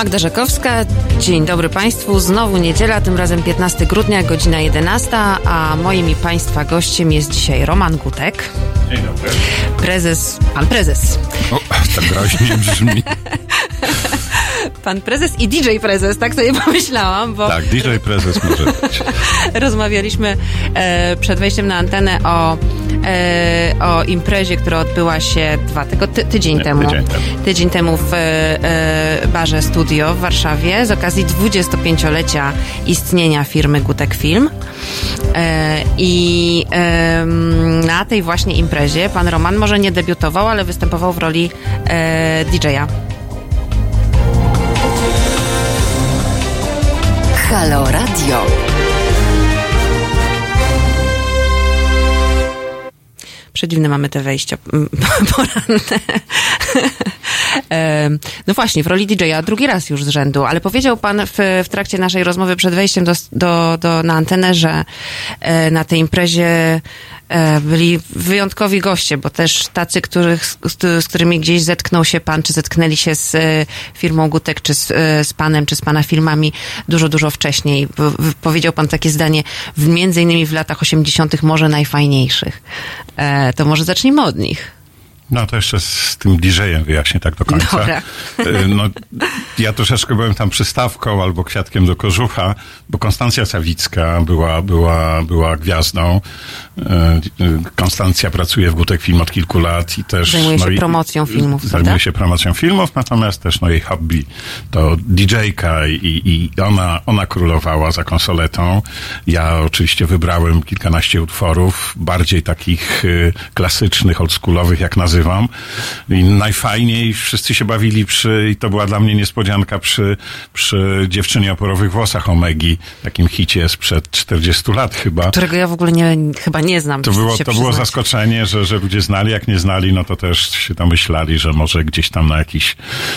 Magda Rzekowska, dzień dobry Państwu. Znowu niedziela, tym razem 15 grudnia, godzina 11, a moim i Państwa gościem jest dzisiaj Roman Gutek. Dzień dobry. Prezes, pan prezes. O, tak groźnie brzmi. Pan prezes i DJ prezes, tak sobie pomyślałam, bo Tak, DJ prezes może być. rozmawialiśmy e, przed wejściem na antenę o, e, o imprezie, która odbyła się dwa tygo, ty, tydzień, Nie, temu, tydzień temu. tydzień temu w e, barze Studio w Warszawie z okazji 25-lecia istnienia firmy Gutek Film. E, I na tej właśnie imprezie pan Roman może nie debiutował, ale występował w roli e, DJ-a. Halo Radio. Przedziwne mamy te wejścia mm, poranne. No właśnie, w roli DJ-a drugi raz już z rzędu, ale powiedział pan w, w trakcie naszej rozmowy przed wejściem do, do, do, na antenę, że e, na tej imprezie byli wyjątkowi goście, bo też tacy, których, z, z którymi gdzieś zetknął się pan, czy zetknęli się z e, firmą Gutek, czy z, e, z panem, czy z pana filmami dużo, dużo wcześniej. Powiedział pan takie zdanie, między innymi w latach 80. może najfajniejszych. E, to może zacznijmy od nich. No to jeszcze z tym DJ-em wyjaśnię tak do końca. Dobra. Y, No, ja troszeczkę byłem tam przystawką albo kwiatkiem do kożucha, bo Konstancja Sawicka była, była, była gwiazdą. Y, y, Konstancja pracuje w Gutek Film od kilku lat i też... Zajmuje się i- promocją filmów, Zajmuje prawda? się promocją filmów, natomiast też no, jej hobby to DJ-ka i, i ona, ona królowała za konsoletą. Ja oczywiście wybrałem kilkanaście utworów, bardziej takich klasycznych, oldschoolowych, jak nazywam. I najfajniej wszyscy się bawili przy, i to była dla mnie niespodzianka, przy, przy dziewczynie o porowych włosach Omegi, takim hicie sprzed 40 lat chyba. którego ja w ogóle nie, chyba nie znam. To było, to było zaskoczenie, że, że ludzie znali, jak nie znali, no to też się domyślali, że może gdzieś tam na jakiś,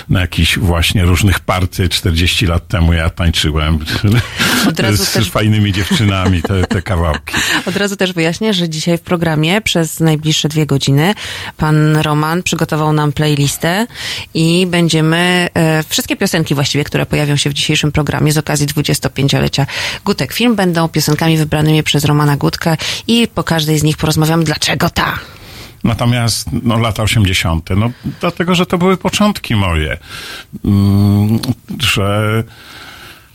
na jakiś właśnie różnych party 40 lat temu ja tańczyłem Od razu z też- fajnymi dziewczynami te, te kawałki. Od razu też wyjaśnię, że dzisiaj w programie przez najbliższe dwie godziny pan Roman przygotował nam playlistę i będziemy e, wszystkie piosenki właściwie, które pojawią się w dzisiejszym programie z okazji 25-lecia Gutek Film będą piosenkami wybranymi przez Romana Gutka i po każdej z nich porozmawiamy dlaczego ta. Natomiast no, lata 80., no dlatego, że to były początki moje, mm, że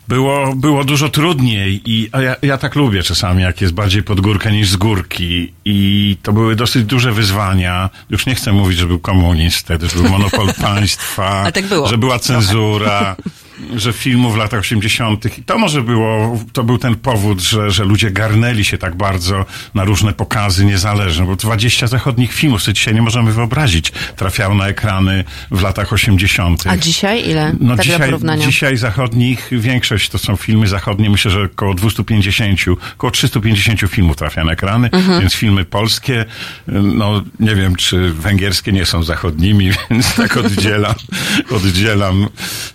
było, było dużo trudniej i a ja, ja tak lubię czasami, jak jest bardziej pod górkę niż z górki i to były dosyć duże wyzwania. Już nie chcę mówić, że był komunizm wtedy, że był monopol państwa, tak że była cenzura. Że filmów w latach 80. i to może było, to był ten powód, że, że ludzie garnęli się tak bardzo na różne pokazy niezależne, bo 20 zachodnich filmów, co dzisiaj nie możemy wyobrazić, trafiało na ekrany w latach 80. A dzisiaj ile? No tak dzisiaj, dzisiaj zachodnich, większość to są filmy zachodnie, myślę, że około 250, około 350 filmów trafia na ekrany, Mhm. więc filmy polskie, no nie wiem, czy węgierskie nie są zachodnimi, więc tak oddzielam, oddzielam,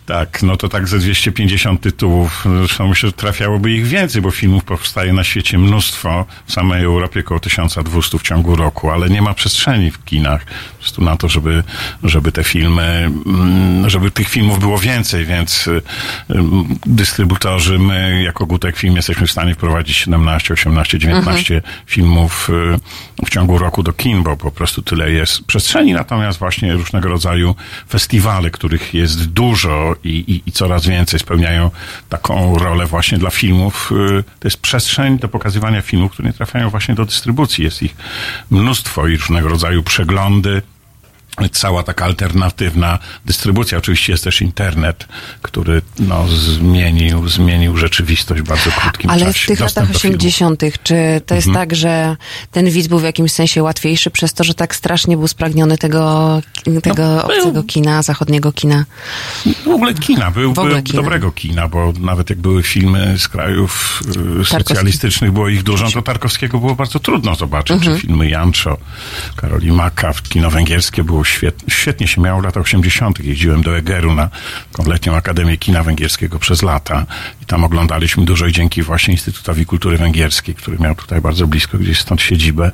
tak, no to tak ze 250 tytułów, zresztą myślę, że trafiałoby ich więcej, bo filmów powstaje na świecie mnóstwo, w samej Europie około 1200 w ciągu roku, ale nie ma przestrzeni w kinach po na to, żeby, żeby te filmy, mm, żeby tych filmów było więcej, więc dystrybutorzy, my jako Gutek Film jesteśmy w stanie wprowadzić 17, 18, 19 filmów y, w ciągu roku do kin, bo po prostu tyle jest przestrzeni, natomiast właśnie różnego rodzaju festiwale, których jest dużo i, i, i coraz więcej spełniają taką rolę właśnie dla filmów. y, To jest przestrzeń do pokazywania filmów, które nie trafiają właśnie do dystrybucji. Jest ich mnóstwo i różnego rodzaju przeglądy cała taka alternatywna dystrybucja. Oczywiście jest też internet, który no, zmienił, zmienił rzeczywistość w bardzo krótkim Ale czasie. w tych Dostęp latach do filmów. 80., czy to jest tak, że ten widz był w jakimś sensie łatwiejszy przez to, że tak strasznie był spragniony tego, tego No, był. obcego kina, zachodniego kina? W ogóle kina, był, ogóle był kina. dobrego kina, bo nawet jak były filmy z krajów y, socjalistycznych, było ich dużo, to Tarkowskiego było bardzo trudno zobaczyć, Mhm. czy filmy Jancho, Karoli Maka, kino węgierskie było świetnie, świetnie się miało w latach 80. Jeździłem do Egeru na letnią Akademię Kina Węgierskiego przez lata i tam oglądaliśmy dużo i dzięki właśnie Instytutowi Kultury Węgierskiej, który miał tutaj bardzo blisko gdzieś stąd siedzibę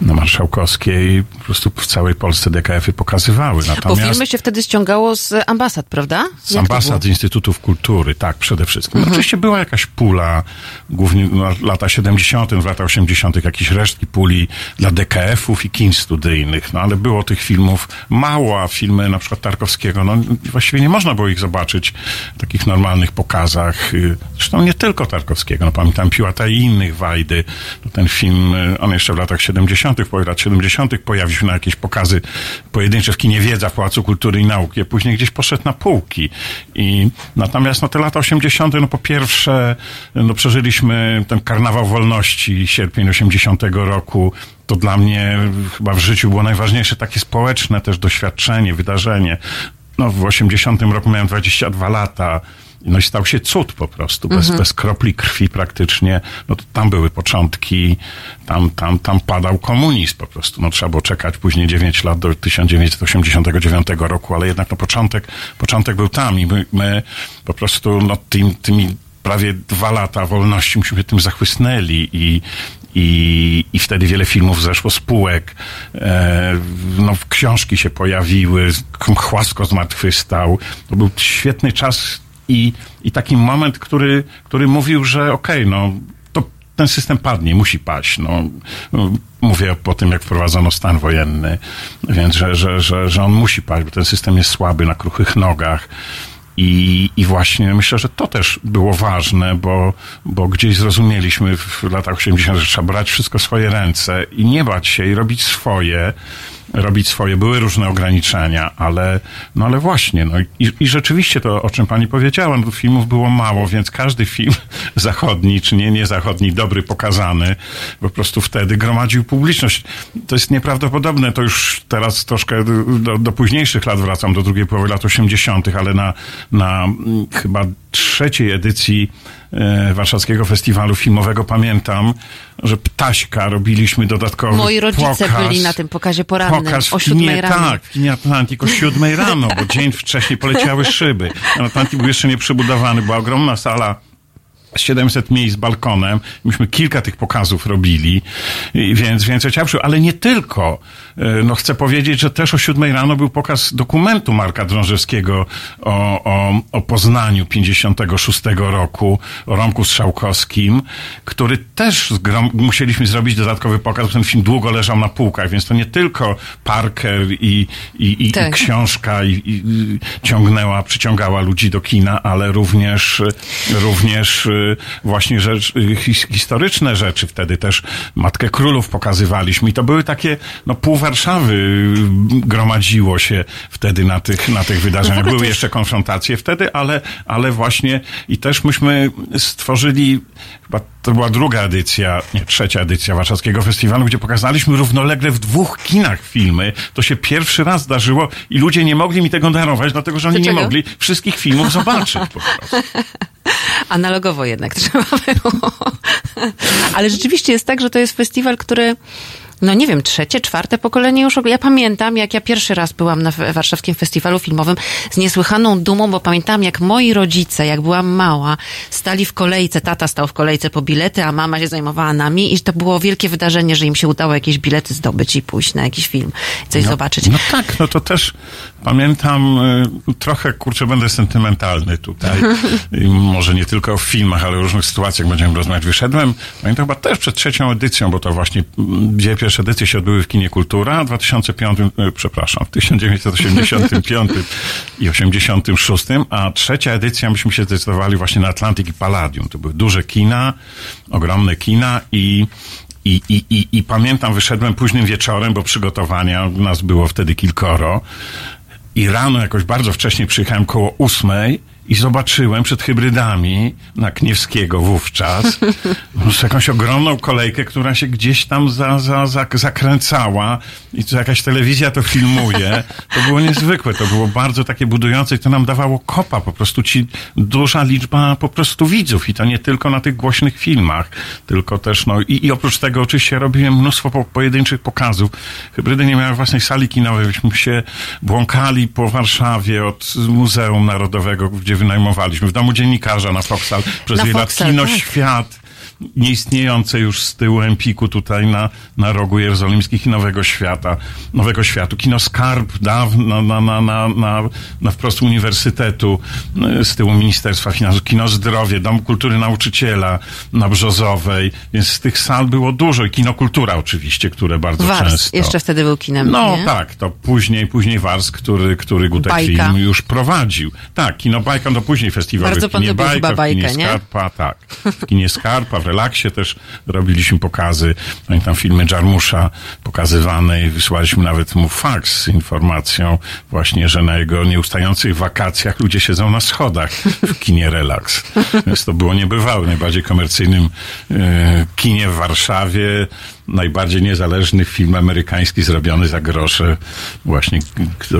na Marszałkowskiej. Po prostu w całej Polsce DKF-y pokazywały. Natomiast, Bo filmy się wtedy ściągało z ambasad, prawda? Z Jak ambasad, z Instytutów Kultury, tak, przede wszystkim. Mhm. Oczywiście była jakaś pula, głównie no, lata 70., w latach 80., jakieś resztki puli dla DKF-ów i kin studyjnych, no ale było tych filmów mało, a filmy na przykład Tarkowskiego, no właściwie nie można było ich zobaczyć w takich normalnych pokazach. Zresztą nie tylko Tarkowskiego, no pamiętam Piłata i innych, Wajdy. No, ten film, on jeszcze w latach 70., w lat 70. pojawił się na jakieś pokazy pojedyncze w kinie Wiedza w Pałacu Kultury i Nauki, a później gdzieś poszedł na półki. I natomiast no te lata 80., no po pierwsze, no przeżyliśmy ten karnawał wolności, sierpień 80 roku, to dla mnie chyba w życiu było najważniejsze takie społeczne też doświadczenie, wydarzenie. No w 80 roku miałem 22 lata. No i stał się cud po prostu, bez, mhm. bez kropli krwi praktycznie. No to tam były początki, tam, tam, tam padał komunizm po prostu. No trzeba było czekać później 9 lat do 1989 roku, ale jednak no początek, początek był tam i my, my po prostu no tym, tymi prawie dwa lata wolności myśmy się tym zachłysnęli i, i, i wtedy wiele filmów zeszło spółek, e, no, książki się pojawiły, Chłasko zmartwychwstał. To był świetny czas i, i taki moment, który, który mówił, że okej, okay, no ten system padnie, musi paść. No, mówię po tym, jak wprowadzono stan wojenny, więc że, że, że, że on musi paść, bo ten system jest słaby na kruchych nogach. I, I właśnie myślę, że to też było ważne, bo, bo gdzieś zrozumieliśmy w latach 80., że trzeba brać wszystko w swoje ręce i nie bać się i robić swoje robić swoje. Były różne ograniczenia, ale, no ale właśnie, no i, i rzeczywiście to, o czym pani powiedziała, no filmów było mało, więc każdy film zachodni, czy nie, nie zachodni, dobry, pokazany, po prostu wtedy gromadził publiczność. To jest nieprawdopodobne, to już teraz troszkę do, do późniejszych lat wracam, do drugiej połowy lat 80., ale na, na mm, chyba trzeciej edycji e, Warszawskiego Festiwalu Filmowego pamiętam, że Ptaśka robiliśmy dodatkowy Moi rodzice pokaz, byli na tym pokazie porannym pokaz o siódmej rano. Tak, w kinie Atlantik o siódmej rano, bo dzień wcześniej poleciały szyby. Atlantik był jeszcze nie przebudowany, była ogromna sala 700 miejsc z balkonem. Myśmy kilka tych pokazów robili, więc, więc ja ale nie tylko. E, no chcę powiedzieć, że też o siódmej rano był pokaz dokumentu Marka Drążewskiego o, o, o Poznaniu 56 roku, o Romku Strzałkowskim, który też musieliśmy zrobić dodatkowy pokaz, bo ten film długo leżał na półkach, więc to nie tylko Parker i, i, i, tak. i książka i, i, ciągnęła, przyciągała ludzi do kina, ale również, również właśnie rzecz, historyczne rzeczy. Wtedy też Matkę Królów pokazywaliśmy i to były takie, no pół Warszawy gromadziło się wtedy na tych, na tych wydarzeniach. No były jeszcze konfrontacje wtedy, ale, ale właśnie i też myśmy stworzyli, chyba to była druga edycja, nie, trzecia edycja Warszawskiego Festiwalu, gdzie pokazaliśmy równolegle w dwóch kinach filmy. To się pierwszy raz zdarzyło i ludzie nie mogli mi tego darować, dlatego że oni nie mogli wszystkich filmów zobaczyć po prostu. Analogowo jednak trzeba było. Ale rzeczywiście jest tak, że to jest festiwal, który no nie wiem, trzecie, czwarte pokolenie już. Ja pamiętam, jak ja pierwszy raz byłam na warszawskim festiwalu filmowym z niesłychaną dumą, bo pamiętam, jak moi rodzice, jak byłam mała, stali w kolejce, tata stał w kolejce po bilety, a mama się zajmowała nami i to było wielkie wydarzenie, że im się udało jakieś bilety zdobyć i pójść na jakiś film, coś no, zobaczyć. No tak, no to też pamiętam, y, trochę, kurczę, będę sentymentalny tutaj. Może nie tylko w filmach, ale w różnych sytuacjach będziemy rozmawiać. Wyszedłem, pamiętam chyba też przed trzecią edycją, bo to właśnie dwie pierwsze edycje się odbyły w kinie Kultura, w 2005, e, przepraszam, w 1985 i 86, a trzecia edycja myśmy się zdecydowali właśnie na Atlantyk i Palladium. To były duże kina, ogromne kina i i, i, i, I pamiętam, wyszedłem późnym wieczorem, bo przygotowania nas było wtedy kilkoro. I rano jakoś bardzo wcześnie przyjechałem koło ósmej i zobaczyłem przed hybrydami na Kniewskiego wówczas jakąś ogromną kolejkę, która się gdzieś tam za, za, za, zakręcała i to jakaś telewizja to filmuje. To było niezwykłe, to było bardzo takie budujące i to nam dawało kopa, po prostu ci duża liczba po prostu widzów i to nie tylko na tych głośnych filmach, tylko też no i, i oprócz tego oczywiście robiłem mnóstwo po, pojedynczych pokazów. Hybrydy nie miały własnej sali kinowej, byśmy się błąkali po Warszawie od Muzeum Narodowego, gdzie wynajmowaliśmy, w domu dziennikarza na Foxal przez Na wiele lat Kino tak. Świat nieistniejące już z tyłu Empiku tutaj na, na rogu jerozolimskich i Nowego Świata, Nowego Światu. Kino Skarb dawno na, na, na, na, na wprost Uniwersytetu y, z tyłu Ministerstwa Finansów. Kino Zdrowie, Dom Kultury Nauczyciela na Brzozowej, więc z tych sal było dużo i Kino Kultura oczywiście, które bardzo Wars często... jeszcze wtedy był kinem, No nie? tak, to później, później Wars, który, który Gutek Bajka. Film już prowadził. Tak, Kino Bajka, to później festiwal Bardzo w Kinie Bajka, chyba w Kinie? Skarpa, tak. W Kinie Skarpa, w Relaksie też robiliśmy pokazy. Pamiętam filmy Jarmusza pokazywane i wysłaliśmy nawet mu faks z informacją właśnie, że na jego nieustających wakacjach ludzie siedzą na schodach w kinie Relaks. Więc to było niebywałe. Najbardziej komercyjnym e, kinie w Warszawie najbardziej niezależny film amerykański zrobiony za grosze, właśnie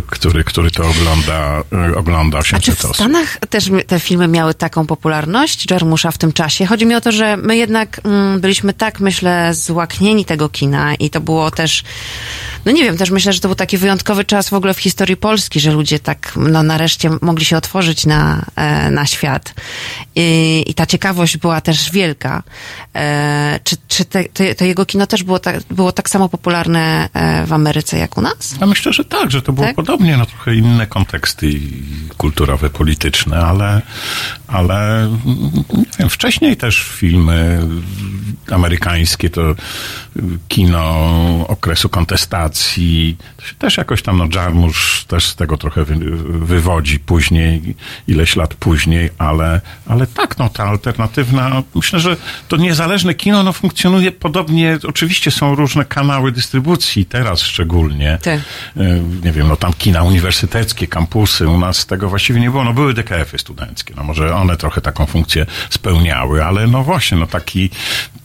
który, który to ogląda, e, ogląda A czy 800 w osób. Stanach też te filmy miały taką popularność, Jarmusza w tym czasie? Chodzi mi o to, że my jednak mm, byliśmy tak, myślę, złaknieni tego kina i to było też, no nie wiem, też myślę, że to był taki wyjątkowy czas w ogóle w historii Polski, że ludzie tak, no nareszcie mogli się otworzyć na, e, na świat. I, I ta ciekawość była też wielka. E, czy czy te, te, to jego kino też było tak, było tak samo popularne e, w Ameryce jak u nas? Ja myślę, że tak, że to było Tak? podobnie, no trochę inne konteksty kulturowe, polityczne, ale, ale nie wiem, wcześniej też filmy amerykańskie, to kino okresu kontestacji, to się też jakoś tam, no Jarmusz też z tego trochę wy, wywodzi później, ileś lat później, ale, ale tak, no ta alternatywna, myślę, że to niezależne kino, no funkcjonuje podobnie, oczywiście są różne kanały dystrybucji, teraz szczególnie, Tak. E, nie wiem, no tam kina uniwersyteckie, kampusy, u nas tego właściwie nie było, no były DKF-y studenckie, no może one trochę taką funkcję spełniały, ale no właśnie, no taki,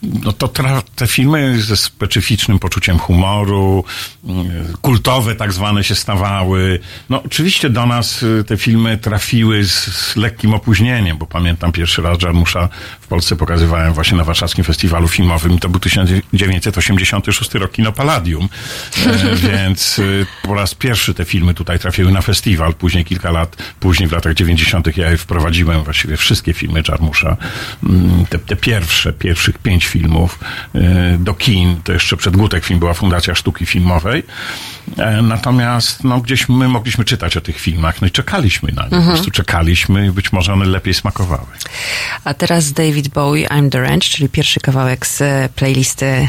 no to tra- te filmy ze specyficznym poczuciem humoru, mm, kultowe tak zwane się stawały, no oczywiście do nas y, te filmy trafiły z, z lekkim opóźnieniem, bo pamiętam pierwszy raz Jarmusza w Polsce pokazywałem właśnie na Warszawskim Festiwalu Filmowym, to był 1986 rok Kino Palladium, e, więc y, po raz pierwszy te filmy tutaj trafiły na festiwal, później kilka lat, później w latach 90. ja je wprowadziłem właściwie wszystkie filmy Jarmusza, mm, te, te pierwsze, pierwszych pięć filmów y, do kin, to jeszcze przed Gutek Film była Fundacja Sztuki Filmowej, E, natomiast no, gdzieś my mogliśmy czytać o tych filmach, no i czekaliśmy na nie, po prostu czekaliśmy i być może one lepiej smakowały. A teraz David Bowie, I'm the Ranch, czyli pierwszy kawałek z playlisty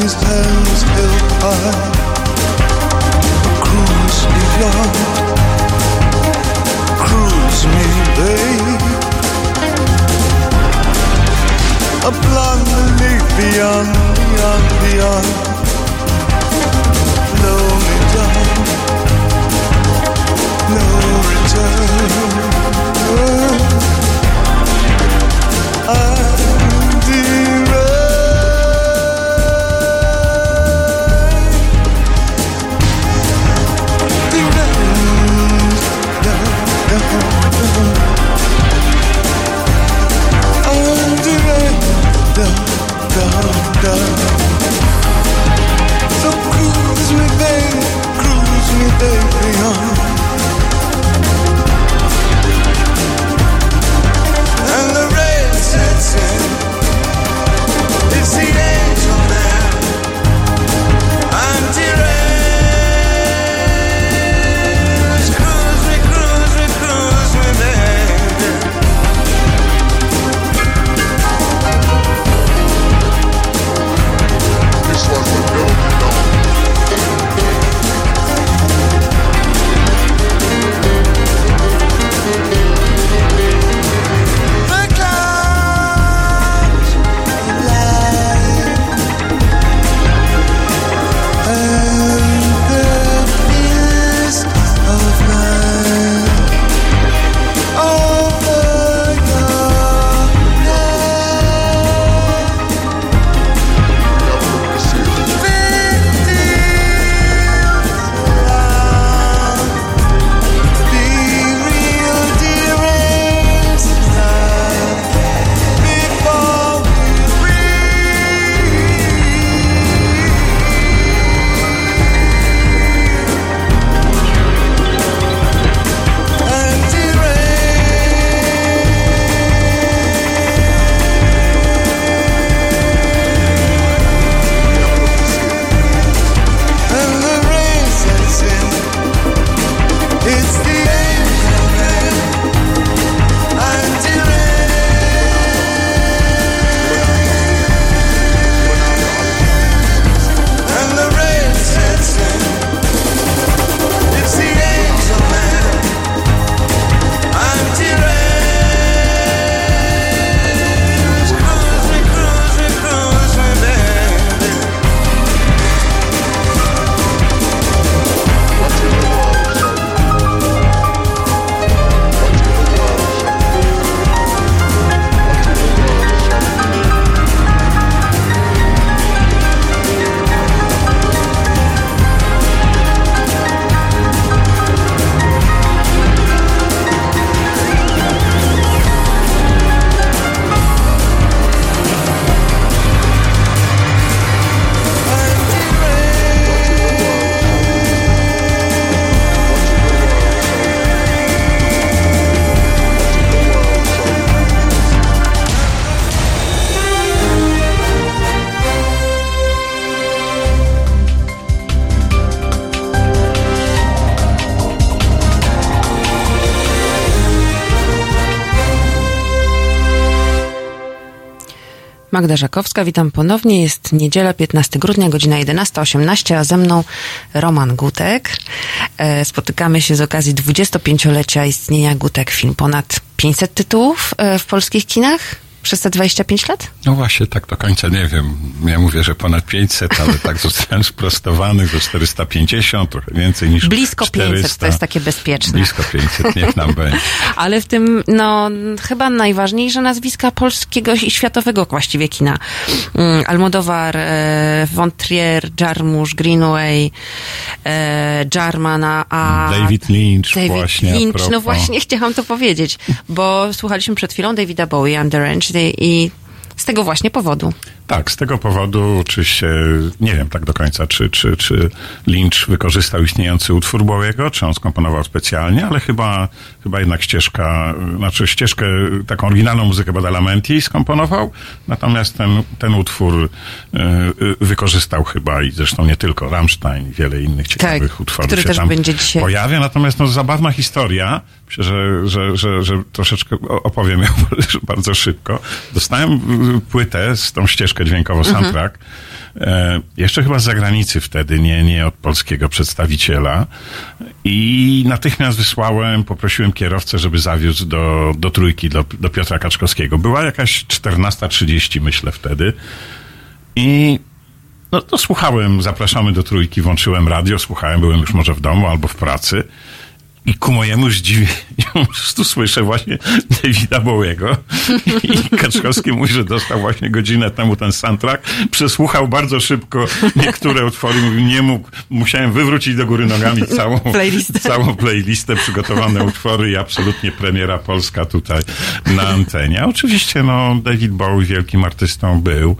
these towers built by Cruise me, Lord Cruise me, babe. A blonde beyond, beyond, beyond. Magda Żakowska, witam ponownie. Jest niedziela, 15 grudnia, godzina 11.18, a ze mną Roman Gutek. E, Spotykamy się z okazji 25-lecia istnienia Gutek Film. Ponad 500 tytułów e, w polskich kinach przez te 25 lat? No właśnie, tak do końca nie wiem. Ja mówię, że ponad 500, ale tak zostałem sprostowany, że 450, trochę więcej niż Blisko 500, 400. to jest takie bezpieczne. Blisko 500, niech nam będzie. Ale w tym, no, chyba najważniejsze nazwiska polskiego i światowego właściwie kina. Mm, Almodóvar, e, von Trier, Jarmusch, Greenaway, e, Jarman, a, David Lynch David właśnie. Lynch, no właśnie chciałam to powiedzieć, bo słuchaliśmy przed chwilą Davida Bowie, Underage i z tego właśnie powodu. Tak, z tego powodu oczywiście nie wiem tak do końca, czy, czy, czy Lynch wykorzystał istniejący utwór Bowiego, czy on skomponował specjalnie, ale chyba, chyba jednak ścieżka, znaczy ścieżkę, taką oryginalną muzykę Badalamenti skomponował, natomiast ten, ten utwór y, y, wykorzystał chyba i zresztą nie tylko Rammstein, wiele innych ciekawych Tak, utworów który się też tam będzie dzisiaj. pojawia, natomiast no, zabawna historia, myślę, że, że, że, że troszeczkę opowiem ją bardzo szybko. Dostałem płytę z tą ścieżką ścieżkę dźwiękową, soundtrack. E, jeszcze chyba z zagranicy wtedy, nie, nie od polskiego przedstawiciela. I natychmiast wysłałem, poprosiłem kierowcę, żeby zawiózł do, do trójki, do, do Piotra Kaczkowskiego. Była jakaś 14.30 myślę wtedy. I no to słuchałem, zapraszamy do trójki, włączyłem radio, słuchałem, byłem już może w domu albo w pracy. I ku mojemu zdziwieniu po prostu słyszę właśnie Davida Bowiego i Kaczkowski mówi, że dostał właśnie godzinę temu ten soundtrack. Przesłuchał bardzo szybko niektóre utwory, mówił, nie mógł, musiałem wywrócić do góry nogami całą Playlistę. całą playlistę, przygotowane utwory i absolutnie premiera polska tutaj na antenie. A oczywiście, no, David Bowie wielkim artystą był.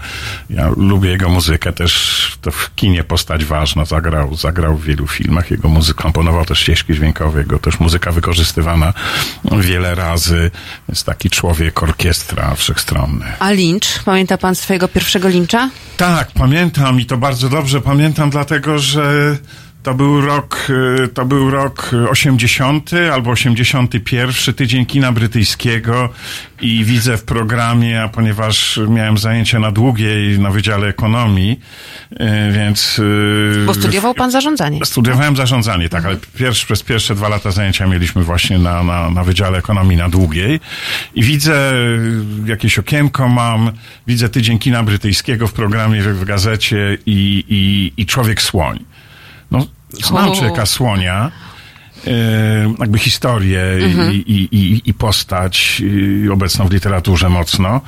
Ja lubię jego muzykę, też to w kinie postać ważna. Zagrał, zagrał w wielu filmach. Jego muzykę komponował też ścieżki dźwiękowe, jego też muzyka wykorzystywana wiele razy. Jest taki człowiek orkiestra wszechstronny. A Lynch? Pamięta pan swojego pierwszego Lyncha? Tak, pamiętam i to bardzo dobrze pamiętam, dlatego że to był rok, y, to był rok 80 albo 81, tydzień kina brytyjskiego i widzę w programie, a ponieważ miałem zajęcia na długiej na Wydziale Ekonomii, y, więc... y, Bo studiował pan zarządzanie. Studiowałem zarządzanie, tak, ale pierwszy, przez pierwsze dwa lata zajęcia mieliśmy właśnie na, na, na Wydziale Ekonomii na Długiej i widzę jakieś okienko mam, widzę tydzień kina brytyjskiego w programie, w, w gazecie i, i, i Człowiek Słoń. No, znam człowieka Słonia, e, jakby historię i, i, i, i postać obecną w literaturze mocno.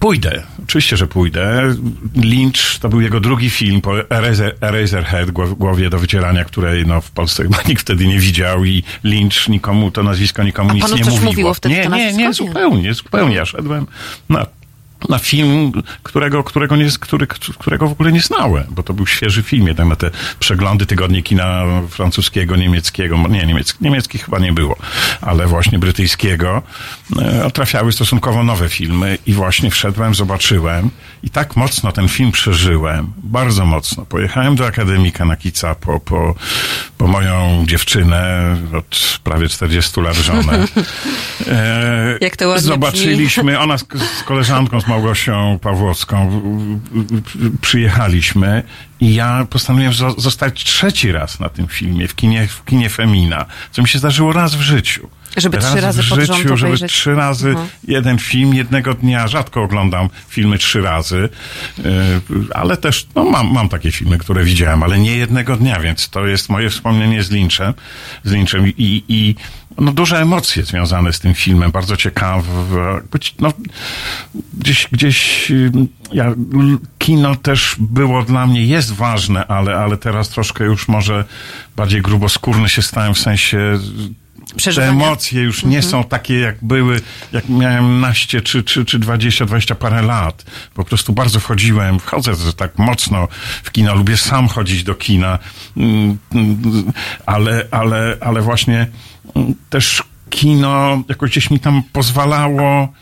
Pójdę, oczywiście, że pójdę. Lynch to był jego drugi film po Eraser, Eraserhead, głow- głowie do wycierania, której no, w Polsce chyba nikt wtedy nie widział i Lynch nikomu, to nazwisko nikomu A nic nie coś mówiło. mówiło wtedy nie, nie, Nie. zupełnie, zupełnie. Ja szedłem na, na film, którego, którego, nie, który, którego w ogóle nie znałem, bo to był świeży film, jednak na te przeglądy tygodnie kina francuskiego, niemieckiego, nie, niemiec, niemieckich chyba nie było, ale właśnie brytyjskiego, e, trafiały stosunkowo nowe filmy i właśnie wszedłem, zobaczyłem i tak mocno ten film przeżyłem, bardzo mocno. Pojechałem do Akademika na Kica po, po, po moją dziewczynę od prawie 40 lat żonę. E, Jak to ładnie. Zobaczyliśmy, ona z, z koleżanką, z Małgosią Pawłowską przyjechaliśmy i ja postanowiłem zo- zostać trzeci raz na tym filmie, w kinie, w kinie Femina, co mi się zdarzyło raz w życiu. Żeby raz trzy razy w życiu, żeby obejrzeć. trzy razy Mhm. jeden film jednego dnia. Rzadko oglądam filmy trzy razy, yy, ale też no, mam, mam takie filmy, które widziałem, ale nie jednego dnia, więc to jest moje wspomnienie z Lynchem. Z Lynchem i, i no, duże emocje związane z tym filmem, bardzo ciekawe. Być, no, gdzieś, gdzieś yy, ja, kino też było dla mnie, jest ważne, ale, ale teraz troszkę już może bardziej gruboskórny się stałem w sensie te Przeżywania. emocje już nie są takie, jak były, jak miałem naście, czy, czy, czy 20, 20 parę lat. Po prostu bardzo wchodziłem, wchodzę tak mocno w kino, lubię sam chodzić do kina, Mm, mm, ale, ale, ale właśnie mm, też kino jakoś gdzieś mi tam pozwalało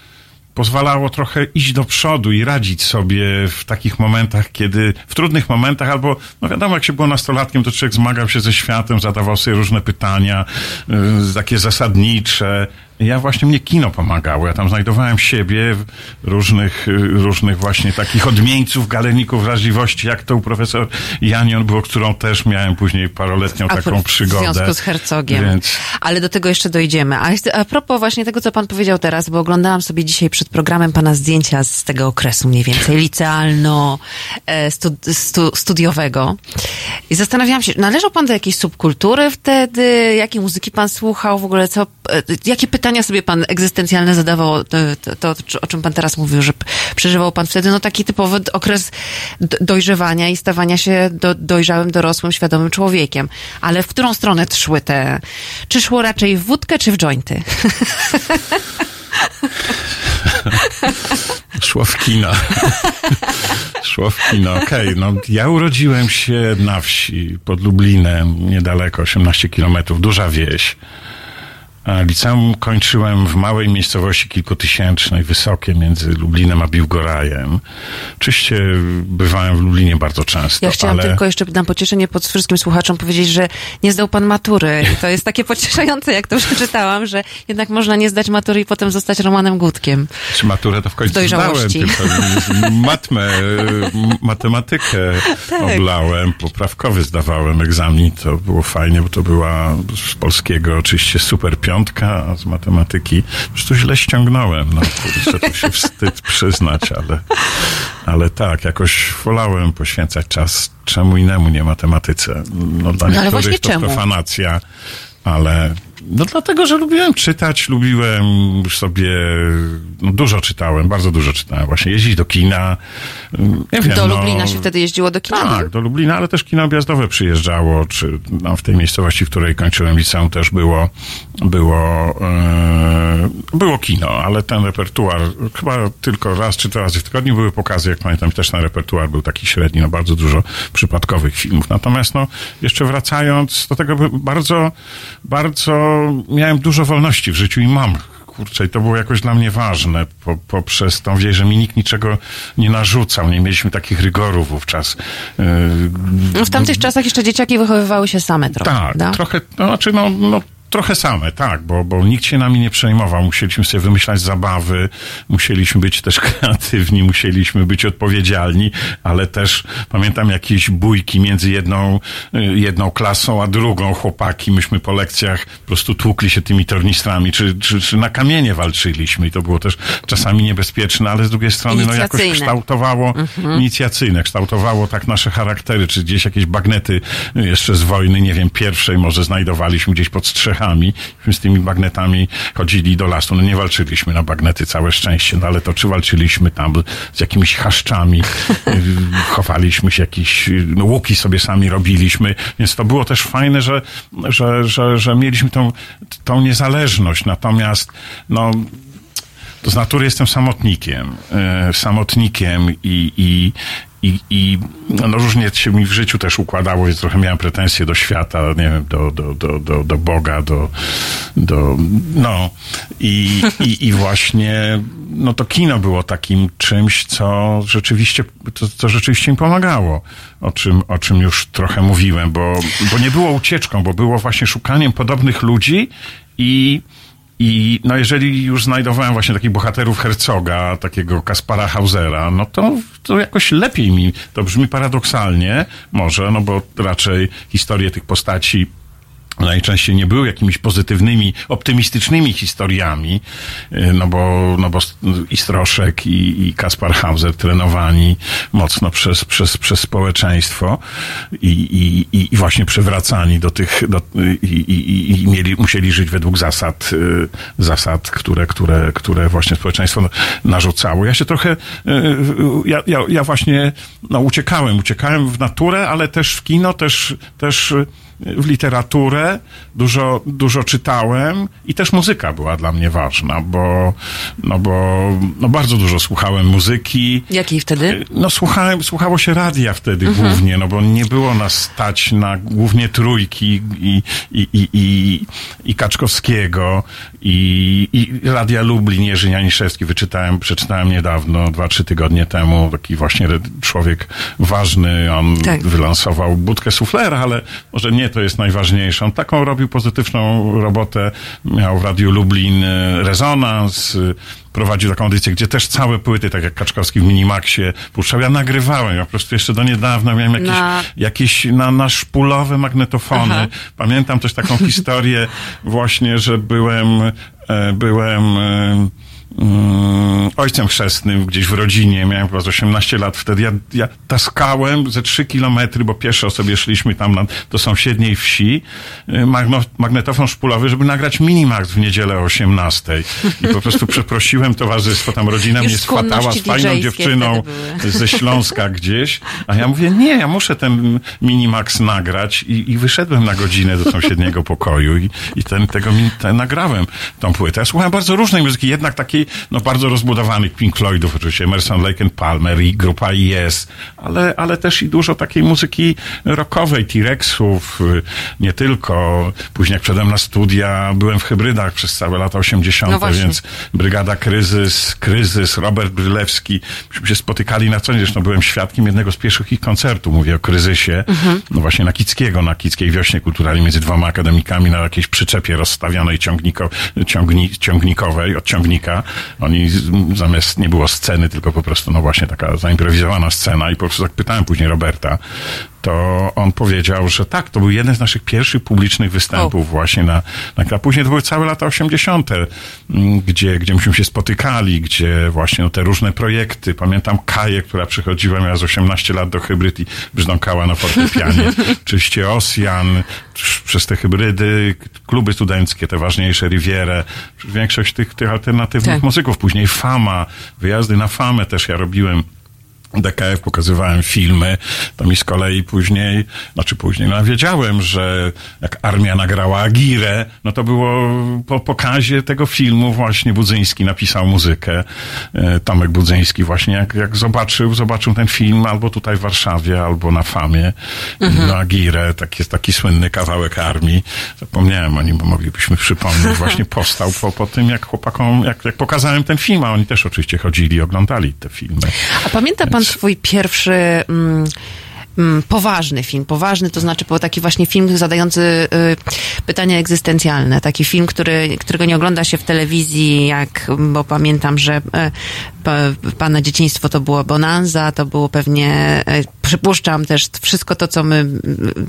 pozwalało trochę iść do przodu i radzić sobie w takich momentach, kiedy, w trudnych momentach, albo, no wiadomo, jak się było nastolatkiem, to człowiek zmagał się ze światem, zadawał sobie różne pytania, y, takie zasadnicze. Ja właśnie, mnie kino pomagało. Ja tam znajdowałem siebie, różnych, y, różnych właśnie takich odmieńców, galerników wrażliwości, jak to u profesor Janion było, którą też miałem później paroletnią A taką przygodę. W związku z Hercogiem. Więc Ale do tego jeszcze dojdziemy. A, jest- a propos właśnie tego, co pan powiedział teraz, bo oglądałam sobie dzisiaj przed programem pana zdjęcia z tego okresu mniej więcej licealno e, stu. I zastanawiałam się, należał pan do jakiejś subkultury wtedy? Jakiej muzyki pan słuchał? W ogóle co, e, jakie pytania sobie pan egzystencjalne zadawał? To, to, to, o czym pan teraz mówił, że przeżywał pan wtedy no taki typowy okres dojrzewania i stawania się do, dojrzałym, dorosłym, świadomym człowiekiem. Ale w którą stronę szły te... Czy szło raczej w wódkę, czy w jointy? Szło w kino. Szło w kino, okej. No, ja urodziłem się na wsi pod Lublinem, niedaleko, 18 kilometrów, duża wieś. Liceum kończyłem w małej miejscowości kilkutysięcznej, wysokie, między Lublinem a Biłgorajem. Oczywiście bywałem w Lublinie bardzo często, Ja chciałam ale... tylko jeszcze na pocieszenie pod wszystkim słuchaczom powiedzieć, że nie zdał pan matury. I to jest takie pocieszające, jak to przeczytałam, że jednak można nie zdać matury i potem zostać Romanem Gutkiem. Czy maturę to w końcu W dojrzałości. zdałem, matmę, matematykę Tak. oblałem, poprawkowy zdawałem egzamin, to było fajnie, bo to była z polskiego oczywiście super piątka, a z matematyki po prostu źle ściągnąłem, no kurczę, to się wstyd przyznać, ale, ale tak, jakoś wolałem poświęcać czas czemu innemu, nie matematyce. No dla No, niektórych to czemu? profanacja, ale no dlatego, że lubiłem czytać, lubiłem sobie, no dużo czytałem, bardzo dużo czytałem, właśnie jeździć do kina, nie wiem, Do no, Lublina się wtedy jeździło do kina? tak, do Lublina, ale też kino objazdowe przyjeżdżało, czy no, w tej miejscowości, w której kończyłem liceum też było, było, e, było kino, ale ten repertuar, chyba tylko raz czy dwa razy w tygodniu były pokazy, jak pamiętam, też ten repertuar był taki średni, no bardzo dużo przypadkowych filmów. Natomiast no, jeszcze wracając do tego, bardzo, bardzo miałem dużo wolności w życiu i mam kurczę, i to było jakoś dla mnie ważne, po, poprzez tą wieść, że mi nikt niczego nie narzucał, nie mieliśmy takich rygorów wówczas. No, w tamtych czasach jeszcze dzieciaki wychowywały się same trochę, tak, prawda? trochę, no, znaczy no, no trochę same, tak, bo, bo nikt się nami nie przejmował. Musieliśmy sobie wymyślać zabawy, musieliśmy być też kreatywni, musieliśmy być odpowiedzialni, ale też pamiętam jakieś bójki między jedną, y, jedną klasą a drugą, chłopaki. Myśmy po lekcjach po prostu tłukli się tymi tornistrami, czy, czy, czy na kamienie walczyliśmy i to było też czasami niebezpieczne, ale z drugiej strony no jakoś kształtowało, inicjacyjne, kształtowało tak nasze charaktery, czy gdzieś jakieś bagnety y, jeszcze z wojny, nie wiem, pierwszej może znajdowaliśmy gdzieś pod strzechami. Myśmy z tymi bagnetami chodzili do lasu. No nie walczyliśmy na bagnety, całe szczęście, no ale to czy walczyliśmy tam z jakimiś chaszczami, y, chowaliśmy się jakieś, y, no, łuki sobie sami robiliśmy, więc to było też fajne, że, że, że, że mieliśmy tą, tą niezależność. Natomiast, no, to z natury jestem samotnikiem. E, samotnikiem i, i, i, i no, różnie się mi w życiu też układało, więc trochę miałem pretensje do świata, nie wiem, do, do, do, do, do Boga, do, do no. I, i, i właśnie no to kino było takim czymś, co rzeczywiście, to, co rzeczywiście mi pomagało, o czym, o czym już trochę mówiłem, bo, bo nie było ucieczką, bo było właśnie szukaniem podobnych ludzi i i no jeżeli już znajdowałem właśnie takich bohaterów Herzoga, takiego Kaspara Hausera, no to, to jakoś lepiej mi, to brzmi paradoksalnie może, no bo raczej historie tych postaci najczęściej nie były jakimiś pozytywnymi, optymistycznymi historiami, y, no bo, no bo i Stroszek i, i Kaspar Hauser trenowani mocno przez, przez, przez społeczeństwo i, i, i- właśnie przywracani do tych, do, i, i, i mieli, musieli żyć według zasad, y, zasad, które, które, które właśnie społeczeństwo narzucało. Ja się trochę, y, ja, ja, ja właśnie, no uciekałem, uciekałem w naturę, ale też w kino, też, też w literaturę, dużo, dużo czytałem i też muzyka była dla mnie ważna, bo, no bo no bardzo dużo słuchałem muzyki. Jakiej wtedy? No słuchałem, słuchało się radia wtedy Mhm. głównie, no bo nie było nas stać na głównie trójki i, i, i, i, i Kaczkowskiego i, i Radia Lublin, Jerzy Janiszewski wyczytałem, przeczytałem niedawno, dwa, trzy tygodnie temu, taki właśnie człowiek ważny, on Tak. wylansował budkę suflera, ale może nie to jest najważniejsze. On taką robił pozytywną robotę, miał w Radiu Lublin e, rezonans, e, prowadził taką audycję, gdzie też całe płyty, tak jak Kaczkowski w Minimaxie puszczał. Ja nagrywałem, ja po prostu jeszcze do niedawna miałem jakieś, Na- jakieś na, na szpulowe magnetofony. Aha. Pamiętam też taką historię właśnie, że byłem, e, byłem ojcem chrzestnym gdzieś w rodzinie, miałem chyba z 18 lat wtedy, ja, ja taskałem ze 3 kilometry, bo pieszo sobie szliśmy tam na, do sąsiedniej wsi, y, magno, magnetofon szpulowy, żeby nagrać Minimax w niedzielę o 18. I po prostu przeprosiłem towarzystwo, tam rodzina mnie swatała z fajną dziewczyną ze Śląska gdzieś, a ja mówię, nie, ja muszę ten Minimax nagrać. I, i wyszedłem na godzinę do sąsiedniego pokoju i, i ten, tego ten, nagrałem tą płytę. Ja słuchałem bardzo różnej muzyki, jednak takiej no bardzo rozbudowanych Pink Floydów, oczywiście Emerson, Lake and Palmer i grupa Yes, ale, ale też i dużo takiej muzyki rockowej, T-Rexów, y, nie tylko. Później jak wszedłem na studia, byłem w hybrydach przez całe lata 80., No więc Brygada Kryzys, Kryzys, Robert Brylewski, myśmy się spotykali na co dzień, zresztą byłem świadkiem jednego z pierwszych ich koncertów, mówię o kryzysie, no właśnie na Kickiego, na Kickiej Wiośnie Kulturalnej między dwoma akademikami na jakiejś przyczepie rozstawionej ciągniko, ciągni, ciągnikowej, od ciągnika. Oni zamiast, nie było sceny, tylko po prostu, no właśnie taka zaimprowizowana scena i po prostu tak pytałem później Roberta, to on powiedział, że tak, to był jeden z naszych pierwszych publicznych występów właśnie na, na a później to były całe lata 80., mm, gdzie, gdzie myśmy się spotykali, gdzie właśnie no, te różne projekty. Pamiętam Kaję, która przychodziła, miała z 18 lat do hybryd i brzdąkała na fortepianie. Oczywiście Osjan, przez te hybrydy, kluby studenckie, te ważniejsze, Rivierę, większość tych, tych alternatywnych Tak. muzyków. Później Fama, wyjazdy na Famę też ja robiłem. DKF pokazywałem filmy, to mi z kolei później, znaczy później, no wiedziałem, że jak armia nagrała Agirę, no to było po pokazie tego filmu właśnie Budzyński napisał muzykę. E, Tomek Budzyński właśnie jak, jak zobaczył, zobaczył ten film albo tutaj w Warszawie, albo na Famie, no Agirę, taki, taki słynny kawałek armii. Zapomniałem o nim, bo moglibyśmy przypomnieć. Właśnie powstał po, po tym, jak chłopakom, jak, jak pokazałem ten film, a oni też oczywiście chodzili i oglądali te filmy. A pamięta pan swój pierwszy mm, mm, poważny film? Poważny to znaczy był taki właśnie film zadający y, pytania egzystencjalne. Taki film, który, którego nie ogląda się w telewizji, jak, bo pamiętam, że y, pana dzieciństwo to było Bonanza, to było pewnie, y, przypuszczam też wszystko to, co my,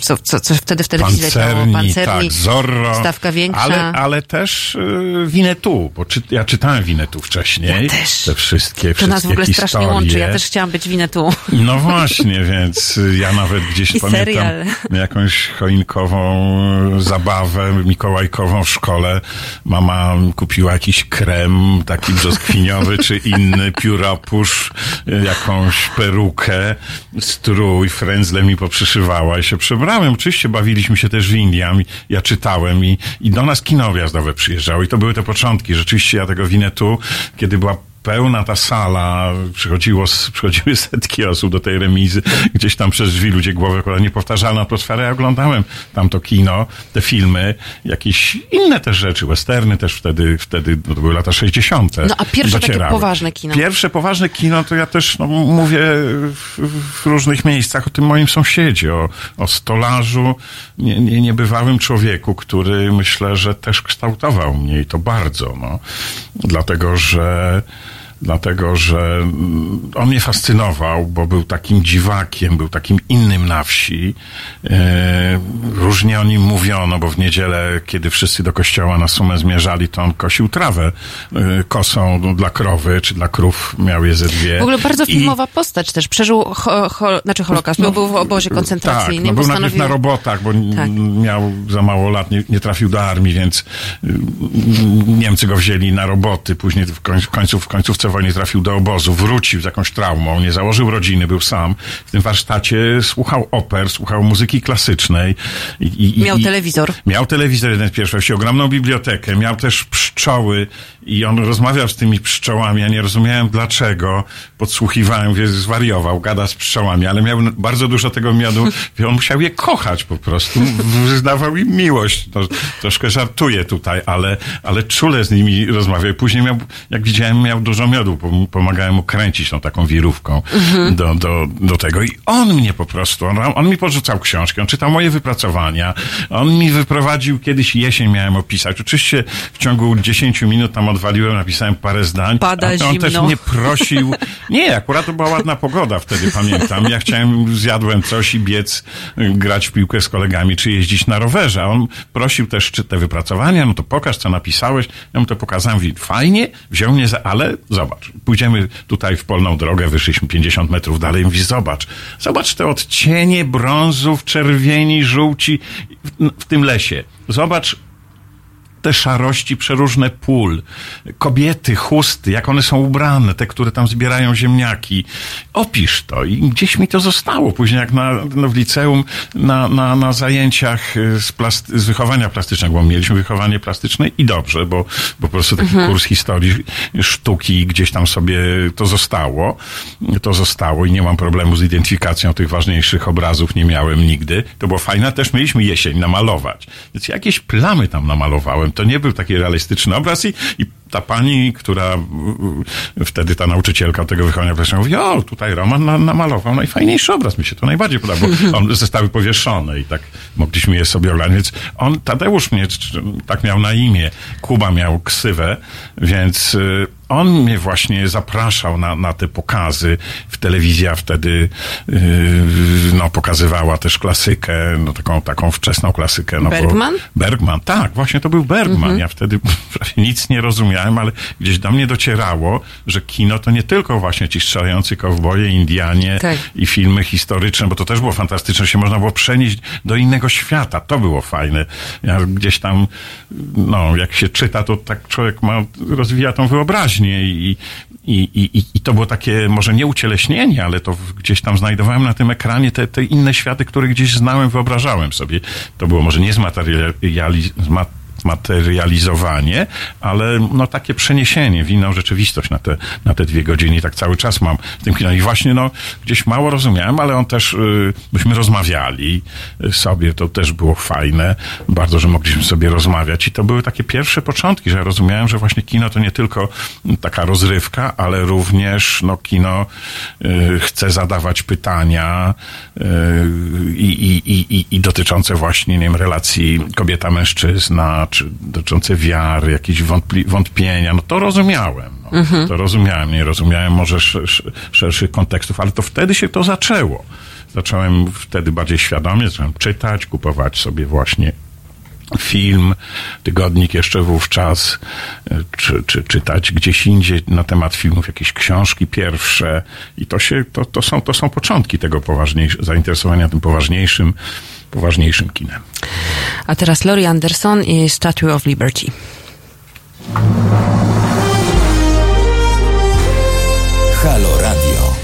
co, co, co wtedy w telewizji leciało. Pancerni, Pancerni, tak, Zorro. Stawka większa. Ale, ale też y, Winetu, bo czy, ja czytałem Winetu wcześniej. Ja też. Te wszystkie, To nas w wszystkie ogóle strasznie historie. łączy. Ja też chciałam być Winetu. No właśnie, więc ja nawet gdzieś I pamiętam serial. jakąś choinkową zabawę mikołajkową w szkole. Mama kupiła jakiś krem taki brzoskwiniowy czy inny, pióropusz, y, jakąś perukę, strój, frędzle mi poprzyszywała i się przebrałem. Oczywiście bawiliśmy się też w Indiach. Ja czytałem i, i do nas kino wjazdowe przyjeżdżało i to były te początki. Rzeczywiście ja tego Winetu, kiedy była pełna ta sala, przychodziło, przychodziły setki osób do tej remizy, gdzieś tam przez drzwi ludzie głowy kładali, niepowtarzalna atmosfera. Ja oglądałem tam to kino, te filmy, jakieś inne też rzeczy, westerny też wtedy, wtedy no to były lata 60. No, a pierwsze takie docierały. poważne kino? Pierwsze poważne kino to ja też no, mówię w, w różnych miejscach o tym moim sąsiedzie, o, o stolarzu, nie, nie, niebywałym człowieku, który myślę, że też kształtował mnie i to bardzo, no. Dlatego, że dlatego że mm, on mnie fascynował, bo był takim dziwakiem, był takim innym na wsi. E, różnie o nim mówiono, bo w niedzielę, kiedy wszyscy do kościoła na sumę zmierzali, to on kosił trawę e, kosą no, dla krowy, czy dla krów, miał je ze dwie. W ogóle bardzo I- filmowa postać też. Przeżył ho, ho, znaczy Holokaust, bo był w obozie tak, koncentracyjnym. no był postanowił... na robotach, bo Tak. tak. miał za mało lat, nie, nie trafił do armii, więc y, Niemcy go wzięli na roboty. Później w, końcu, w końcówce wojny trafił do obozu, wrócił z jakąś traumą, nie założył rodziny, był sam. W tym warsztacie słuchał oper, słuchał muzyki klasycznej. I, i, Miał i- telewizor. Miał telewizor jeden z pierwszych, ogromną bibliotekę, miał też pszczoły i on rozmawiał z tymi pszczołami. Ja nie rozumiałem dlaczego. Podsłuchiwałem, wie, zwariował, gada z pszczołami, ale miał bardzo dużo tego miodu. On musiał je kochać po prostu. Wyznawał im miłość. To, troszkę żartuję tutaj, ale, ale czule z nimi rozmawiał. Później miał, jak widziałem, miał dużo miodu. Pom- Pomagałem mu kręcić tą taką wirówką do, do, do tego. I on mnie po prostu, on, on mi podrzucał książki, on czytał moje wypracowania. On mi wyprowadził, kiedyś jesień miałem opisać. Oczywiście w ciągu 10 minut tam odwaliłem, napisałem parę zdań. Pada on też zimno. mnie prosił. Nie, akurat to była ładna pogoda wtedy, pamiętam. Ja chciałem, zjadłem coś i biec, y, grać w piłkę z kolegami, czy jeździć na rowerze. A on prosił też, czy te wypracowania, no to pokaż, co napisałeś. Ja mu to pokazałem, mówi, fajnie, wziął mnie za, ale zobacz, pójdziemy tutaj w polną drogę, wyszliśmy 50 metrów dalej, mówi, zobacz, zobacz te odcienie brązów, czerwieni, żółci w, w tym lesie. Zobacz te szarości przeróżne pól, kobiety, chusty, jak one są ubrane, te, które tam zbierają ziemniaki. Opisz to i gdzieś mi to zostało. Później jak na, no w liceum na, na, na zajęciach y, z, plasty, z wychowania plastycznego, bo mieliśmy wychowanie plastyczne i dobrze, bo, bo po prostu taki kurs historii sztuki gdzieś tam sobie to zostało. To zostało i nie mam problemu z identyfikacją tych ważniejszych obrazów, nie miałem nigdy. To było fajne, też mieliśmy jesień namalować. Więc jakieś plamy tam namalowałem. To nie był taki realistyczny obraz i, i ta pani, która wtedy ta nauczycielka tego wychowania plastycznego mówi, o, tutaj Roman na, namalował najfajniejszy obraz, mi się to najbardziej podoba, bo on zostały powieszone i tak mogliśmy je sobie oglądać. Więc on, Tadeusz mnie tak miał na imię, Kuba miał ksywę, więc y, on mnie właśnie zapraszał na, na te pokazy w telewizja wtedy yy, no, pokazywała też klasykę, no, taką, taką wczesną klasykę. No, Bergman? Bergman, tak, właśnie to był Bergman. Ja wtedy prawie nic nie rozumiałem, ale gdzieś do mnie docierało, że kino to nie tylko właśnie ci strzelający kowboje, Indianie Tak. i filmy historyczne, bo to też było fantastyczne, się można było przenieść do innego świata. To było fajne. Ja gdzieś tam, no, jak się czyta, to tak człowiek ma, rozwija tą wyobraźnię i, i, i, i- to było takie, może nie ucieleśnienie, ale to gdzieś tam znajdowałem na tym ekranie te, te inne światy, które gdzieś znałem, wyobrażałem sobie. To było może nie zmaterializ- zma- materializowanie, ale no takie przeniesienie w inną rzeczywistość na te, na te dwie godziny i tak cały czas mam w tym kinie. I właśnie no, gdzieś mało rozumiałem, ale on też, y, myśmy rozmawiali y, sobie, to też było fajne, bardzo, że mogliśmy sobie rozmawiać i to były takie pierwsze początki, że ja rozumiałem, że właśnie kino to nie tylko taka rozrywka, ale również no, kino y, chce zadawać pytania i, i, i, i dotyczące właśnie, nie wiem, relacji kobieta-mężczyzna, czy dotyczące wiary, jakieś wątpli- wątpienia, no to rozumiałem. No. To rozumiałem, nie rozumiałem może sz, sz, szerszych kontekstów, ale to wtedy się to zaczęło. Zacząłem wtedy bardziej świadomie, zacząłem czytać, kupować sobie właśnie film, tygodnik jeszcze wówczas, e, czy, czy czytać gdzieś indziej na temat filmów, jakieś książki pierwsze i to się, to, to, są, to są początki tego poważniejszego, zainteresowania tym poważniejszym, poważniejszym kinem. A teraz Laurie Anderson i Statue of Liberty. Halo Radio.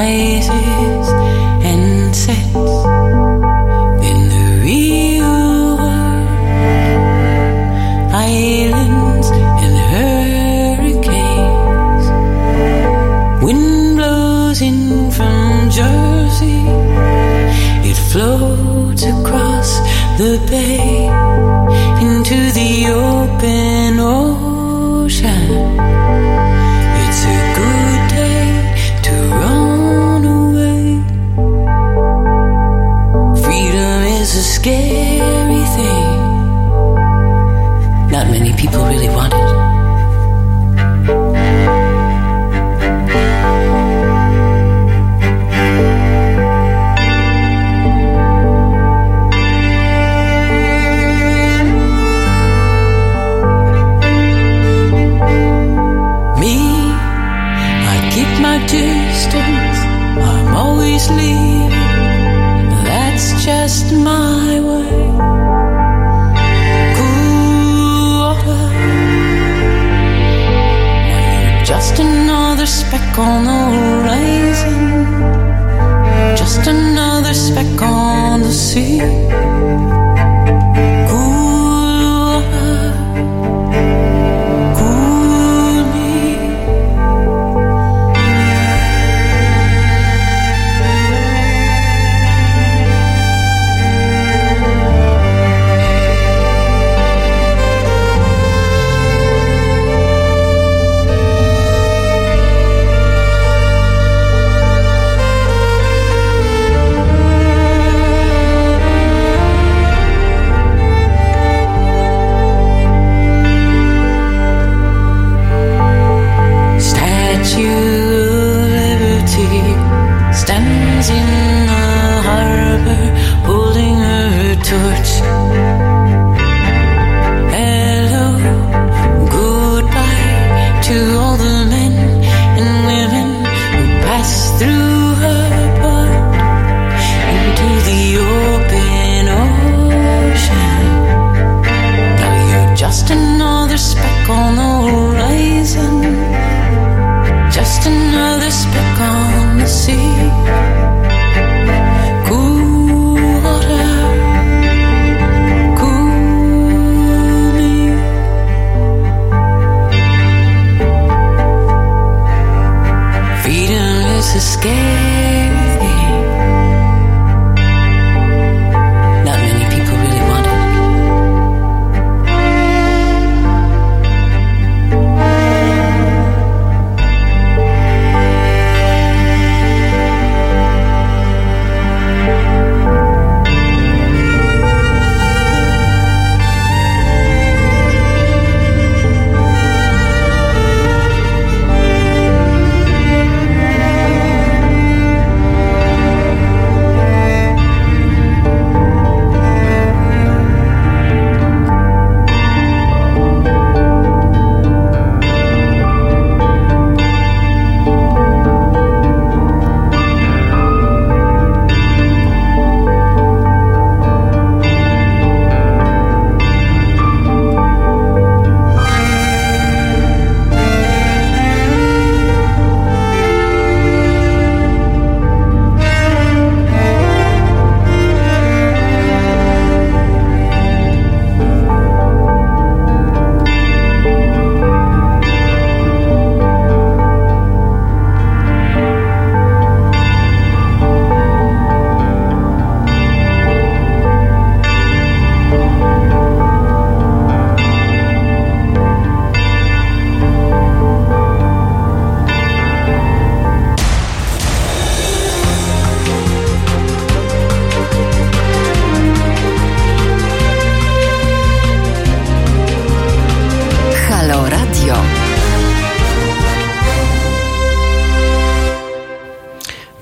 Rises and sets in the real world. Islands and hurricanes. Wind blows in from Jersey. It floats across the bay people really want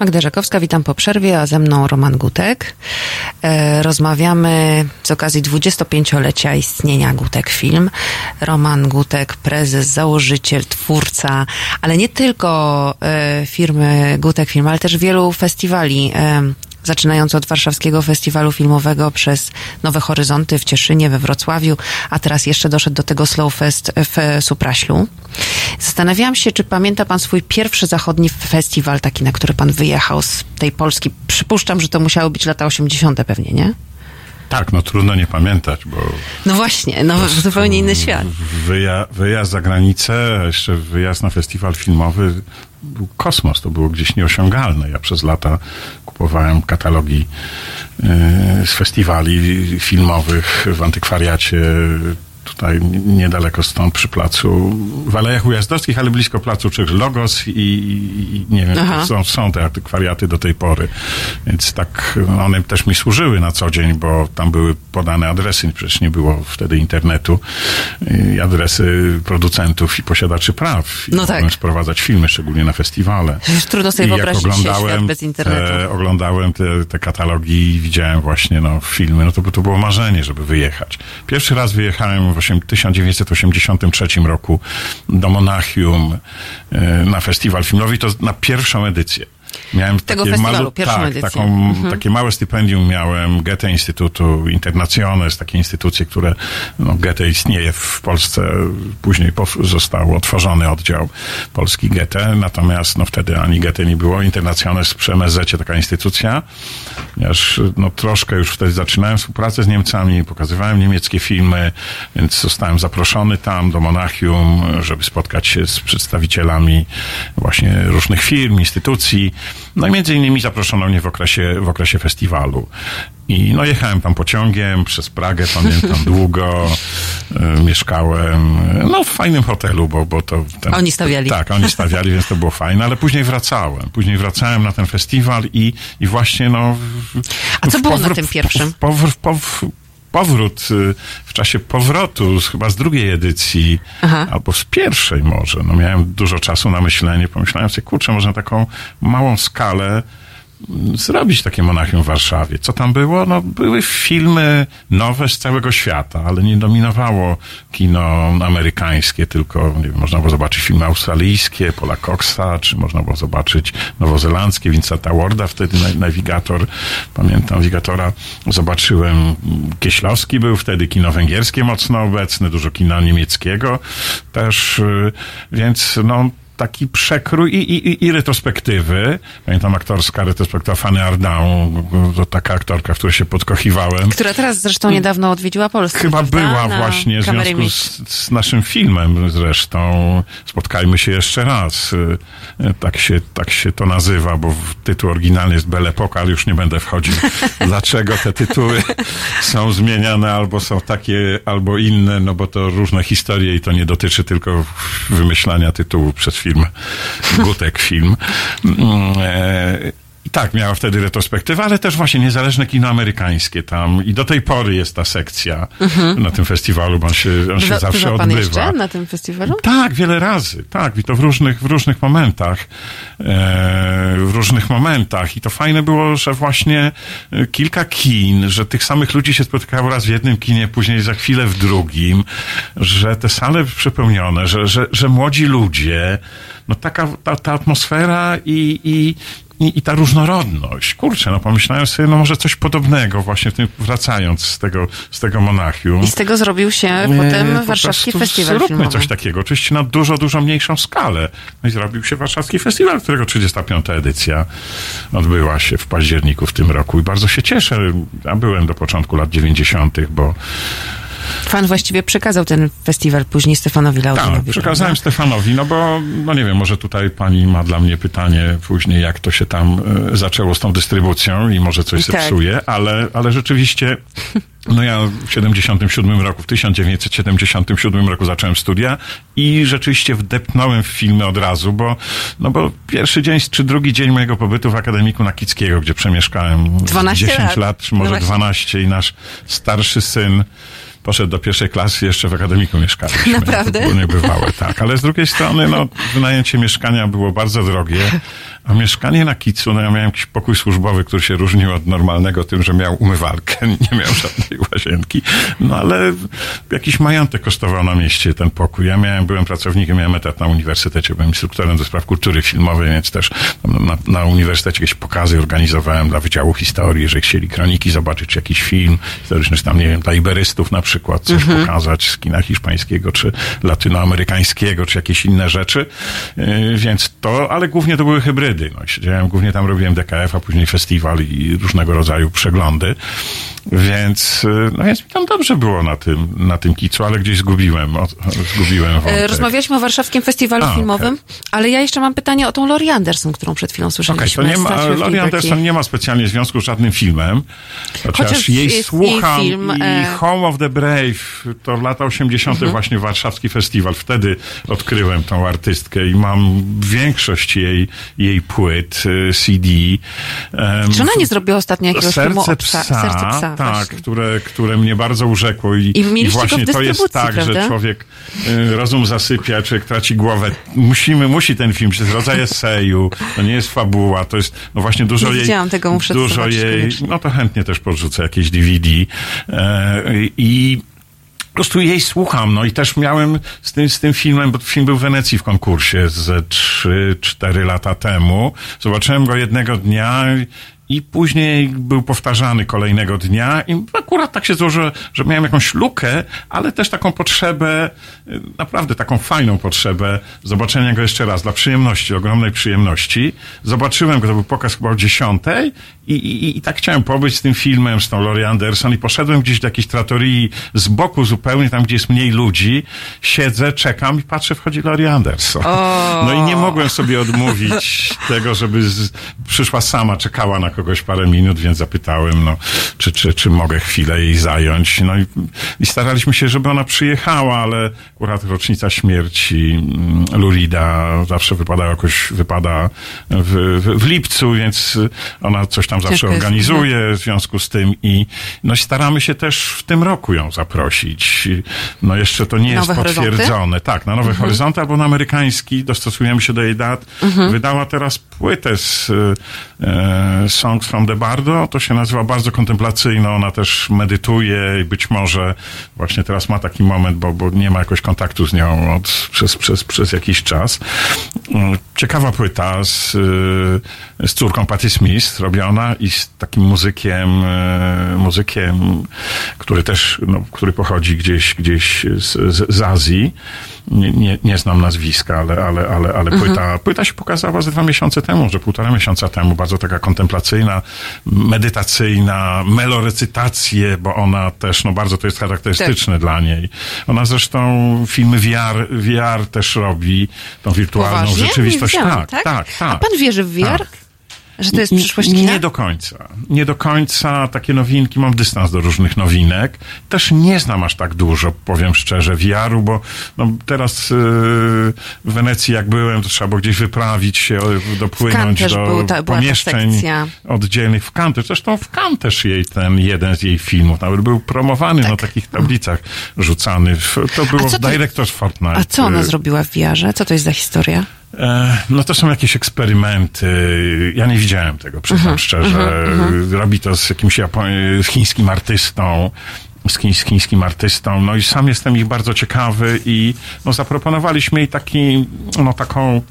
Magda Żakowska, witam po przerwie, a ze mną Roman Gutek. E, rozmawiamy z okazji 25-lecia istnienia Gutek Film. Roman Gutek, prezes, założyciel, twórca, ale nie tylko e, firmy Gutek Film, ale też wielu festiwali e, zaczynając od Warszawskiego Festiwalu Filmowego przez Nowe Horyzonty w Cieszynie, we Wrocławiu, a teraz jeszcze doszedł do tego Slow Fest w Supraślu. Zastanawiałam się, czy pamięta pan swój pierwszy zachodni festiwal, taki, na który pan wyjechał z tej Polski. Przypuszczam, że to musiały być lata 80. pewnie, nie? Tak, no trudno nie pamiętać, bo No właśnie, no zupełnie inny świat. wyja, wyjazd za granicę, jeszcze wyjazd na festiwal filmowy był kosmos, to było gdzieś nieosiągalne. Ja przez lata kupowałem katalogi e, z festiwali filmowych w antykwariacie tutaj niedaleko stąd przy placu, w Alejach Ujazdowskich, ale blisko placu Czech Logos i, i nie wiem, Aha. są, są te antykwariaty do tej pory. Więc tak no, one też mi służyły na co dzień, bo tam były podane adresy, przecież nie było wtedy internetu, i adresy producentów i posiadaczy praw. I No tak. sprowadzać filmy, szczególnie na festiwale. Trudno sobie I wyobrazić oglądałem bez internetu. Te, oglądałem te, te katalogi i widziałem właśnie no, filmy, no to, to było marzenie, żeby wyjechać. Pierwszy raz wyjechałem 1983 roku do Monachium e, na festiwal filmowy to na pierwszą edycję. Miałem Tego takie festiwalu, pierwszą tak, edycję. Taką, Mhm. Takie małe stypendium miałem Goethe Instytutu Internationes, takie instytucje, które no, Goethe istnieje w Polsce, później został otworzony oddział polski Goethe, natomiast no, wtedy ani Goethe nie było, Internationes przy MSZ taka instytucja, ponieważ no, troszkę już wtedy zaczynałem współpracę z Niemcami, pokazywałem niemieckie filmy, więc zostałem zaproszony tam do Monachium, żeby spotkać się z przedstawicielami właśnie różnych firm, instytucji. No i między innymi zaproszono mnie w okresie, w okresie festiwalu. I no jechałem tam pociągiem przez Pragę, pamiętam długo, y, mieszkałem no w fajnym hotelu, bo, bo to... Ten, Oni stawiali. Tak, oni stawiali, więc to było fajne, ale później wracałem. Później wracałem na ten festiwal i, i właśnie no... w- A co w było na tym pierwszym? w Powr, powr, powrót, y, w czasie powrotu, chyba z drugiej edycji, Aha. albo z pierwszej może, no miałem dużo czasu na myślenie, pomyślałem sobie, kurczę, może na taką małą skalę zrobić takie Monachium w Warszawie. Co tam było? No, były filmy nowe z całego świata, ale nie dominowało kino amerykańskie, tylko nie wiem, można było zobaczyć filmy australijskie, Paula Coxa, czy można było zobaczyć nowozelandzkie, Vincenta Warda, wtedy na- nawigator, pamiętam nawigatora, zobaczyłem, Kieślowski był wtedy, kino węgierskie mocno obecne, dużo kina niemieckiego też, y, więc no, taki przekrój i, i, i- retrospektywy. Pamiętam aktorska retrospektywa Fanny Ardant, to taka aktorka, w której się podkochiwałem. Która teraz zresztą niedawno odwiedziła Polskę. Chyba prawda? była Na właśnie w związku z, z naszym filmem zresztą. Spotkajmy się jeszcze raz. Tak się, tak się to nazywa, bo tytuł oryginalny jest Belle Époque, ale już nie będę wchodził. Dlaczego te tytuły są zmieniane, albo są takie, albo inne, no bo to różne historie i to nie dotyczy tylko wymyślania tytułu przez film. Gutek film. Mm, e, tak, miała wtedy retrospektywę, ale też właśnie niezależne kino amerykańskie tam. I do tej pory jest ta sekcja na tym festiwalu, bo on się, on się Bywa, zawsze bywa pan odbywa. jeszcze na tym festiwalu? Tak, wiele razy, tak, i to w różnych, w różnych momentach, e, w różnych momentach. I to fajne było, że właśnie e, kilka kin, że tych samych ludzi się spotykało raz w jednym kinie, później za chwilę w drugim, że te sale przepełnione, że, że, że młodzi ludzie, no taka ta, ta atmosfera i, i i, I ta różnorodność. Kurczę, no pomyślałem sobie, no może coś podobnego właśnie tym, wracając z tego, z tego Monachium. I z tego zrobił się Nie, potem po Warszawski prostu Festiwal Zróbmy Filmowy. coś takiego, oczywiście na dużo, dużo mniejszą skalę. No i zrobił się Warszawski Festiwal, którego 35. edycja odbyła się w październiku w tym roku i bardzo się cieszę. Ja byłem do początku lat 90., bo Pan właściwie przekazał ten festiwal później Stefanowi Laudynowi. tak, przekazałem prawda? Stefanowi, no bo, no nie wiem, może tutaj pani ma dla mnie pytanie później, jak to się tam e, zaczęło z tą dystrybucją i może coś Tak. zepsuje, ale, ale rzeczywiście, no ja w 77 roku, w 1977 roku zacząłem studia i rzeczywiście wdepnąłem w filmy od razu, bo, no bo pierwszy dzień czy drugi dzień mojego pobytu w Akademiku Nakickiego, gdzie przemieszkałem 12 10 lat. lat, czy No może właśnie. 12 i nasz starszy syn poszedł do pierwszej klasy, jeszcze w akademiku mieszkaliśmy. Naprawdę? To było niebywałe, tak. Ale z drugiej strony, no, wynajęcie mieszkania było bardzo drogie, A mieszkanie na Kicu, no ja miałem jakiś pokój służbowy, który się różnił od normalnego tym, że miał umywalkę, nie miał żadnej łazienki. No ale jakiś majątek kosztował na mieście ten pokój. Ja miałem, byłem pracownikiem, miałem etat na uniwersytecie, byłem instruktorem do spraw kultury filmowej, więc też na, na uniwersytecie jakieś pokazy organizowałem dla Wydziału Historii, jeżeli chcieli kroniki zobaczyć, czy jakiś film historyczny, czy tam, nie wiem, dla iberystów na przykład coś pokazać z kina hiszpańskiego, czy latynoamerykańskiego, czy jakieś inne rzeczy. Yy, Więc to, ale głównie to były hybrydy. No, siedziałem, głównie tam robiłem DKF, a później festiwal i różnego rodzaju przeglądy. Więc, yy, no więc mi tam dobrze było na tym, na tym kicu, ale gdzieś zgubiłem, od, zgubiłem E, wątek. Rozmawialiśmy o warszawskim festiwalu A, filmowym, ale ja jeszcze mam pytanie o tą Laurie Anderson, którą przed chwilą słyszeliśmy. Okej, to nie ma, Liberty. Anderson nie ma specjalnie związku z żadnym filmem, chociaż, Chociaż jej jest jej słucham film, i e, Home of the Brave to lata 80. Mhm. właśnie warszawski festiwal. Wtedy odkryłem tą artystkę i mam większość jej, jej płyt, e, CD. Czy ona nie zrobiła ostatnio jakiegoś filmu Serce o psa? psa, Serce psa, tak, właśnie. które, które mnie bardzo urzekło i, I go właśnie to jest tak, że prawda? człowiek y, rozum zasypia, człowiek traci głowę. Musimy, musi ten film, to jest rodzaj eseju, to nie jest fabuła, to jest no właśnie dużo Nie jej... tego, muszę Dużo jej, koniecznie. no to chętnie też podrzucę jakieś DVD e, i prostu jej słucham, no i też miałem z tym, z tym filmem, bo film był w Wenecji w konkursie ze 3-4 lata temu. Zobaczyłem go jednego dnia i później był powtarzany kolejnego dnia i akurat tak się złożyło, że miałem jakąś lukę, ale też taką potrzebę, naprawdę taką fajną potrzebę zobaczenia go jeszcze raz dla przyjemności, ogromnej przyjemności. Zobaczyłem go, to był pokaz chyba o dziesiątej i, i, i tak chciałem pobyć z tym filmem, z tą Laurie Anderson i poszedłem gdzieś do jakiejś tratorii z boku zupełnie, tam gdzie jest mniej ludzi, siedzę, czekam i patrzę, wchodzi Laurie Anderson. No i nie mogłem sobie odmówić tego, żeby z, przyszła sama, czekała na kogoś parę minut, więc zapytałem, no, czy, czy, czy mogę chwilę jej zająć. No i, i staraliśmy się, żeby ona przyjechała, ale akurat rocznica śmierci mm, Lurida zawsze wypada jakoś, wypada w, w, w lipcu, więc ona coś tam zawsze Ciężko jest, organizuje w związku z tym i no staramy się też w tym roku ją zaprosić. No jeszcze to nie Nowe jest horyzonty? potwierdzone. Tak, na Nowe Horyzonty albo na amerykański, dostosujemy się do jej dat. Wydała teraz płytę z e, Songs from the Bardo, to się nazywa bardzo kontemplacyjno, ona też medytuje i być może właśnie teraz ma taki moment, bo, bo nie ma jakoś kontaktu z nią od, przez, przez, przez jakiś czas. Mm, Ciekawa płyta z, y, z córką Patti Smith robiona i z takim muzykiem, e, muzykiem, który też, no, który pochodzi gdzieś, gdzieś z, z, z Azji. Nie, nie, nie znam nazwiska, ale, ale, ale, ale płyta, płyta się pokazała ze dwa miesiące temu, że półtora miesiąca temu, bardzo taka kontemplacyjna, medytacyjna, melorecytacje, bo ona też, no bardzo to jest charakterystyczne dla niej. Ona zresztą filmy VR, VR też robi, tą wirtualną Poważnie? rzeczywistość. Wiedziałam, tak, tak, tak. A pan wierzy w VR? Tak. Że to jest przyszłość kina? Nie do końca. Nie do końca takie nowinki, mam dystans do różnych nowinek. Też nie znam aż tak dużo, powiem szczerze, VR-u, bo no, teraz yy, w Wenecji jak byłem, to trzeba było gdzieś wyprawić się, dopłynąć do był ta- pomieszczeń oddzielnych w Cannes. Zresztą w Cannes też jej ten jeden z jej filmów nawet był promowany na takich tablicach rzucany. To było Tak. to- Directors Fortnite. A co ona y, zrobiła w VR-ze? Co to jest za historia? E, No to są jakieś eksperymenty. Ja nie widziałem tego, przyznam Mhm, szczerze. Robi to z jakimś Japo- z chińskim artystą. Z chiń- z chińskim artystą. No i sam jestem ich bardzo ciekawy i no, zaproponowaliśmy jej taki, no taką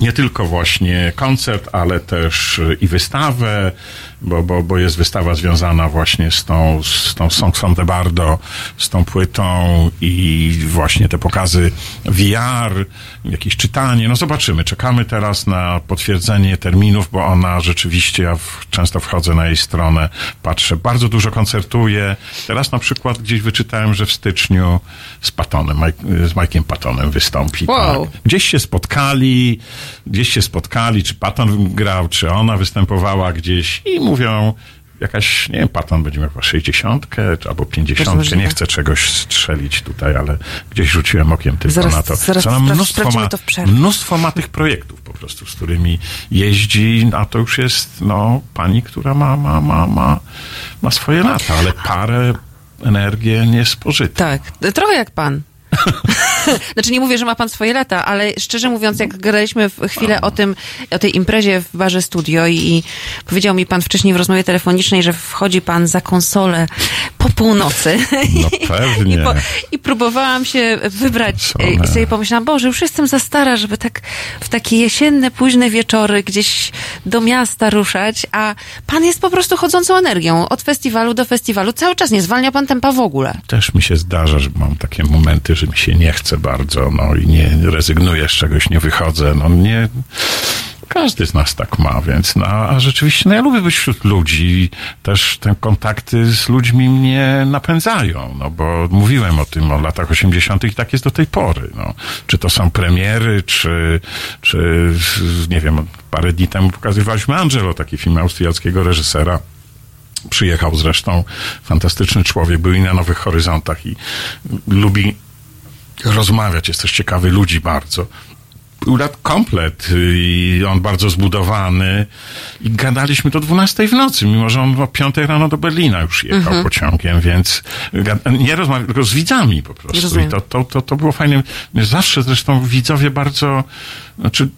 nie tylko właśnie koncert, ale też i wystawę, bo, bo, bo jest wystawa związana właśnie z tą, z tą Songs from the Bardo, z tą płytą i właśnie te pokazy VR, jakieś czytanie. No zobaczymy. Czekamy teraz na potwierdzenie terminów, bo ona rzeczywiście, ja w, często wchodzę na jej stronę, patrzę, bardzo dużo koncertuje. Teraz na przykład gdzieś wyczytałem, że w styczniu z Patonem, Mike, z Mike'iem Patonem wystąpi. Wow. Tak. Gdzieś się spotkali, gdzieś się spotkali, czy Patton grał, czy ona występowała gdzieś i mówią, jakaś, nie wiem, Patton będzie miał chyba 60 czy albo 50, możliwe. nie chcę czegoś strzelić tutaj, ale gdzieś rzuciłem okiem tylko Zaraz- na to. zaraz spra- mnóstwo, ma, to mnóstwo ma tych projektów po prostu, z którymi jeździ, a to już jest, no, pani, która ma, ma, ma, ma, ma swoje lata, ale parę energię nie spożyta. Tak, trochę jak pan. Znaczy nie mówię, że ma pan swoje lata, ale szczerze mówiąc, jak gadaliśmy w chwilę o tym, o tej imprezie w barze studio i, i powiedział mi pan wcześniej w rozmowie telefonicznej, że wchodzi pan za konsolę po północy. No pewnie. I, po, I próbowałam się wybrać Konsolę. i sobie pomyślałam, Boże, już jestem za stara, żeby tak w takie jesienne, późne wieczory gdzieś do miasta ruszać, a pan jest po prostu chodzącą energią. Od festiwalu do festiwalu. Cały czas nie zwalnia pan tempa w ogóle. Też mi się zdarza, że mam takie momenty, że mi się nie chce bardzo, no i nie rezygnuję z czegoś, nie wychodzę, no nie... Każdy z nas tak ma, więc no, a rzeczywiście, no ja lubię być wśród ludzi, też te kontakty z ludźmi mnie napędzają, no bo mówiłem o tym o latach 80. i tak jest do tej pory, no. Czy to są premiery, czy, czy nie wiem, parę dni temu pokazywaliśmy Angelo, taki film austriackiego reżysera, przyjechał zresztą, fantastyczny człowiek, był i na Nowych Horyzontach i lubi rozmawiać, jest też ciekawy ludzi bardzo. Był lat komplet i on bardzo zbudowany i gadaliśmy do 12 w nocy, mimo że on o 5 rano do Berlina już jechał pociągiem, więc nie rozmawiał, tylko z widzami po prostu. Rozumiem. I to, to, to, to było fajne. Zawsze zresztą widzowie bardzo, znaczy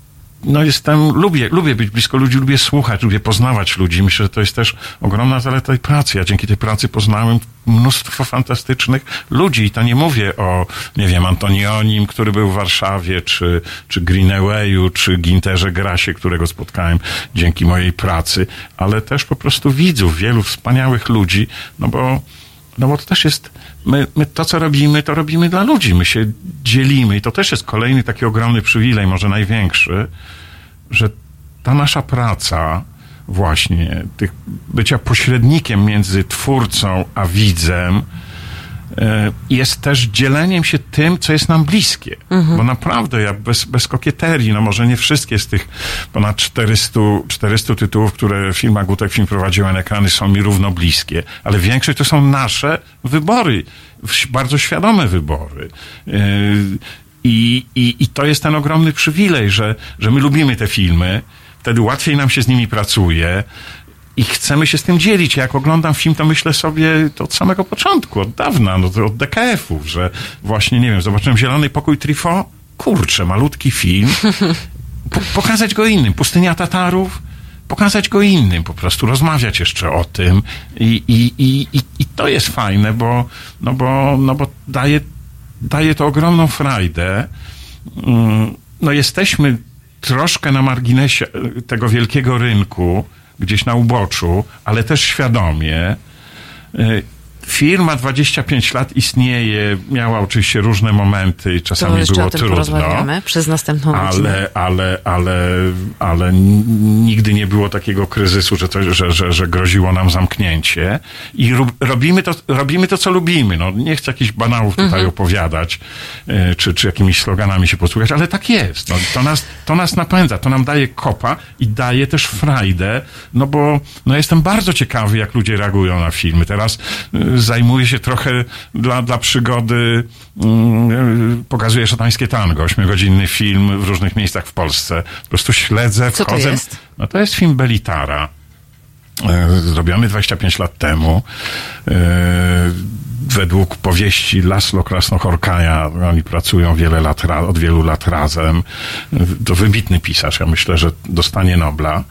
no jestem, lubię, lubię być blisko ludzi, lubię słuchać, lubię poznawać ludzi. Myślę, że to jest też ogromna zaleta tej pracy. Ja dzięki tej pracy poznałem mnóstwo fantastycznych ludzi i to nie mówię o, nie wiem, Antonionim, który był w Warszawie, czy, czy Greenawayu, czy Ginterze Grasie, którego spotkałem dzięki mojej pracy, ale też po prostu widzów, wielu wspaniałych ludzi, no bo no bo to też jest, my, my to co robimy, to robimy dla ludzi, my się dzielimy i to też jest kolejny taki ogromny przywilej, może największy, że ta nasza praca właśnie, tych, bycia pośrednikiem między twórcą a widzem, jest też dzieleniem się tym, co jest nam bliskie. Bo naprawdę ja bez, bez kokieterii, no może nie wszystkie z tych ponad 400, 400 tytułów, które firma Gutek Film prowadziła na ekrany są mi równo bliskie, ale większość to są nasze wybory, bardzo świadome wybory. Yy, I, i, I to jest ten ogromny przywilej, że, że my lubimy te filmy, wtedy łatwiej nam się z nimi pracuje, i chcemy się z tym dzielić. Jak oglądam film, to myślę sobie to od samego początku, od dawna, no od DKF-ów, że właśnie, nie wiem, zobaczyłem Zielony Pokój Trifo, kurczę, malutki film, po, pokazać go innym. Pustynia Tatarów, pokazać go innym, po prostu rozmawiać jeszcze o tym i, i, i, i, i to jest fajne, bo, no bo, no bo daje, daje to ogromną frajdę. Mm, No jesteśmy troszkę na marginesie tego wielkiego rynku, gdzieś na uboczu, ale też świadomie. E, Firma 25 lat istnieje, miała oczywiście różne momenty i To czasami jeszcze było o tym trudno. przez następną godzinę. Ale, ale, ale, ale nigdy nie było takiego kryzysu, że, to, że, że, że groziło nam zamknięcie. I robimy, to, robimy to, co lubimy. No, nie chcę jakichś banałów tutaj Mhm. opowiadać, e, czy, czy jakimiś sloganami się posłuchać, ale tak jest. No, to, nas, to nas napędza, to nam daje kopa i daje też frajdę, no bo no, jestem bardzo ciekawy, jak ludzie reagują na filmy. Teraz zajmuję się trochę dla, dla przygody, mm, pokazuję szatańskie tango, ośmiogodzinny film w różnych miejscach w Polsce. Po prostu śledzę, Co to wchodzę. jest? No to jest film Belitara zrobiony 25 lat temu. e, Według powieści Laszlo Krasnochorkaja, oni pracują wiele lat, od wielu lat razem. To wybitny pisarz, ja myślę, że dostanie Nobla.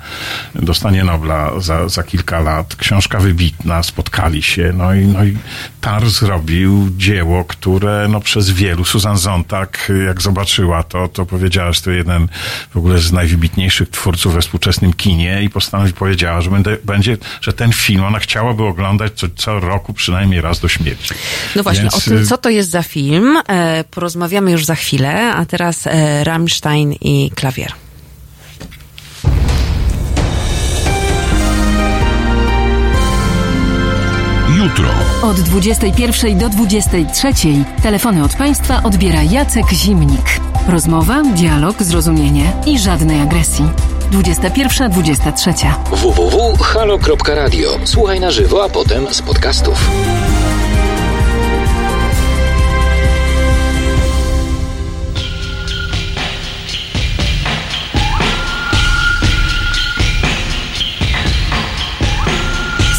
Dostanie Nobla za, za kilka lat. Książka wybitna, spotkali się. No i, no i Tar zrobił dzieło, które no, przez wielu, Susan Zontag, jak zobaczyła to, to powiedziała, że to jeden w ogóle z najwybitniejszych twórców we współczesnym kinie i postanowi powiedziała, że będę, będzie, że ten film ona chciałaby oglądać co, co roku przynajmniej raz do śmierci. No właśnie, Więc, o tym, y, co to jest za film, e, porozmawiamy już za chwilę, a teraz e, Rammstein i klawier. Jutro. Od 21 do 23 telefony od państwa odbiera Jacek Zimnik. Rozmowa, dialog, zrozumienie i żadnej agresji. 21-23. www.halo.radio. Słuchaj na żywo, a potem z podcastów.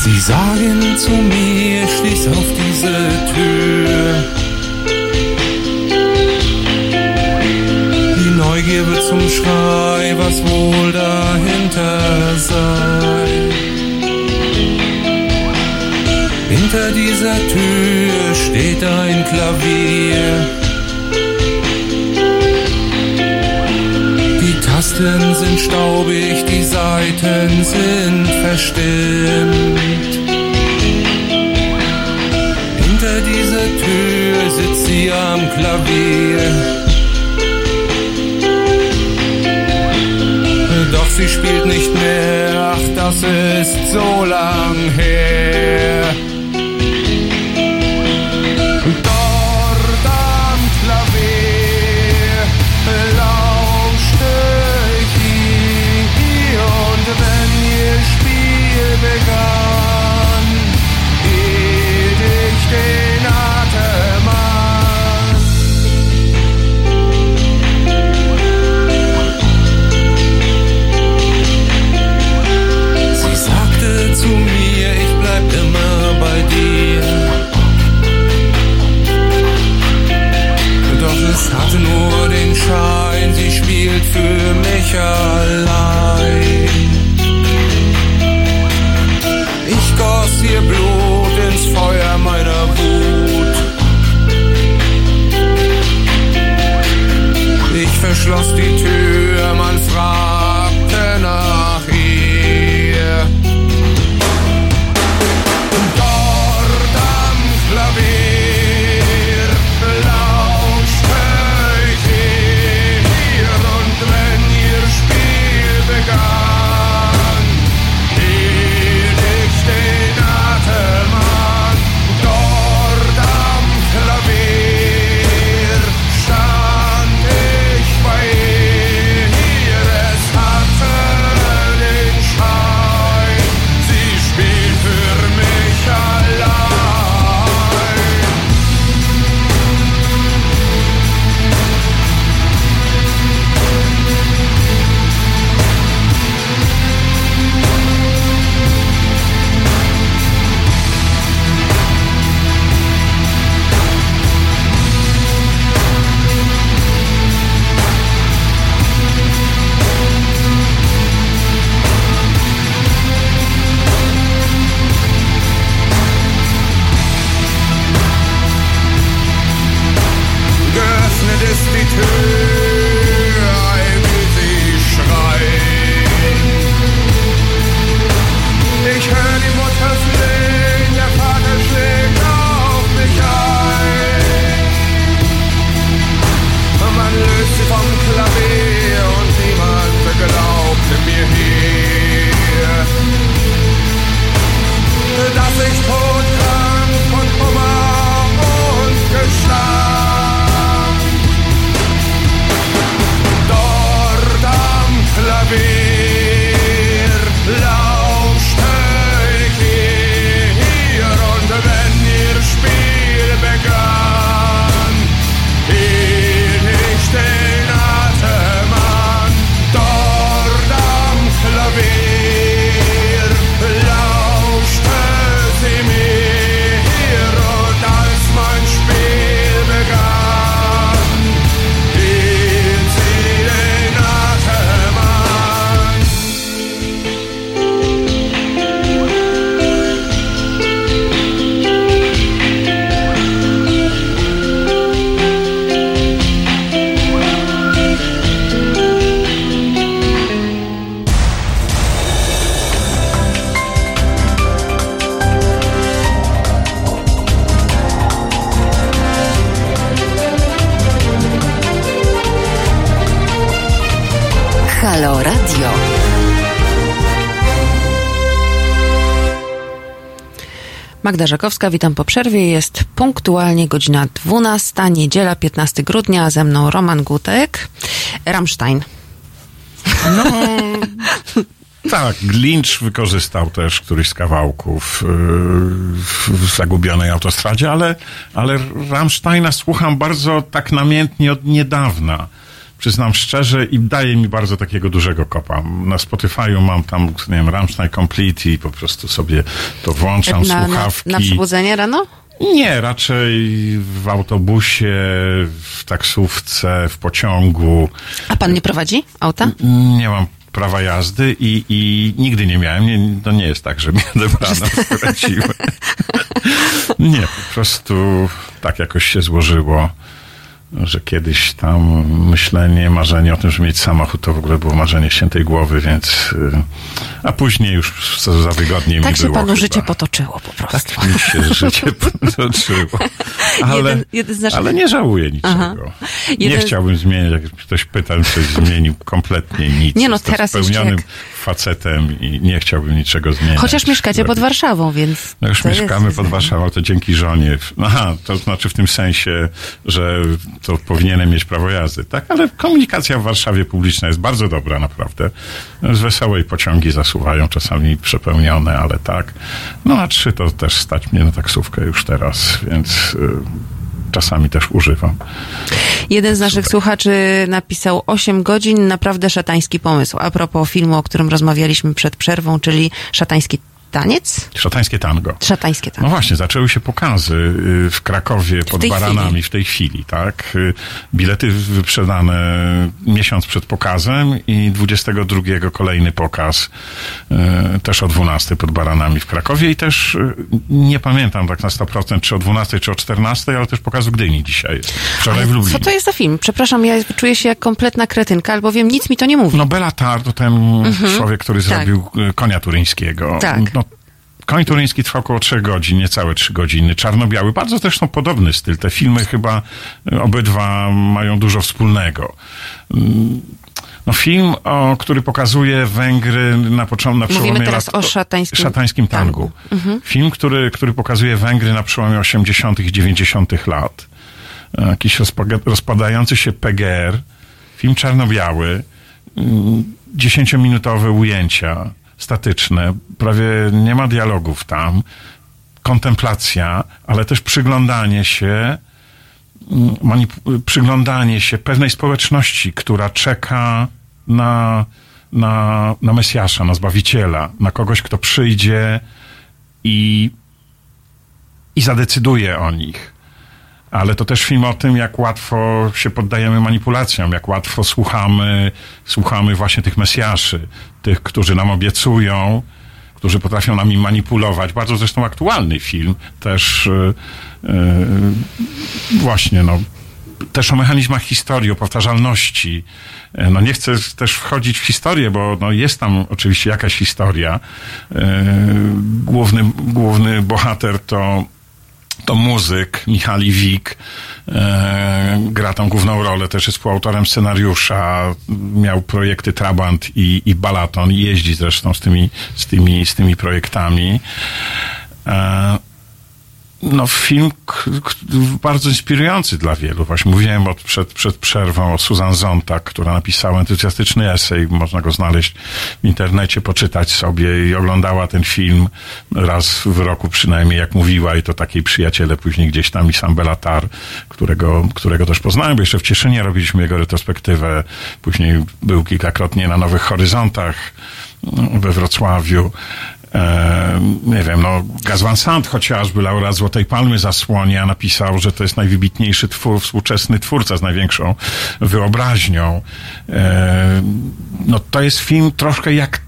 Sie sagen zu mir, schließ auf diese Tür. glaub ich, die Seiten sind verstimmt. Hinter dieser Tür sitzt sie am Klavier. Doch sie spielt nicht mehr, ach, das ist so lang her. Es hatte nur den Schein, sie spielt für mich allein. Ich goss ihr Blut ins Feuer meiner Wut. Ich verschloss die Tür. Magda Żakowska, witam po przerwie. Jest punktualnie godzina 12, niedziela 15 grudnia, ze mną Roman Gutek, Rammstein. No, tak, Glincz wykorzystał też któryś z kawałków y, w zagubionej autostradzie, ale, ale Rammsteina słucham bardzo tak namiętnie od niedawna przyznam szczerze i daje mi bardzo takiego dużego kopa. Na Spotify'u mam tam, nie wiem, Ramstein Complete i po prostu sobie to włączam, na, słuchawki. Na, na przebudzenie rano? Nie, raczej w autobusie, w taksówce, w pociągu. A pan nie prowadzi auta? Nie mam prawa jazdy i, i nigdy nie miałem. Nie, to nie jest tak, że mnie odebrano, straciłem. nie, po prostu tak jakoś się złożyło że kiedyś tam myślenie, marzenie o tym, żeby mieć samochód, to w ogóle było marzenie świętej głowy, więc... y, A później już za, za wygodnie Tak mi się było panu chyba. życie potoczyło po prostu. Tak mi się życie potoczyło. Ale, Jeden- jeden z naszych- ale nie żałuję niczego. Aha. Nie Jeden- chciałbym zmieniać, jak ktoś pyta, coś zmienił kompletnie nic. Nie no, Jestem teraz spełnionym jak- facetem i nie chciałbym niczego zmieniać. Chociaż mieszkacie pod. Warszawą, więc. No już mieszkamy pod. Warszawą, to dzięki żonie. Aha, to znaczy w tym sensie, że to powinienem mieć prawo jazdy, tak? Ale komunikacja w Warszawie publiczna jest bardzo dobra, naprawdę. Z wesołej pociągi zasuwają, czasami przepełnione, ale tak. No a trzy to też stać mnie na taksówkę już teraz, więc y, czasami też używam. Jeden z naszych słuchaczy napisał 8 godzin, naprawdę szatański pomysł. A propos filmu, o którym rozmawialiśmy przed przerwą, czyli szatański taniec? Szatańskie tango. Szatańskie No tango. właśnie, zaczęły się pokazy y, w Krakowie pod tej Baranami chwili. w tej chwili, tak? Y, Bilety wyprzedane miesiąc przed pokazem i 22 kolejny pokaz y, też o 12 pod Baranami w Krakowie i też nie pamiętam tak na 100% czy o 12 czy o 14, ale też pokaz w Gdyni dzisiaj jest. Wczoraj w Ale Lublinie. co to jest za film? Przepraszam, ja czuję się jak kompletna kretynka, albowiem nic mi to nie mówi. No Bela Tar to ten człowiek, który Tak. zrobił konia turyńskiego. Tak. No, koń turyński trwał około 3 godzin, niecałe 3 godziny. Czarno-biały. Bardzo zresztą podobny styl. Te filmy chyba y, obydwa mają dużo wspólnego. Mm, No film, o, który pokazuje Węgry na początku, na przełomie Mówimy teraz lat, o szatańskim szatańskim tangu. Film, który, który pokazuje Węgry na przełomie 80. i 90. lat. E, Jakiś rozpadający się PGR. Film czarno-biały. mm, Dziesięciominutowe ujęcia statyczne. Prawie nie ma dialogów tam. Kontemplacja, ale też przyglądanie się mm, przyglądanie się pewnej społeczności, która czeka na, na, na Mesjasza, na Zbawiciela, na kogoś, kto przyjdzie i, i zadecyduje o nich. Ale to też film o tym, jak łatwo się poddajemy manipulacjom, jak łatwo słuchamy, słuchamy właśnie tych Mesjaszy, tych, którzy nam obiecują, którzy potrafią nami manipulować. Bardzo zresztą aktualny film, też yy, yy, właśnie, no, też o mechanizmach historii, o powtarzalności. E, No nie chcę też wchodzić w historię, bo no jest tam oczywiście jakaś historia. E, Główny, główny bohater to to muzyk Michali Wik, e, gra tam główną rolę, też jest współautorem scenariusza, miał projekty Trabant i, i Balaton jeździ zresztą z tymi, z tymi, z tymi projektami. E, no, film bardzo inspirujący dla wielu. Właśnie mówiłem od, przed, przed przerwą o Susan Zontag, która napisała entuzjastyczny esej. Można go znaleźć w internecie, poczytać sobie i oglądała ten film raz w roku przynajmniej, jak mówiła i to takiej przyjaciele później gdzieś tam i sam Belatar, którego, którego też poznałem, bo jeszcze w Cieszynie robiliśmy jego retrospektywę. Później był kilkakrotnie na Nowych Horyzontach we Wrocławiu. E, nie wiem, no Gaz Van Sant chociażby, laureat Złotej Palmy zasłonia, napisał, że to jest najwybitniejszy twór, współczesny twórca z największą wyobraźnią. E, no to jest film troszkę jak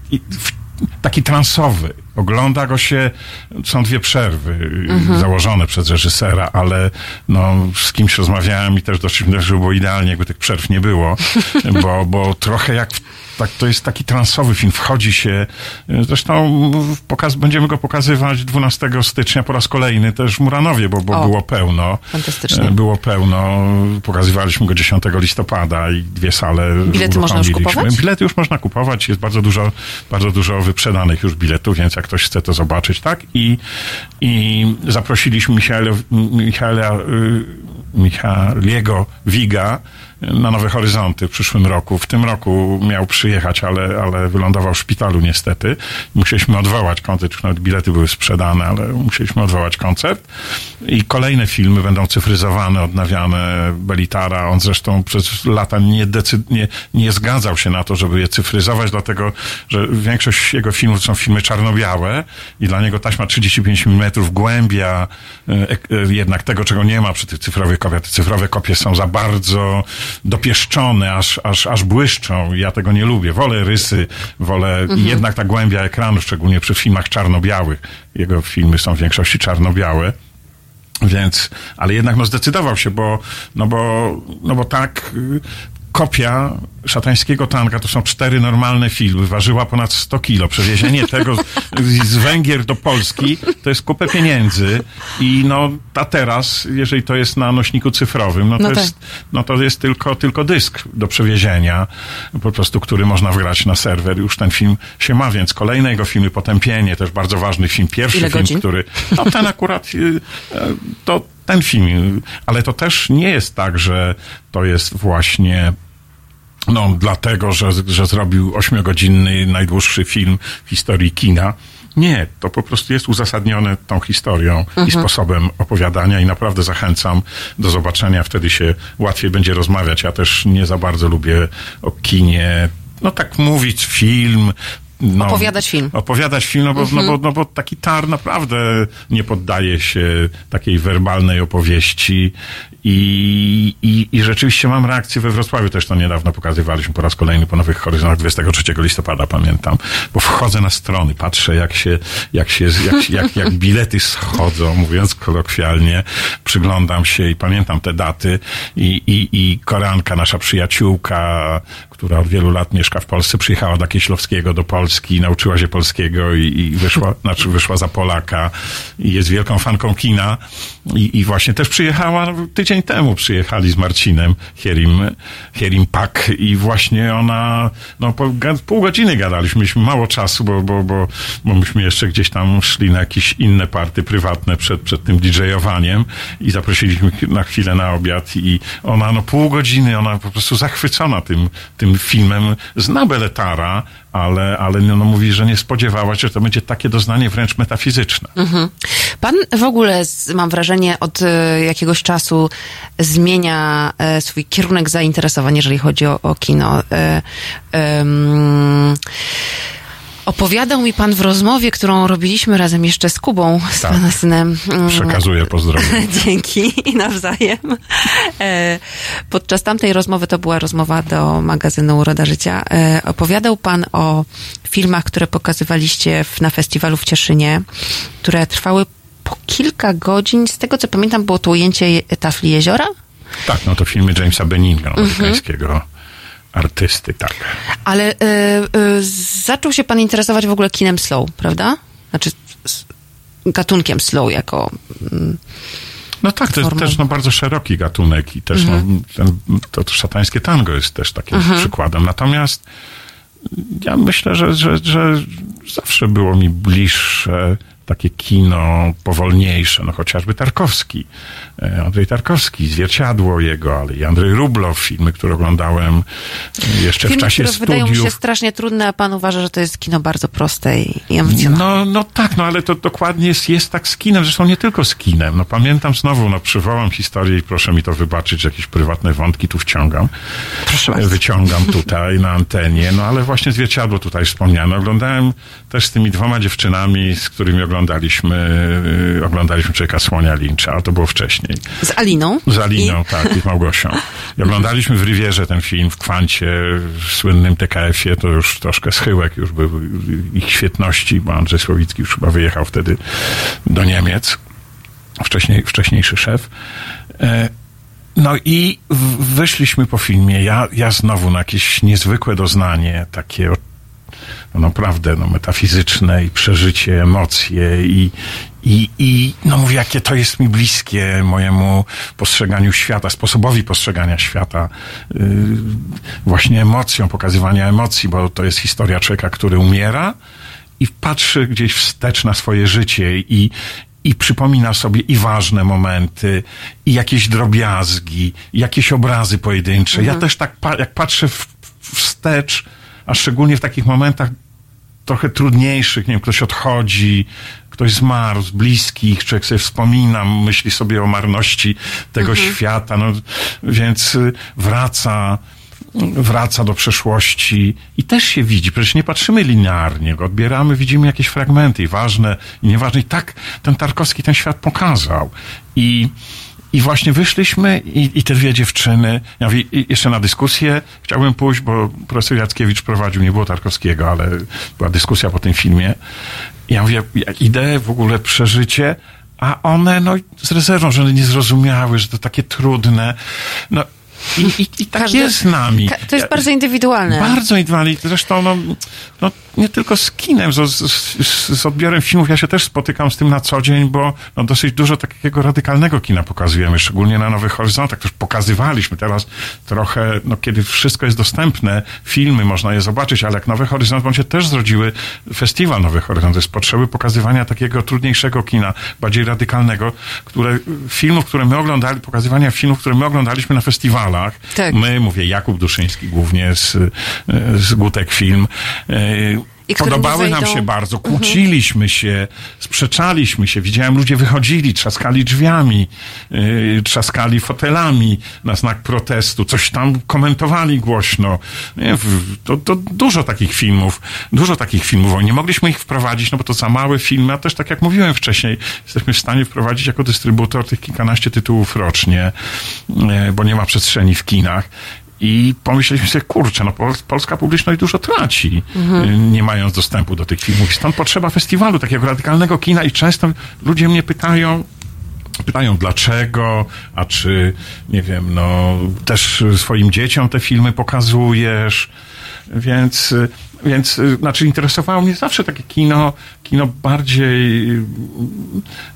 taki transowy. Ogląda go się, są dwie przerwy y, założone przez reżysera, ale no, z kimś rozmawiałem i też doszliśmy, że było idealnie, jakby tych przerw nie było, bo, bo trochę jak tak, to jest taki transowy film, wchodzi się, y, zresztą pokaz, będziemy go pokazywać 12 stycznia po raz kolejny też w Muranowie, bo, bo O. było pełno. Fantastycznie. E, Było pełno, pokazywaliśmy go 10 listopada i dwie sale Bilety można już kupować? Bilety już można kupować, jest bardzo dużo, bardzo dużo wyprzedanych już biletów, więc jak ktoś chce to zobaczyć, tak? I, i zaprosiliśmy Michaela, Michaela, y, Michaliego Wiga, na Nowe Horyzonty w przyszłym roku. W tym roku miał przyjechać, ale, ale wylądował w szpitalu niestety. Musieliśmy odwołać koncert, już nawet bilety były sprzedane, ale musieliśmy odwołać koncert. I kolejne filmy będą cyfryzowane, odnawiane. Belitara, on zresztą przez lata nie, decyd- nie, nie zgadzał się na to, żeby je cyfryzować, dlatego, że większość jego filmów są filmy czarno-białe i dla niego taśma 35 mm głębia e, e, jednak tego, czego nie ma przy tych cyfrowych kopiach. Te cyfrowe kopie są za bardzo dopieszczone, aż, aż, aż błyszczą. Ja tego nie lubię. Wolę rysy, wolę i jednak ta głębia ekranu, szczególnie przy filmach czarno-białych. Jego filmy są w większości czarno-białe. Więc, ale jednak no zdecydował się, bo, no bo, no bo tak, y, kopia szatańskiego tanka to są cztery normalne filmy, ważyła ponad 100 kilo. Przewiezienie tego z, z Węgier do Polski to jest kupę pieniędzy i no, a teraz, jeżeli to jest na nośniku cyfrowym, no to, No tak. jest, no to jest tylko, tylko dysk do przewiezienia, po prostu, który można wgrać na serwer. Już ten film się ma, więc kolejne jego filmy, Potępienie, też bardzo ważny film, pierwszy Ile film, godzin? który, no ten akurat, y, e, to ten film, ale to też nie jest tak, że to jest właśnie no, dlatego, że, że zrobił ośmiogodzinny, najdłuższy film w historii kina. Nie, to po prostu jest uzasadnione tą historią i sposobem opowiadania i naprawdę zachęcam do zobaczenia. Wtedy się łatwiej będzie rozmawiać. Ja też nie za bardzo lubię o kinie, no tak mówić, film. No, Opowiadać film. Opowiadać film, no bo, no, bo, no bo taki tar naprawdę nie poddaje się takiej werbalnej opowieści. I, i, i rzeczywiście mam reakcję we Wrocławiu, też to niedawno pokazywaliśmy po raz kolejny po Nowych Horyzontach 23 listopada, pamiętam, bo wchodzę na strony, patrzę jak się, jak się, jak, jak, jak bilety schodzą, mówiąc kolokwialnie, przyglądam się i pamiętam te daty. I, i, i Koreanka, nasza przyjaciółka, która od wielu lat mieszka w Polsce, przyjechała do Kieślowskiego do Polski, nauczyła się polskiego i, i wyszła, znaczy wyszła za Polaka i jest wielką fanką kina. I, i właśnie też przyjechała no, tydzień temu przyjechali z Marcinem Hierim, Hierim Pak i właśnie ona, no po pół godziny gadaliśmy, mieliśmy mało czasu, bo, bo, bo, bo myśmy jeszcze gdzieś tam szli na jakieś inne party prywatne przed, przed tym DJ-owaniem i zaprosiliśmy na chwilę na obiad i ona no pół godziny, ona po prostu zachwycona tym, tym filmem, zna Beletara, ale, ale no, no mówi, że nie spodziewała się, że to będzie takie doznanie wręcz metafizyczne. Pan w ogóle, mam wrażenie, od e, jakiegoś czasu zmienia e, swój kierunek zainteresowań, jeżeli chodzi o, o kino. E, Opowiadał mi pan w rozmowie, którą robiliśmy razem jeszcze z Kubą, z Tak. pana synem. mm, Przekazuję pozdrowienia. Dzięki i nawzajem. E, Podczas tamtej rozmowy, to była rozmowa do magazynu Uroda Życia, e, opowiadał pan o filmach, które pokazywaliście na festiwalu w Cieszynie, które trwały po kilka godzin. Z tego co pamiętam, było to ujęcie tafli jeziora? Tak, no to filmy Jamesa Beninga, amerykańskiego artysty, tak. Ale e, e, zaczął się pan interesować w ogóle kinem slow, prawda? Znaczy gatunkiem slow jako... mm, No tak, to jest Formą. też no, bardzo szeroki gatunek i też no, ten, to, to szatańskie tango jest też takim przykładem. Natomiast ja myślę, że, że, że zawsze było mi bliższe takie kino powolniejsze, no chociażby Tarkowski, Andrzej Tarkowski, Zwierciadło jego, ale i Andrzej Rublow, filmy, które oglądałem e, jeszcze Filmy, w czasie które wydają mi się studiów. strasznie trudne, a pan uważa, że to jest kino bardzo proste i, i emocjonalne. No, no tak, no ale to dokładnie jest, jest tak z kinem, zresztą nie tylko z kinem. No pamiętam znowu, no przywołam historię i proszę mi to wybaczyć, że jakieś prywatne wątki tu wciągam. Proszę bardzo. Wyciągam tutaj na antenie, no ale właśnie zwierciadło tutaj wspomniano. Oglądałem też z tymi dwoma dziewczynami, z którymi oglądaliśmy, yy, oglądaliśmy Człowieka Słonia Lincza, a to było wcześniej. Z Aliną? Z Aliną, tak, i z Małgosią. I oglądaliśmy w Rivierze ten film, w Kwancie, w słynnym TKF-ie, to już troszkę schyłek już był ich świetności, bo Andrzej Słowicki już chyba wyjechał wtedy do Niemiec, wcześniej, wcześniejszy szef. E, No i wyszliśmy po filmie, ja, ja znowu na jakieś niezwykłe doznanie, takie no naprawdę no, metafizyczne i przeżycie, emocje i, i, i no mówię, jakie to jest mi bliskie mojemu postrzeganiu świata, sposobowi postrzegania świata, yy, właśnie emocją, pokazywania emocji, bo to jest historia człowieka, który umiera i patrzy gdzieś wstecz na swoje życie i, i przypomina sobie i ważne momenty, i jakieś drobiazgi, i jakieś obrazy pojedyncze. Ja też tak, pa- jak patrzę w, wstecz, a szczególnie w takich momentach trochę trudniejszych, nie wiem, ktoś odchodzi, ktoś zmarł z bliskich, człowiek sobie wspomina, myśli sobie o marności tego świata, no, więc y, wraca, wraca do przeszłości i też się widzi. Przecież nie patrzymy linearnie, go odbieramy, widzimy jakieś fragmenty i ważne i nieważne. I tak ten Tarkowski ten świat pokazał. I i właśnie wyszliśmy i, i te dwie dziewczyny, ja mówię, jeszcze na dyskusję chciałbym pójść, bo profesor Jackiewicz prowadził, nie było Tarkowskiego, ale była dyskusja po tym filmie. Ja mówię, ja idę w ogóle przeżycie, a one, no z rezerwą, że one nie zrozumiały, że to takie trudne. No i, i, i tak Każdy- jest z nami. To jest bardzo indywidualne. bardzo indywidualnie. Zresztą, no, no, nie tylko z kinem, z, z, z, odbiorem filmów. Ja się też spotykam z tym na co dzień, bo no, dosyć dużo takiego radykalnego kina pokazujemy, szczególnie na Nowych Horyzontach. Też pokazywaliśmy teraz trochę, no, kiedy wszystko jest dostępne, filmy można je zobaczyć, ale jak Nowe Horyzonty, bo się też zrodziły festiwal Nowych Horyzontów z potrzeby pokazywania takiego trudniejszego kina, bardziej radykalnego, które, filmów, które my oglądali, pokazywania filmów, które my oglądaliśmy na festiwalach. Tak. My, mówię, Jakub Duszyński głównie z, z Gutek Film. I Podobały nam się bardzo, kłóciliśmy się, sprzeczaliśmy się. Widziałem, ludzie wychodzili, trzaskali drzwiami, yy, trzaskali fotelami na znak protestu, coś tam komentowali głośno. Nie, w- to, to dużo takich filmów, dużo takich filmów. Nie mogliśmy ich wprowadzić, no bo to za małe filmy, a też tak jak mówiłem wcześniej, jesteśmy w stanie wprowadzić jako dystrybutor tych kilkanaście tytułów rocznie, yy, bo nie ma przestrzeni w kinach. I pomyśleliśmy sobie, kurczę, no pol- polska publiczność dużo traci, y, nie mając dostępu do tych filmów. Stąd potrzeba festiwalu, takiego radykalnego kina. I często ludzie mnie pytają, pytają dlaczego, a czy, nie wiem, no, też swoim dzieciom te filmy pokazujesz, więc, y, więc, y, znaczy interesowało mnie zawsze takie kino, kino bardziej, y,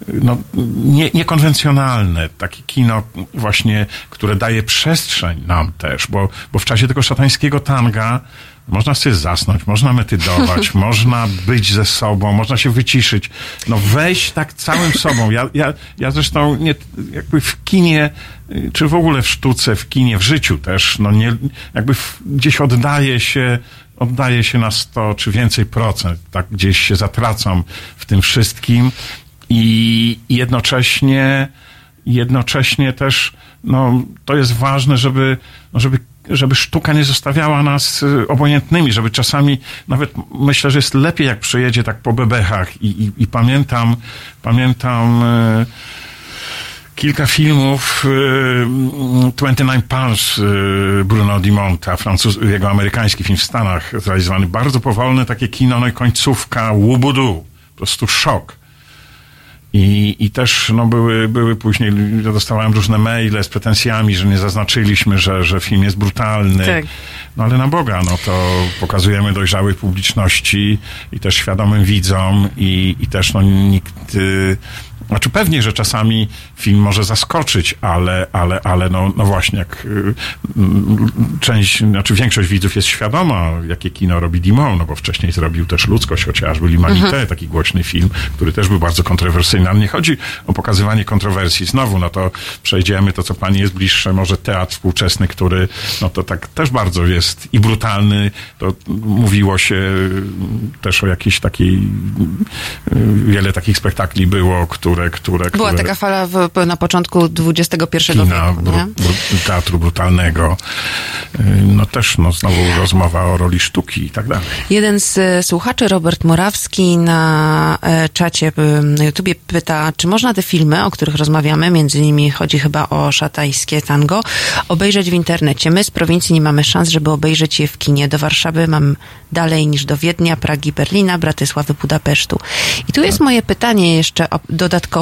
no, nie, niekonwencjonalne, takie kino właśnie, które daje przestrzeń nam też, bo, bo w czasie tego szatańskiego tanga można sobie zasnąć, można metydować, można być ze sobą, można się wyciszyć. No wejść tak całym sobą. Ja, ja, ja zresztą nie, jakby w kinie, y, czy w ogóle w sztuce, w kinie, w życiu też, no nie, jakby w, gdzieś oddaję się, oddaję się na 100 czy więcej procent, tak gdzieś się zatracam w tym wszystkim. I jednocześnie jednocześnie też no, to jest ważne, żeby, żeby, żeby sztuka nie zostawiała nas y, obojętnymi, żeby czasami nawet myślę, że jest lepiej, jak przejedzie tak po bebechach. I, i, i pamiętam, pamiętam y, kilka filmów y, 29 Palms y, Bruno Dimonta, francuz, jego amerykański film w Stanach zrealizowany, bardzo powolne takie kino, no i końcówka łubudu, po prostu szok. I, I też no, były, były później, dostawałem różne maile z pretensjami, że nie zaznaczyliśmy, że, że film jest brutalny. Tak. No ale na Boga, no to pokazujemy dojrzałej publiczności i też świadomym widzom i, i też no nikt... Y, znaczy pewnie, że czasami film może zaskoczyć, ale, ale, ale no, no właśnie, jak y, mm, część, znaczy większość widzów jest świadoma, jakie kino robi Dimon, no bo wcześniej zrobił też Ludzkość chociażby, Limanité, taki głośny film, który też był bardzo kontrowersyjny, ale nie chodzi o pokazywanie kontrowersji. Znowu, no to przejdziemy to, co pani jest bliższe, może teatr współczesny, który, no to tak też bardzo jest i brutalny, to mówiło się też o jakiejś takiej, y, wiele takich spektakli było, które, które, Była które taka fala w, na początku XXI kina, wieku, bru, bru, teatru brutalnego. Y, No też, no znowu rozmowa o roli sztuki i tak dalej. Jeden z e, słuchaczy, Robert Morawski, na e, czacie na YouTubie pyta, czy można te filmy, o których rozmawiamy, między innymi chodzi chyba o szatańskie tango, obejrzeć w internecie. My z prowincji nie mamy szans, żeby obejrzeć je w kinie. Do Warszawy mam dalej niż do Wiednia, Pragi, Berlina, Bratysławy, Budapesztu. I tu jest moje pytanie jeszcze o- dodatkowe.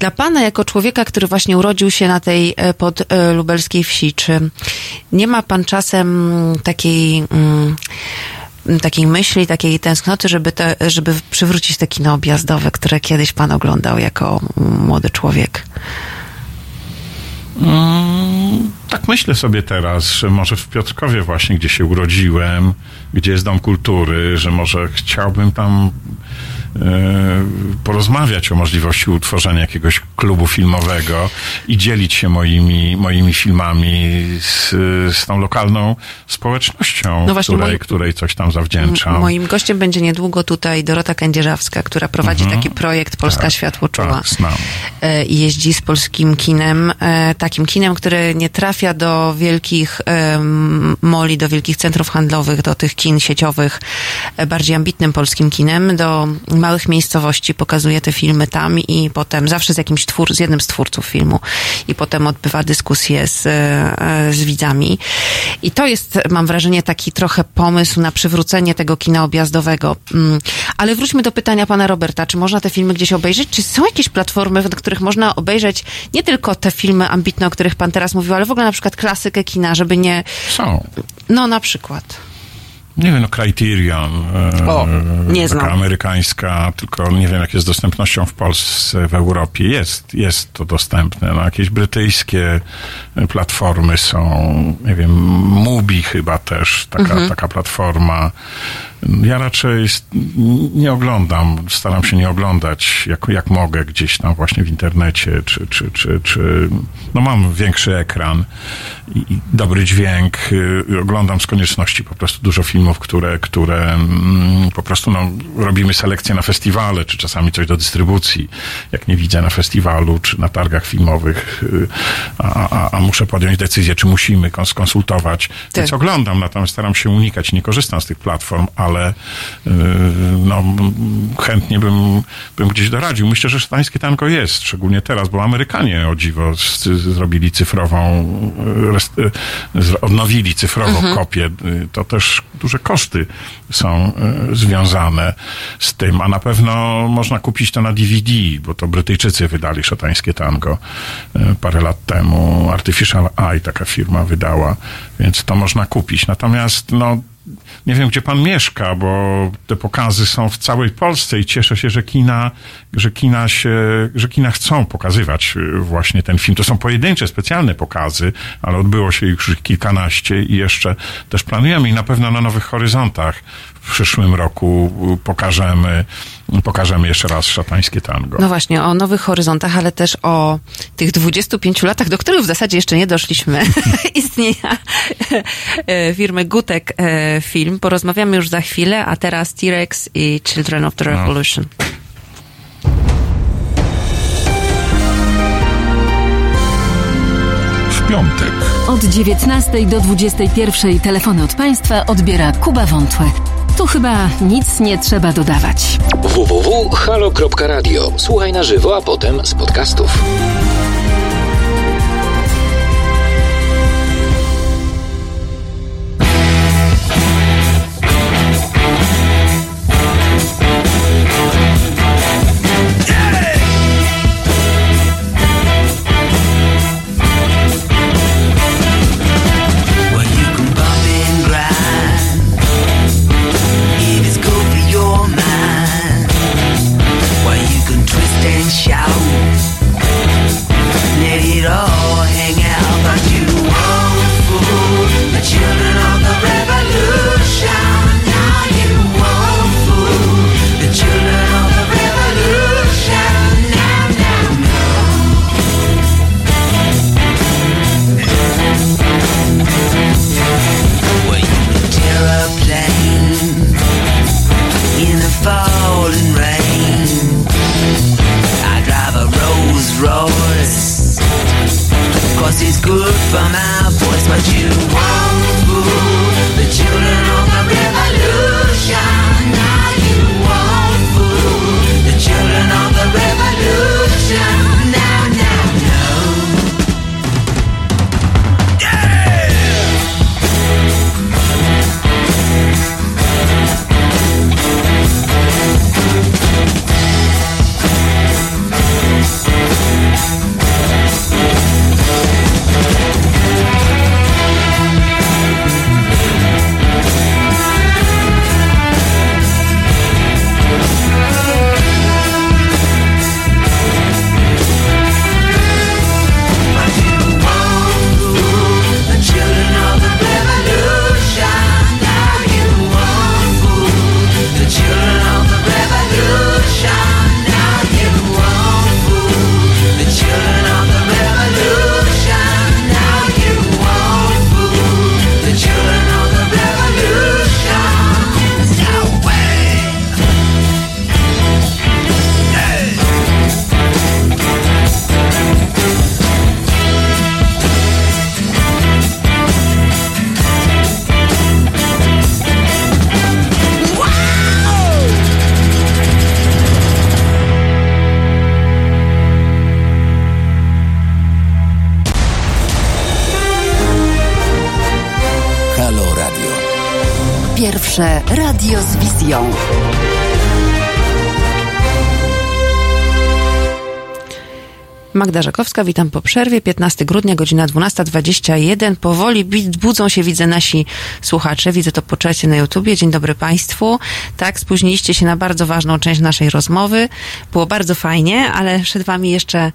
Dla pana, jako człowieka, który właśnie urodził się na tej e, podlubelskiej wsi, czy nie ma pan czasem takiej, mm, takiej myśli, takiej tęsknoty, żeby, te, żeby przywrócić te kino objazdowe, które kiedyś pan oglądał jako młody człowiek? Mm, tak myślę sobie teraz, że może w Piotrkowie właśnie, gdzie się urodziłem, gdzie jest Dom Kultury, że może chciałbym tam porozmawiać o możliwości utworzenia jakiegoś klubu filmowego i dzielić się moimi, moimi filmami z, z tą lokalną społecznością, No właśnie, której, moi- której coś tam zawdzięczam. Moim gościem będzie niedługo tutaj Dorota Kędzierzawska, która prowadzi taki projekt Polska Światło Czuła. Mhm. tak, znam. E, I jeździ z polskim kinem, e, takim kinem, które nie trafia do wielkich moli, do wielkich centrów handlowych, do tych kin sieciowych, e, bardziej ambitnym polskim kinem, do małych miejscowości, pokazuje te filmy tam i potem zawsze z jakimś twór, z jednym z twórców filmu i potem odbywa dyskusje z, e, z widzami. I to jest, mam wrażenie, taki trochę pomysł na przywrócenie tego kina objazdowego. Mm, Ale wróćmy do pytania pana Roberta. Czy można te filmy gdzieś obejrzeć? Czy są jakieś platformy, na których można obejrzeć nie tylko te filmy ambitne, o których pan teraz mówił, ale w ogóle na przykład klasykę kina, żeby nie... Są. No na przykład. Nie wiem, no Criterion. e, O, nie taka znam. amerykańska, tylko nie wiem, jak jest z dostępnością w Polsce, w Europie. Jest, jest to dostępne. No, jakieś brytyjskie e, platformy są, nie wiem, Mubi chyba też, taka, Mhm. taka platforma. Ja raczej nie oglądam, staram się nie oglądać, jak, jak mogę, gdzieś tam właśnie w internecie, czy, czy, czy, czy no mam większy ekran i, dobry dźwięk. y, Oglądam z konieczności po prostu dużo filmów, które, które mm, po prostu no, robimy selekcję na festiwale, czy czasami coś do dystrybucji, jak nie widzę na festiwalu, czy na targach filmowych, y, a, a, a muszę podjąć decyzję, czy musimy kons- skonsultować. Więc oglądam, natomiast staram się unikać, nie korzystam z tych platform, ale yy, no, m, chętnie bym, bym gdzieś doradził. Myślę, że szatańskie tango jest, szczególnie teraz, bo Amerykanie o dziwo z, zrobili cyfrową, yy, z- odnowili cyfrową Mhm. kopię. To też duże koszty są związane z tym, a na pewno można kupić to na DVD, bo to Brytyjczycy wydali szatańskie tango parę lat temu. Artificial Eye taka firma wydała, więc to można kupić. Natomiast no, nie wiem, gdzie pan mieszka, bo te pokazy są w całej Polsce i cieszę się, że kina, że kina się, że kina chcą pokazywać y, właśnie ten film. To są pojedyncze, specjalne pokazy, ale odbyło się już kilkanaście i jeszcze też planujemy i na pewno na Nowych Horyzontach w przyszłym roku pokażemy, pokażemy jeszcze raz szatańskie tango. No właśnie, o Nowych Horyzontach, ale też o tych 25 latach, do których w zasadzie jeszcze nie doszliśmy, istnienia e, firmy Gutek e, Film. Porozmawiamy już za chwilę, a teraz T-Rex i Children of the No. Revolution. W piątek. Od 19 do 21 telefony od Państwa odbiera Kuba Wątłe. Tu chyba nic nie trzeba dodawać. www.halo.radio. Słuchaj na żywo, a potem z podcastów. Magda Żakowska, witam po przerwie. 15 grudnia, godzina 12.21. Powoli budzą się, widzę, nasi słuchacze. Widzę to po czacie na YouTubie. Dzień dobry Państwu. Tak, spóźniliście się na bardzo ważną część naszej rozmowy. Było bardzo fajnie, ale przed Wami jeszcze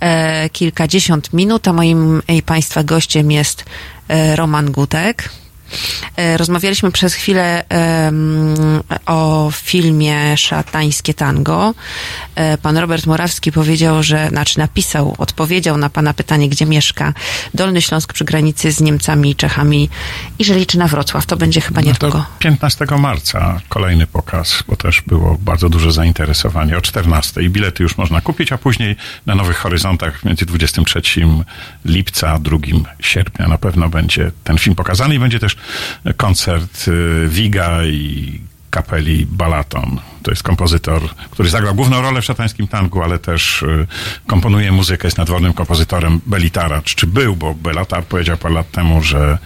e, kilkadziesiąt minut, a moim i Państwa gościem jest e, Roman Gutek. E, Rozmawialiśmy przez chwilę em, o filmie Szatańskie Tango. E, Pan Robert Morawski powiedział, że, znaczy napisał, odpowiedział na pana pytanie, gdzie mieszka Dolny Śląsk przy granicy z Niemcami i Czechami i że liczy na Wrocław. To będzie chyba No niedługo. to 15 marca kolejny pokaz, bo też było bardzo duże zainteresowanie. O 14 i bilety już można kupić, a później na Nowych Horyzontach między 23 lipca a 2 sierpnia na pewno będzie ten film pokazany i będzie też koncert y, Wiga i kapeli Balaton. To jest kompozytor, który zagrał główną rolę w szatańskim tangu, ale też y, komponuje muzykę, jest nadwornym kompozytorem Belitara, czy, czy był, bo Belatar powiedział parę lat temu, że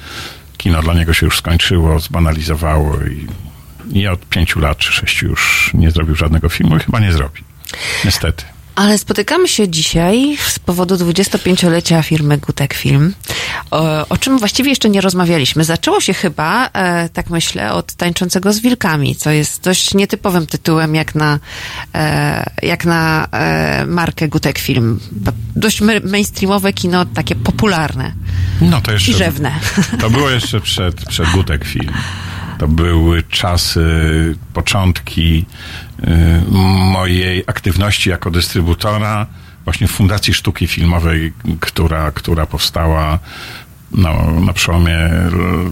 kino dla niego się już skończyło, zbanalizowało i, i od pięciu lat czy sześciu już nie zrobił żadnego filmu i chyba nie zrobi. Niestety. Ale spotykamy się dzisiaj z powodu 25-lecia firmy Gutek Film, o, o czym właściwie jeszcze nie rozmawialiśmy. Zaczęło się chyba, e, tak myślę, od Tańczącego z Wilkami, co jest dość nietypowym tytułem jak na, e, jak na e, markę Gutek Film. Dość mainstreamowe kino, takie popularne No to jeszcze. i rzewne. To było jeszcze przed, przed Gutek Film. To były czasy, początki y, mojej aktywności jako dystrybutora właśnie w Fundacji Sztuki Filmowej, która, która powstała no, na przełomie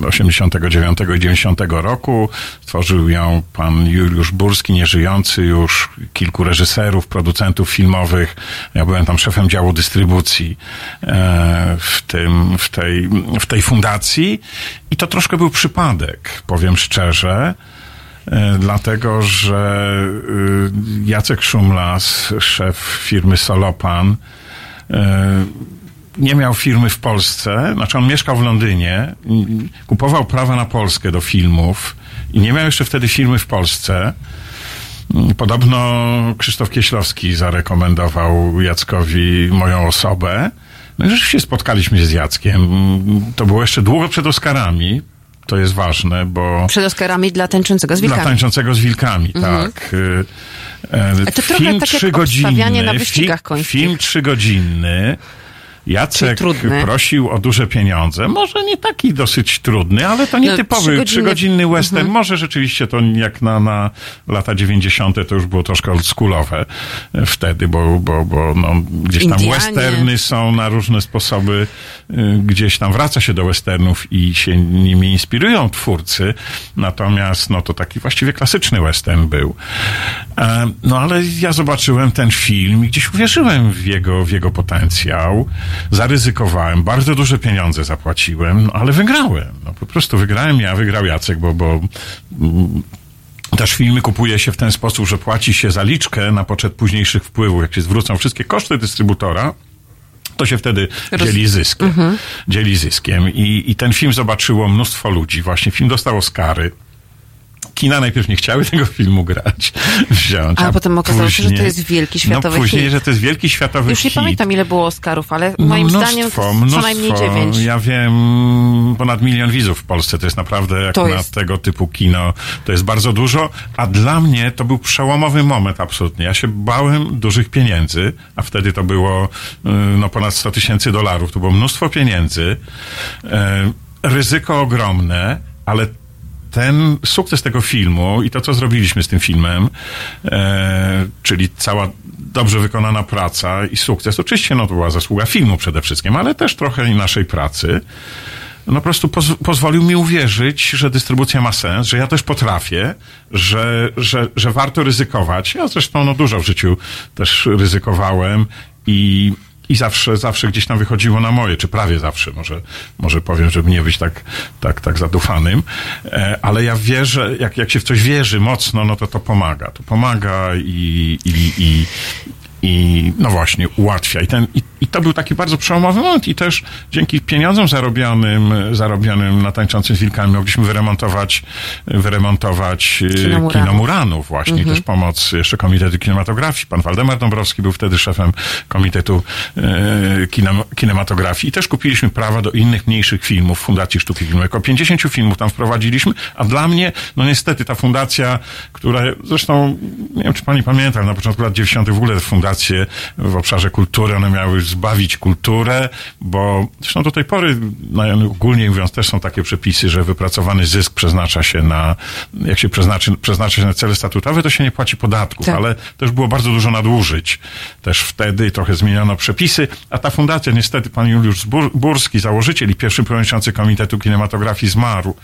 89 i 90 roku. Stworzył ją pan Juliusz Burski, nieżyjący już, kilku reżyserów, producentów filmowych. Ja byłem tam szefem działu dystrybucji e, w, tym, w, tej, w tej fundacji i to troszkę był przypadek, powiem szczerze. E, Dlatego, że y, Jacek Szumlas, szef firmy Solopan, e, nie miał firmy w Polsce, znaczy on mieszkał w Londynie, kupował prawa na Polskę do filmów i nie miał jeszcze wtedy firmy w Polsce. Podobno Krzysztof Kieślowski zarekomendował Jackowi moją osobę. No i rzeczywiście spotkaliśmy się z Jackiem. To było jeszcze długo przed Oscarami. To jest ważne, bo... Przed Oscarami dla Tańczącego z Dla Wilkami. tańczącego z wilkami, Mhm. tak. A to trochę film tak jak na wyścigach końskich. Film trzygodzinny. Jacek prosił o duże pieniądze. Może nie taki dosyć trudny, ale to No, nietypowy trzygodzinny- trzygodzinny western. Mhm. Może rzeczywiście to jak na, na lata 90. to już było troszkę oldschoolowe e, wtedy, bo, bo, bo no, gdzieś tam Indianie. westerny są na różne sposoby, y, gdzieś tam wraca się do westernów i się nimi inspirują twórcy. Natomiast no to taki właściwie klasyczny western był. E, No ale ja zobaczyłem ten film i gdzieś uwierzyłem w jego, w jego potencjał. Zaryzykowałem, bardzo duże pieniądze zapłaciłem, no, ale wygrałem. No, po prostu wygrałem ja, wygrał Jacek, bo, bo mm, też filmy kupuje się w ten sposób, że płaci się zaliczkę na poczet późniejszych wpływów. Jak się zwrócą wszystkie koszty dystrybutora, to się wtedy dzieli zyskiem. Mhm. Dzieli zyskiem. I, I ten film zobaczyło mnóstwo ludzi. Właśnie film dostał Oscary. Kina najpierw nie chciały tego filmu grać, wziąć. A potem okazało się, że to później- jest wielki światowy No później, hit. że to jest wielki światowy Już nie hit. pamiętam, ile było Oscarów, ale No, moim mnóstwo, zdaniem mnóstwo. co najmniej dziewięć. Ja wiem, ponad milion widzów w Polsce. To jest naprawdę, jak To na jest- tego typu kino, to jest bardzo dużo. A dla mnie to był przełomowy moment absolutnie. Ja się bałem dużych pieniędzy, a wtedy to było y, no, ponad 100 tysięcy dolarów. To było mnóstwo pieniędzy. E, ryzyko ogromne, ale ten sukces tego filmu i to, co zrobiliśmy z tym filmem, e, czyli cała dobrze wykonana praca i sukces, oczywiście no, to była zasługa filmu przede wszystkim, ale też trochę naszej pracy, no po prostu poz- pozwolił mi uwierzyć, że dystrybucja ma sens, że ja też potrafię, że, że, że warto ryzykować. Ja zresztą no, dużo w życiu też ryzykowałem i i zawsze, zawsze gdzieś tam wychodziło na moje, czy prawie zawsze, może, może powiem, żeby nie być tak, tak, tak zadufanym, e, ale ja wierzę, jak, jak się w coś wierzy mocno, no to to pomaga. To pomaga i, i, i, i no właśnie, ułatwia. I ten, i I to był taki bardzo przełomowy moment i też dzięki pieniądzom zarobionym, zarobionym na tańczącym z wilkami mogliśmy wyremontować, wyremontować e, Kino Muranów właśnie. Mhm. Też pomoc jeszcze Komitetu Kinematografii. Pan Waldemar Dąbrowski był wtedy szefem Komitetu e, kinem, Kinematografii. I też kupiliśmy prawa do innych mniejszych filmów Fundacji Sztuki Filmowej. Około 50 filmów tam wprowadziliśmy, a dla mnie, no niestety ta fundacja, która zresztą, nie wiem czy pani pamięta, na początku lat 90. w ogóle fundacje w obszarze kultury, one miały zbawić kulturę, bo zresztą do tej pory, no, ogólnie mówiąc, też są takie przepisy, że wypracowany zysk przeznacza się na, jak się przeznaczy, przeznacza się na cele statutowe, to się nie płaci podatków, Tak. ale też było bardzo dużo nadużyć. Też wtedy trochę zmieniono przepisy, a ta fundacja, niestety pan Juliusz Burski, założyciel i pierwszy przewodniczący Komitetu Kinematografii zmarł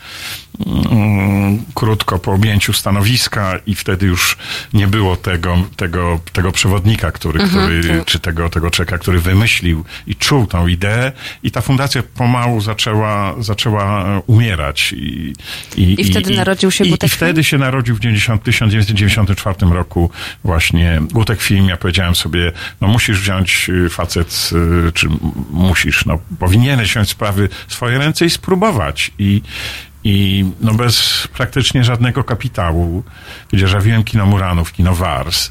mm, krótko po objęciu stanowiska i wtedy już nie było tego, tego, tego przewodnika, który, Mhm. który czy tego, tego czeka, który wymyślił i czuł tą ideę i ta fundacja pomału zaczęła, zaczęła e, umierać. I, I wtedy narodził się i, Gutek I wtedy się narodził w 90, 1994 roku właśnie Gutek Film. Ja powiedziałem sobie, no musisz wziąć y, facet, y, czy musisz, no powinieneś wziąć sprawy w swoje ręce i spróbować. I, i no bez praktycznie żadnego kapitału, gdzie żawiłem kino Muranów, kino Wars.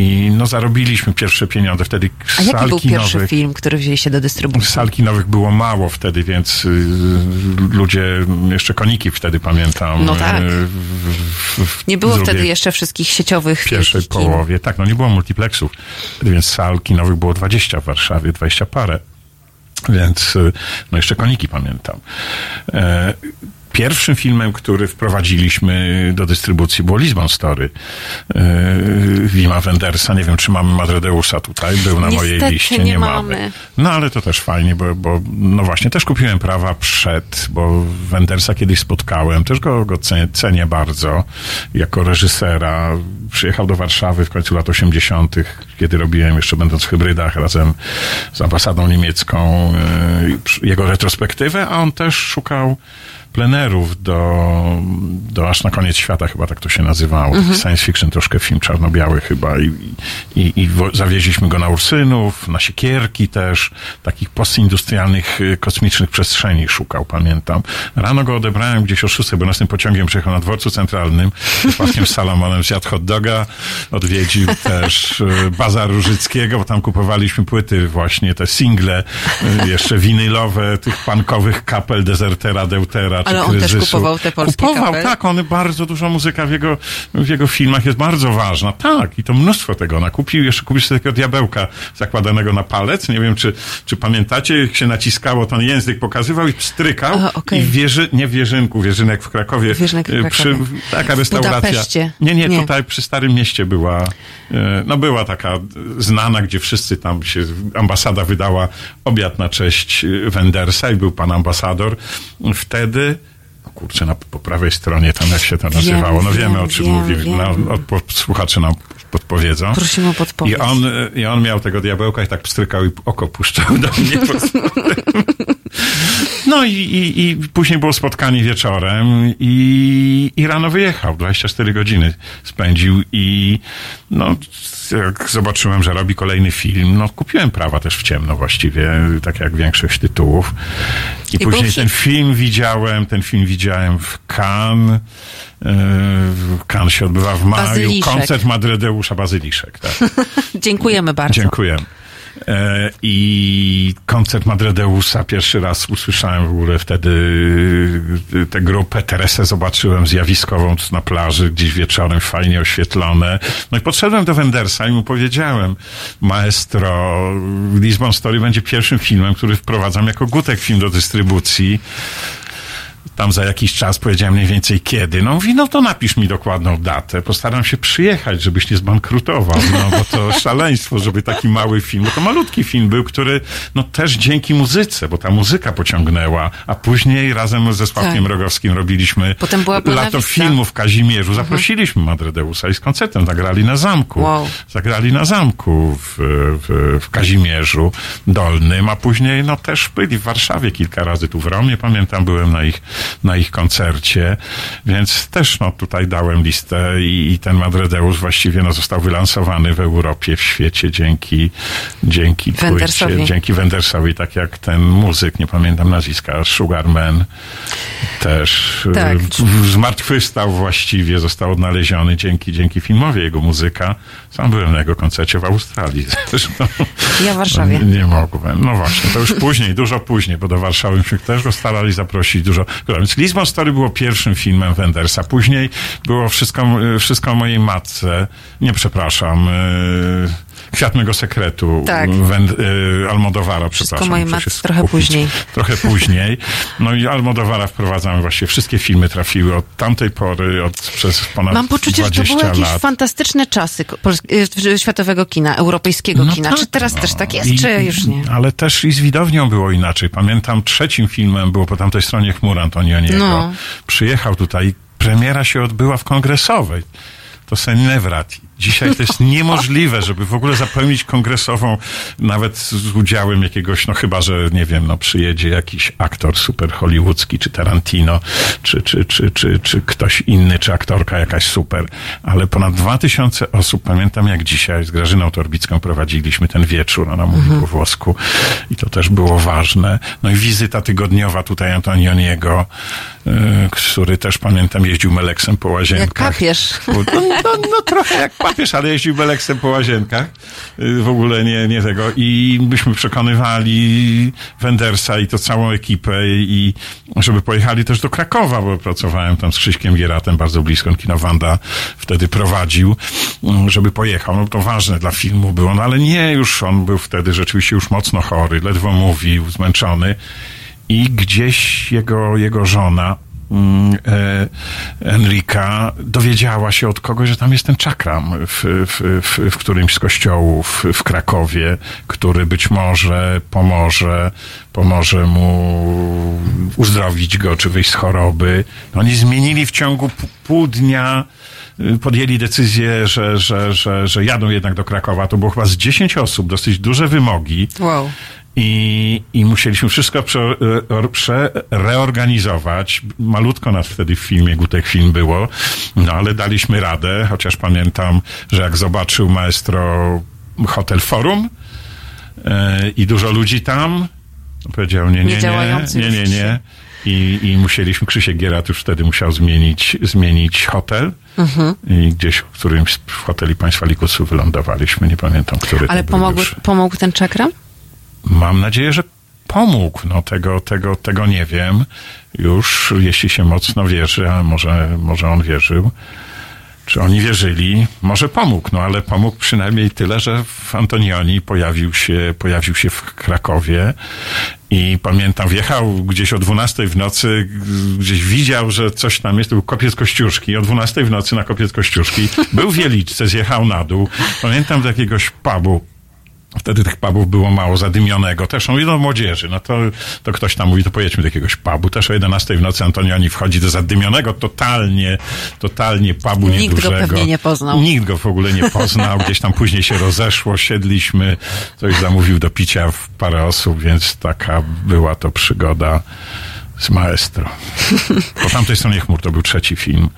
I no zarobiliśmy pierwsze pieniądze. Wtedy A jaki był pierwszy film, który wzięliście do dystrybucji? Sal kinowych było mało wtedy, więc y, ludzie, jeszcze koniki wtedy pamiętam. No tak. y, w- w- Nie było wtedy jeszcze wszystkich sieciowych w pierwszej kin. połowie. Tak, no nie było multiplexów, więc sal kinowych było 20 w Warszawie, 20 parę. Więc, y, no jeszcze koniki pamiętam. E, Pierwszym filmem, który wprowadziliśmy do dystrybucji było Lisbon Story e, Wima Wendersa. Nie wiem, czy mamy Madredeusa tutaj. Był na mojej Niestety liście. nie Nie, mamy. mamy. No ale to też fajnie, bo, bo no właśnie też kupiłem prawa przed, bo Wendersa kiedyś spotkałem. Też go, go cenię, cenię bardzo jako reżysera. Przyjechał do Warszawy w końcu lat 80., kiedy robiłem, jeszcze będąc w hybrydach, razem z ambasadą niemiecką, przy- jego retrospektywę, a on też szukał plenerów do, do Aż na koniec świata, chyba tak to się nazywało. Mhm. Science fiction, troszkę film czarno-biały chyba. I, i, i zawieźliśmy go na Ursynów, na Siekierki też. Takich postindustrialnych, y, kosmicznych przestrzeni szukał, pamiętam. Rano go odebrałem gdzieś o 6, bo następnym pociągiem przyjechał na dworcu centralnym. Z Paskiem Salomonem zjadł hot doga. Odwiedził też y, Bazar Różyckiego, bo tam kupowaliśmy płyty właśnie, te single, y, jeszcze winylowe tych punkowych kapel Desertera, Deutera Ale on też Kryzysu. kupował te polskie Kupował, kapel? tak, on bardzo dużo muzyka w jego, w jego filmach jest bardzo ważna. Tak, i to mnóstwo tego nakupił. Jeszcze kupił sobie takiego diabełka zakładanego na palec. Nie wiem, czy, czy pamiętacie, jak się naciskało, ten język pokazywał i pstrykał. Aha, okej. I wieży, nie w Wierzynku, Wierzynek w Krakowie. Wierzynek w y, Krakowie. taka W restauracja. Budapeszcie. Nie, nie, Nie. tutaj przy Starym Mieście była, y, no była taka znana, gdzie wszyscy tam się, ambasada wydała obiad na cześć Wendersa i był pan ambasador. Wtedy kurczę, na, po prawej stronie tam jak się to nazywało. No wiemy wiem, o czym wiem, mówimy. wiem. No, od, słuchacze nam podpowiedzą. Prosimy o podpowiedź. I on, I on miał tego diabełka i tak pstrykał i oko puszczał do mnie. No i, i, i później było spotkanie wieczorem i, i rano wyjechał. 24 godziny spędził i no, jak zobaczyłem, że robi kolejny film, no kupiłem prawa też w ciemno właściwie, tak jak większość tytułów. I, I później ten film widziałem, ten film widziałem w Cannes. Yy, Cannes się odbywa w maju. Bazyliszek. Koncert Madredeusza Bazyliszek, tak. Dziękujemy bardzo. Dziękuję. E, I koncert Madredeusa pierwszy raz usłyszałem w ogóle wtedy y, tę grupę. Teresę zobaczyłem zjawiskową na plaży, gdzieś wieczorem, fajnie oświetlone. No i podszedłem do Wendersa i mu powiedziałem, maestro, Lisbon Story będzie pierwszym filmem, który wprowadzam jako gutek film do dystrybucji tam za jakiś czas powiedziałem mniej więcej kiedy. No mówi, no to napisz mi dokładną datę. Postaram się przyjechać, żebyś nie zbankrutował. No bo to szaleństwo, żeby taki mały film, bo to malutki film był, który no też dzięki muzyce, bo ta muzyka pociągnęła, a później razem ze Sławkiem Tak. Rogowskim robiliśmy Potem była lato filmu w Kazimierzu. Zaprosiliśmy Madredeusa i z koncertem zagrali na zamku. Wow. Zagrali na zamku w, w, w Kazimierzu Dolnym, a później no też byli w Warszawie kilka razy, tu w Romie pamiętam, byłem na ich na ich koncercie, więc też no tutaj dałem listę i, i ten Madredeusz właściwie no został wylansowany w Europie, w świecie dzięki dzięki Wendersowi. płycie, dzięki Wendersowi, tak jak ten muzyk, nie pamiętam nazwiska, Sugarman też Tak. y, w- zmartwychwstał właściwie, został odnaleziony dzięki, dzięki filmowi jego muzyka. Sam byłem na jego koncercie w Australii zresztą. Ja w Warszawie. Nie, nie mogłem. No właśnie, to już później, dużo później, bo do Warszawy myśmy też go starali zaprosić dużo. Więc Lisbon Story było pierwszym filmem Wendersa. Później było wszystko, wszystko mojej matce. Nie przepraszam. y, Kwiat mego sekretu. Tak. Wend, y, Almodowara, Wszystko przepraszam. mojej matce trochę skupić. później. Trochę później. No i Almodowara wprowadzamy właściwie. Wszystkie filmy trafiły od tamtej pory, od, przez ponad Mam poczucie, że to 20 były jakieś lat. fantastyczne czasy y, światowego kina, europejskiego No kina. tak, czy teraz no. też tak jest, I- czy już nie? Ale też i z widownią było inaczej. Pamiętam, trzecim filmem było po tamtej stronie chmur Antonioniego. No. Przyjechał tutaj, premiera się odbyła w Kongresowej. To sen nevrat. Dzisiaj to jest niemożliwe, żeby w ogóle zapełnić kongresową nawet z udziałem jakiegoś, no chyba, że nie wiem, no przyjedzie jakiś aktor super hollywoodzki, czy Tarantino, czy, czy, czy, czy, czy ktoś inny, czy aktorka jakaś super. Ale ponad 2000 osób, pamiętam jak dzisiaj z Grażyną Torbicką prowadziliśmy ten wieczór, ona mówi po włosku i to też było ważne. No i wizyta tygodniowa tutaj Antonioniego, y, który też pamiętam jeździł Meleksem po Jak łazienkach. papież. No, no, no trochę jak papież, ale jeździł Beleksem po łazienkach. Y, W ogóle nie, nie tego. I byśmy przekonywali Wendersa i to całą ekipę i żeby pojechali też do Krakowa, bo pracowałem tam z Krzyśkiem Gieratem bardzo blisko. Kino Wanda wtedy prowadził, mm, żeby pojechał. No to ważne dla filmu było, no ale nie, już on był wtedy rzeczywiście już mocno chory, ledwo mówił, zmęczony. I gdzieś jego, jego żona, Enrika dowiedziała się od kogoś, że tam jest ten czakram w, w, w, w którymś z kościołów w Krakowie, który być może pomoże, pomoże mu uzdrowić go, czy wyjść z choroby. Oni zmienili w ciągu pół dnia y, podjęli decyzję, że, że, że, że jadą jednak do Krakowa. To było chyba z 10 osób, dosyć duże wymogi. Wow. I, I musieliśmy wszystko prze, prze, reorganizować. Malutko nas wtedy w filmie, Gutek film było, no ale daliśmy radę, chociaż pamiętam, że jak zobaczył maestro Hotel Forum e, i dużo ludzi tam, powiedział nie, nie, nie, nie, nie, nie. I, I musieliśmy, Krzysiek Gierat już wtedy musiał zmienić, zmienić hotel Mhm. i gdzieś w którymś z hoteli państwa Likusu wylądowaliśmy, nie pamiętam, który Ale to był pomogł, pomógł ten czakram? Mam nadzieję, że pomógł. No tego, tego, tego nie wiem. Już, jeśli się mocno wierzy, a może, może on wierzył. Czy oni wierzyli? Może pomógł, no ale pomógł przynajmniej tyle, że Antonioni pojawił się, pojawił się w Krakowie i pamiętam, wjechał gdzieś o 12 w nocy, gdzieś widział, że coś tam jest, to był kopiec Kościuszki, o 12 w nocy na kopiec Kościuszki, był w Wieliczce, zjechał na dół, pamiętam do jakiegoś pubu, Wtedy tych pubów było mało zadymionego. Też no, no młodzieży. No to, to ktoś tam mówi, to pojedźmy do jakiegoś pubu. Też o 11 w nocy Antonioni wchodzi do zadymionego, totalnie, totalnie pubu Nikt go niedużego. pewnie nie poznał. Nikt go w ogóle nie poznał. Gdzieś tam później się rozeszło, siedliśmy. Ktoś zamówił do picia w parę osób, więc taka była to przygoda z maestro. Po tamtej stronie chmur to był trzeci film.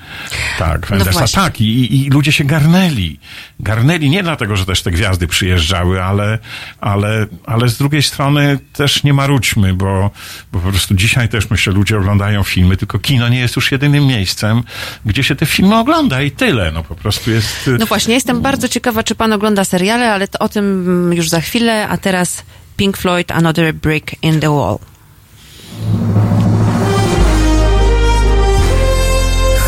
Tak, Wendersa. właśnie. tak, i, i- ludzie się garnęli. Garnęli nie dlatego, że też te gwiazdy przyjeżdżały, ale, ale, ale z drugiej strony też nie marudźmy, bo, bo po prostu dzisiaj też myślę, ludzie oglądają filmy, tylko kino nie jest już jedynym miejscem, gdzie się te filmy ogląda i tyle. No po prostu jest... No właśnie, jestem bardzo ciekawa, czy pan ogląda seriale, ale to o tym już za chwilę, a teraz Pink Floyd, Another Brick in the Wall.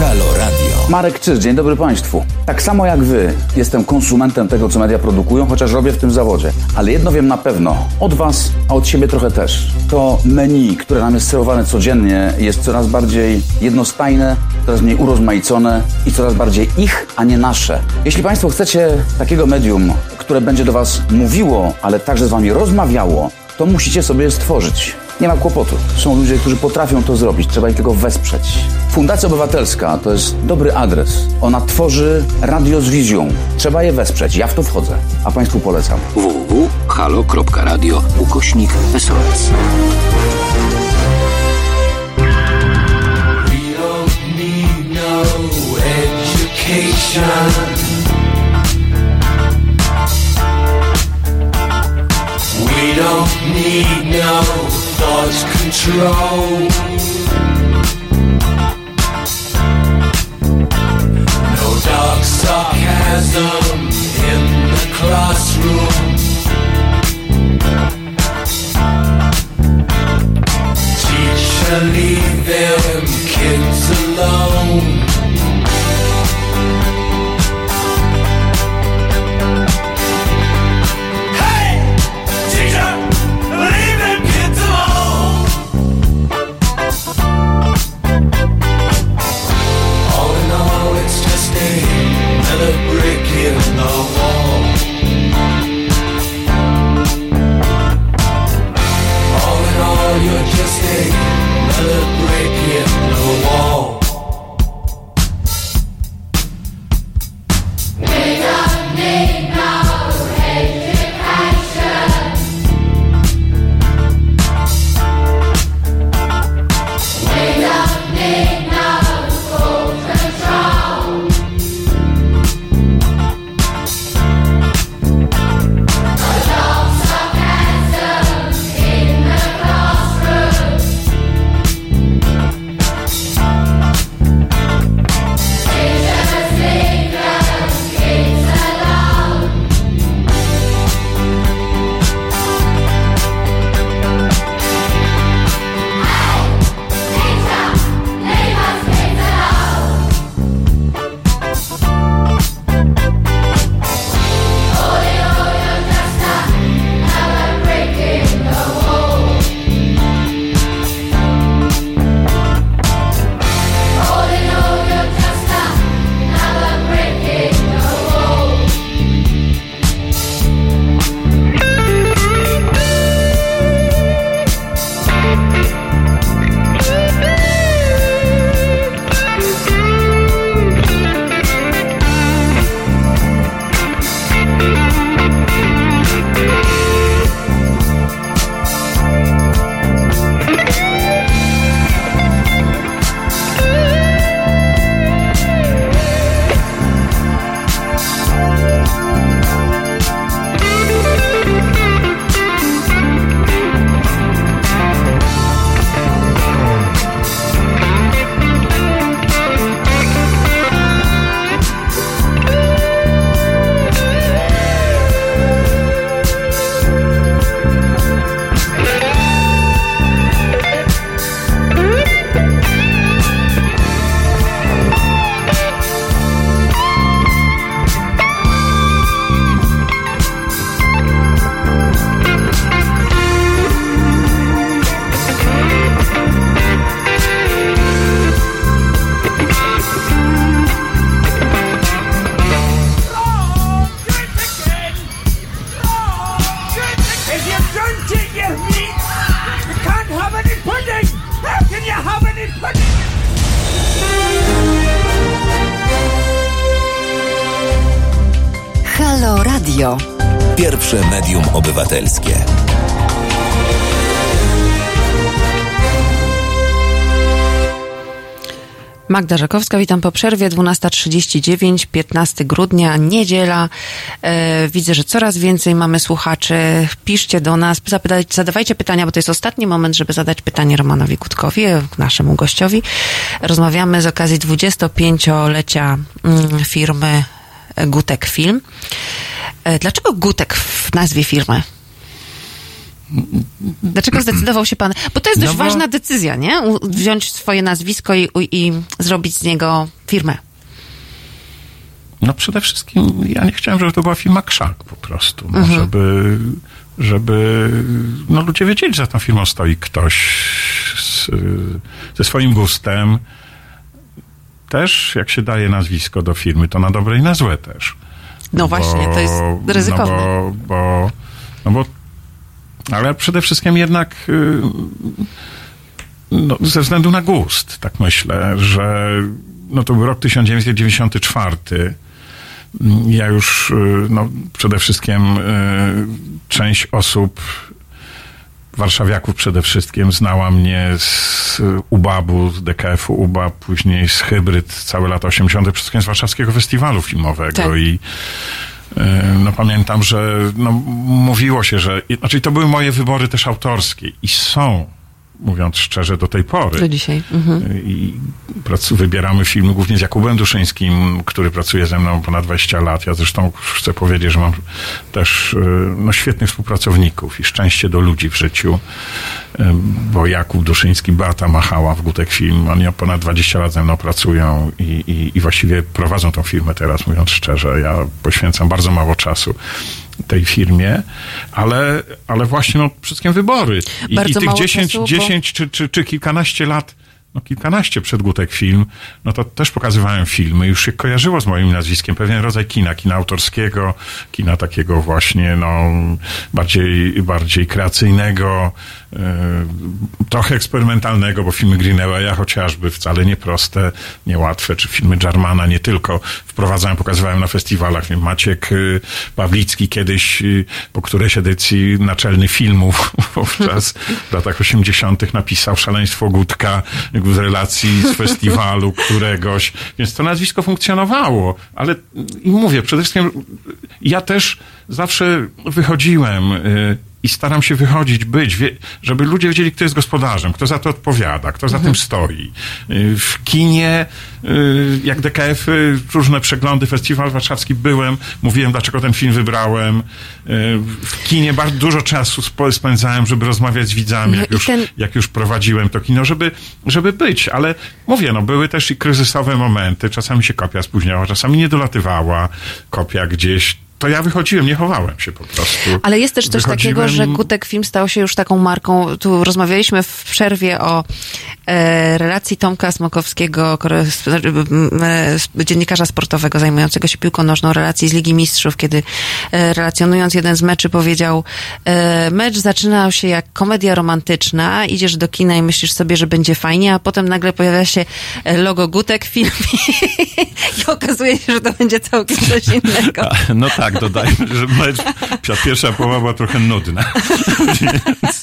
Halo Radio. Marek Czyż, dzień dobry Państwu. Tak samo jak Wy, jestem konsumentem tego, co media produkują, chociaż robię w tym zawodzie. Ale jedno wiem na pewno, od Was, a od siebie trochę też. To menu, które nam jest serwowane codziennie, jest coraz bardziej jednostajne, coraz mniej urozmaicone i coraz bardziej ich, a nie nasze. Jeśli Państwo chcecie takiego medium, które będzie do Was mówiło, ale także z Wami rozmawiało, to musicie sobie stworzyć. Nie ma kłopotu. Są ludzie, którzy potrafią to zrobić, trzeba ich tylko wesprzeć. Fundacja Obywatelska to jest dobry adres. Ona tworzy radio z wizją. Trzeba je wesprzeć. Ja w to wchodzę, a Państwu polecam. www.halo.radio ukośnik SOS. We don't need no control. No dark sarcasm in the classroom. Teacher, leave them kids alone. Obywatelskie. Magda Żakowska, witam po przerwie. 12.39, 15 grudnia, niedziela. E, widzę, że coraz więcej mamy słuchaczy. Piszcie do nas, zadawajcie pytania, bo to jest ostatni moment, żeby zadać pytanie Romanowi Kutkowi, naszemu gościowi. Rozmawiamy z okazji 25-lecia mm, firmy Gutek Film. E, dlaczego Gutek w nazwie firmy? Dlaczego zdecydował się pan? Bo to jest dość No bo- ważna decyzja, nie? Wziąć swoje nazwisko i, i zrobić z niego firmę. No przede wszystkim ja nie chciałem, żeby to była firma Krzak po prostu. No, Mhm. żeby, żeby no, ludzie wiedzieli, że za tą firmą stoi ktoś z, ze swoim gustem. Też jak się daje nazwisko do firmy, to na dobre i na złe też. No właśnie, to jest ryzykowne. No bo, bo, no bo ale przede wszystkim jednak y, no, ze względu na gust, tak myślę, że no to był rok 1994. Ja już, y, no, przede wszystkim y, część osób, warszawiaków przede wszystkim, znała mnie z UBAB-u, z DKF-u UBA, później z Hybryd, całe lata 80. przede wszystkim z Warszawskiego Festiwalu Filmowego Tak. i no pamiętam, że no, mówiło się, że, znaczy to były moje wybory też autorskie i są mówiąc szczerze, do tej pory. Do dzisiaj. Mhm. I prac, wybieramy filmy głównie z Jakubem Duszyńskim, który pracuje ze mną ponad 20 lat. Ja zresztą chcę powiedzieć, że mam też e, no, świetnych współpracowników i szczęście do ludzi w życiu, e, bo Jakub Duszyński, Beata Machała w Gutek Film, oni ponad 20 lat ze mną pracują i, i, i właściwie prowadzą tą firmę teraz, mówiąc szczerze. Ja poświęcam bardzo mało czasu tej firmie, ale, ale właśnie no, wszystkim wybory. I, i tych mało 10, czasu, bo- 10 czy, czy, czy kilkanaście lat, no kilkanaście przed Gutek Film, no to też pokazywałem filmy, już się kojarzyło z moim nazwiskiem, pewien rodzaj kina, kina autorskiego, kina takiego właśnie, no, bardziej, bardziej kreacyjnego, trochę eksperymentalnego, bo filmy Greenawaya chociażby wcale nieproste, niełatwe, czy filmy Jarmana nie tylko wprowadzałem, pokazywałem na festiwalach. Wiem, Maciek y, Pawlicki kiedyś y, po którejś edycji naczelny filmów wówczas w latach 80. napisał Szaleństwo Gutka w relacji z festiwalu któregoś, więc to nazwisko funkcjonowało, ale i mówię, przede wszystkim ja też zawsze wychodziłem y, i staram się wychodzić, być, wie, żeby ludzie wiedzieli, kto jest gospodarzem, kto za to odpowiada, kto za tym stoi. Y, W kinie, y, jak DKF, y, różne przeglądy, festiwal warszawski byłem, mówiłem, dlaczego ten film wybrałem. Y, W kinie bardzo dużo czasu spędzałem, żeby rozmawiać z widzami, No jak już, jak już prowadziłem to kino, żeby, żeby być, ale mówię, no były też i kryzysowe momenty, czasami się kopia spóźniała, czasami nie dolatywała kopia gdzieś, to ja wychodziłem, nie chowałem się po prostu. Ale jest też coś Wychodziłem- takiego, że Gutek Film stał się już taką marką. Tu rozmawialiśmy w przerwie o e, relacji Tomka Smokowskiego, e, dziennikarza sportowego zajmującego się piłką nożną, relacji z Ligi Mistrzów, kiedy e, relacjonując jeden z meczy powiedział, e, mecz zaczynał się jak komedia romantyczna, idziesz do kina i myślisz sobie, że będzie fajnie, a potem nagle pojawia się e, logo Gutek Film i okazuje się, że to będzie całkiem coś innego. No tak, dodajmy, że mecz, pierwsza połowa była trochę nudna. Więc...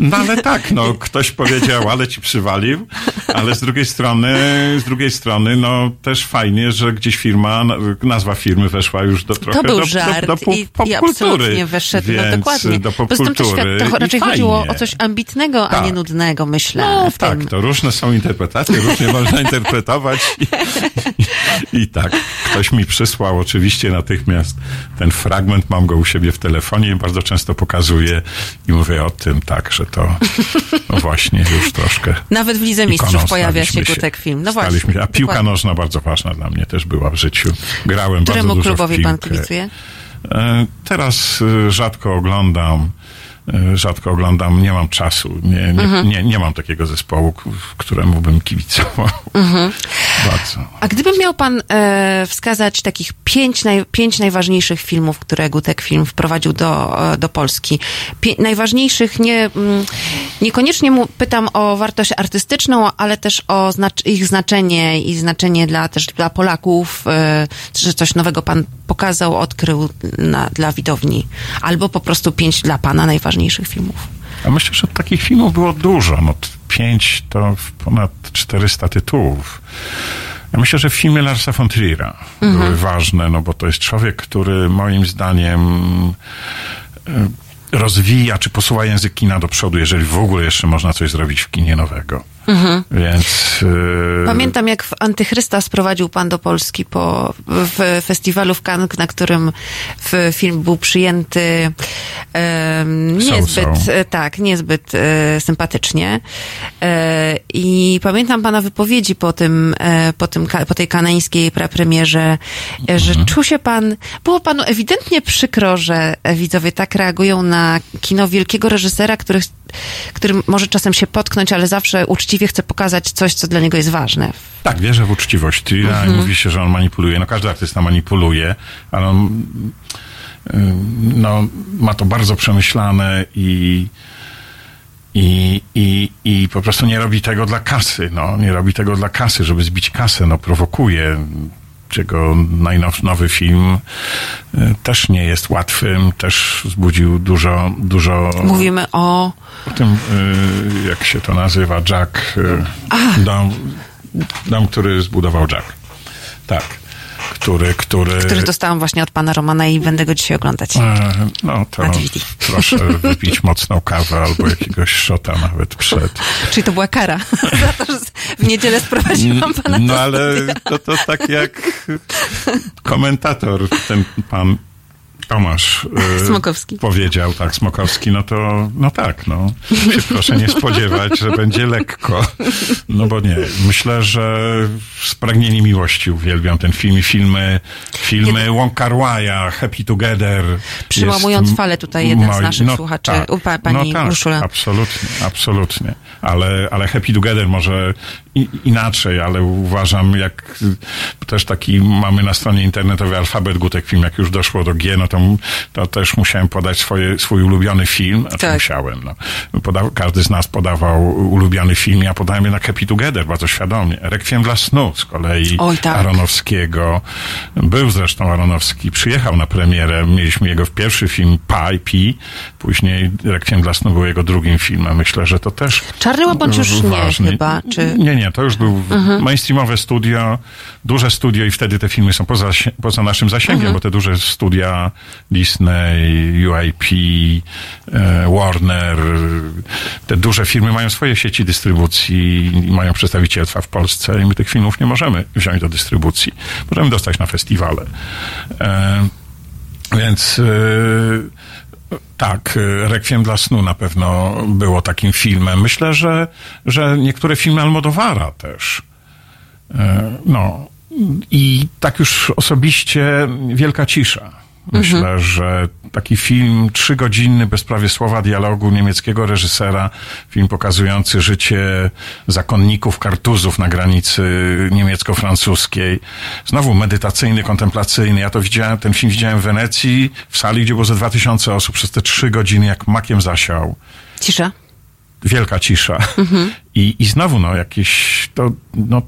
No ale tak, no ktoś powiedział, ale ci przywalił, ale z drugiej strony, z drugiej strony, no też fajnie, że gdzieś firma, nazwa firmy weszła już do trochę To był do, żart do, do, do i, i absolutnie no dokładnie. Do to, popkultury to i raczej chodziło o coś ambitnego, a Tak. nie nudnego, myślę. No tak, tym. to różne są interpretacje, różnie można interpretować. I, i, I tak, ktoś mi przysłał oczywiście natychmiast ten fragment, mam go u siebie w telefonie i bardzo często pokazuję i mówię o tym tak, że to no właśnie już troszkę. Nawet w Lidze Mistrzów pojawia się Gutek Film. No właśnie. się. A piłka dokładnie. nożna bardzo ważna dla mnie też była w życiu. Grałem Któremu bardzo dużo w klubowi pan piłkę. kibicuje? E, Teraz e, rzadko oglądam. e, Rzadko oglądam, nie mam czasu, nie, nie, Mhm. nie, nie mam takiego zespołu, któremu bym kibicował. Mhm. Bardzo. A gdyby miał pan e, wskazać takich pięć, naj, pięć najważniejszych filmów, które Gutek Film wprowadził do, e, do Polski. Pię, najważniejszych, nie, mm, niekoniecznie mu pytam o wartość artystyczną, ale też o znacz, ich znaczenie i znaczenie dla, też dla Polaków, e, że coś nowego pan pokazał, odkrył na, dla widowni. Albo po prostu pięć dla pana najważniejszych filmów. A myślę, że takich filmów było dużo. No, t- pięć to w ponad 400 tytułów. Ja myślę, że filmy Larsa von Trier'a Mhm. były ważne, no bo to jest człowiek, który moim zdaniem e, rozwija czy posuwa język kina do przodu, jeżeli w ogóle jeszcze można coś zrobić w kinie nowego. Mhm. Więc... e, Pamiętam, jak w Antychrysta sprowadził pan do Polski po, w festiwalu w Cannes, na którym w film był przyjęty em, So-so. niezbyt, e, tak, niezbyt e, sympatycznie. E, I pamiętam pana wypowiedzi po tym, po, tym po tej kanańskiej prepremierze, e, że czuł się pan, było panu ewidentnie przykro, że widzowie tak reagują na kino wielkiego reżysera, który, który może czasem się potknąć, ale zawsze uczciwie chce pokazać coś, co dla niego jest ważne. Tak, wierzę w uczciwość Mhm. mówi się, że on manipuluje. No każdy artysta manipuluje, ale on no, ma to bardzo przemyślane i i, i, I po prostu nie robi tego dla kasy. No, nie robi tego dla kasy, żeby zbić kasę. No, prowokuje. Jego najnowszy nowy film y, też nie jest łatwym, też wzbudził dużo, dużo Mówimy o o tym, y, jak się to nazywa, Jack. y, Dom, dom, który zbudował Jack. Tak. Który, który... Który dostałam właśnie od pana Romana i będę go dzisiaj oglądać. E, No to proszę wypić mocną kawę albo jakiegoś szota nawet przed. Czyli to była kara za to, że w niedzielę sprowadziłam pana No ale to, to tak jak komentator, ten pan Tomasz e, Smokowski. powiedział, tak, Smokowski, no to, no tak, no. Się proszę nie spodziewać, że będzie lekko. No bo nie, myślę, że Spragnieni Miłości uwielbiam ten film i filmy, filmy Wong Kar Wai'a, Happy Together. Przyłamując falę tutaj jeden z moi- naszych słuchaczy, u pa- pani no tak, Urszula. Absolutnie, absolutnie. Ale, ale Happy Together może i, inaczej, ale uważam, jak y, też taki mamy na stronie internetowej alfabet Gutek film, jak już doszło do G, no to, to też musiałem podać swoje, swój ulubiony film. Znaczy Tak. musiałem, no. Poda, każdy z nas podawał ulubiony film, ja podałem jednak Happy Together, bardzo świadomie. Rekwiem dla snu z kolei Oj, tak. Aronowskiego. Był zresztą Aronowski, przyjechał na premierę, mieliśmy jego pierwszy film Pi, Pi, później Rekwiem dla snu był jego drugim filmem. Myślę, że to też Czarny łabędź już nie ważny. chyba, czy... Nie, nie, to już był Mhm. mainstreamowe studio, duże studio i wtedy te filmy są poza, poza naszym zasięgiem, Mhm. bo te duże studia Disney, UIP, e, Warner, te duże firmy mają swoje sieci dystrybucji i mają przedstawicielstwa w Polsce i my tych filmów nie możemy wziąć do dystrybucji. Możemy dostać na festiwale. E, więc e, tak, Rekwiem dla snu na pewno było takim filmem. Myślę, że, że niektóre filmy Almodowara też. No. I tak już osobiście Wielka Cisza. Myślę, Mhm. że taki film trzygodzinny, bez prawie słowa dialogu niemieckiego reżysera, film pokazujący życie zakonników, kartuzów na granicy niemiecko-francuskiej. Znowu medytacyjny, kontemplacyjny. Ja to widziałem, ten film widziałem w Wenecji, w sali, gdzie było ze 2000 osób przez te trzy godziny, jak makiem zasiał. Cisza. Wielka cisza. Mhm. I, I znowu, no, jakieś, to, no,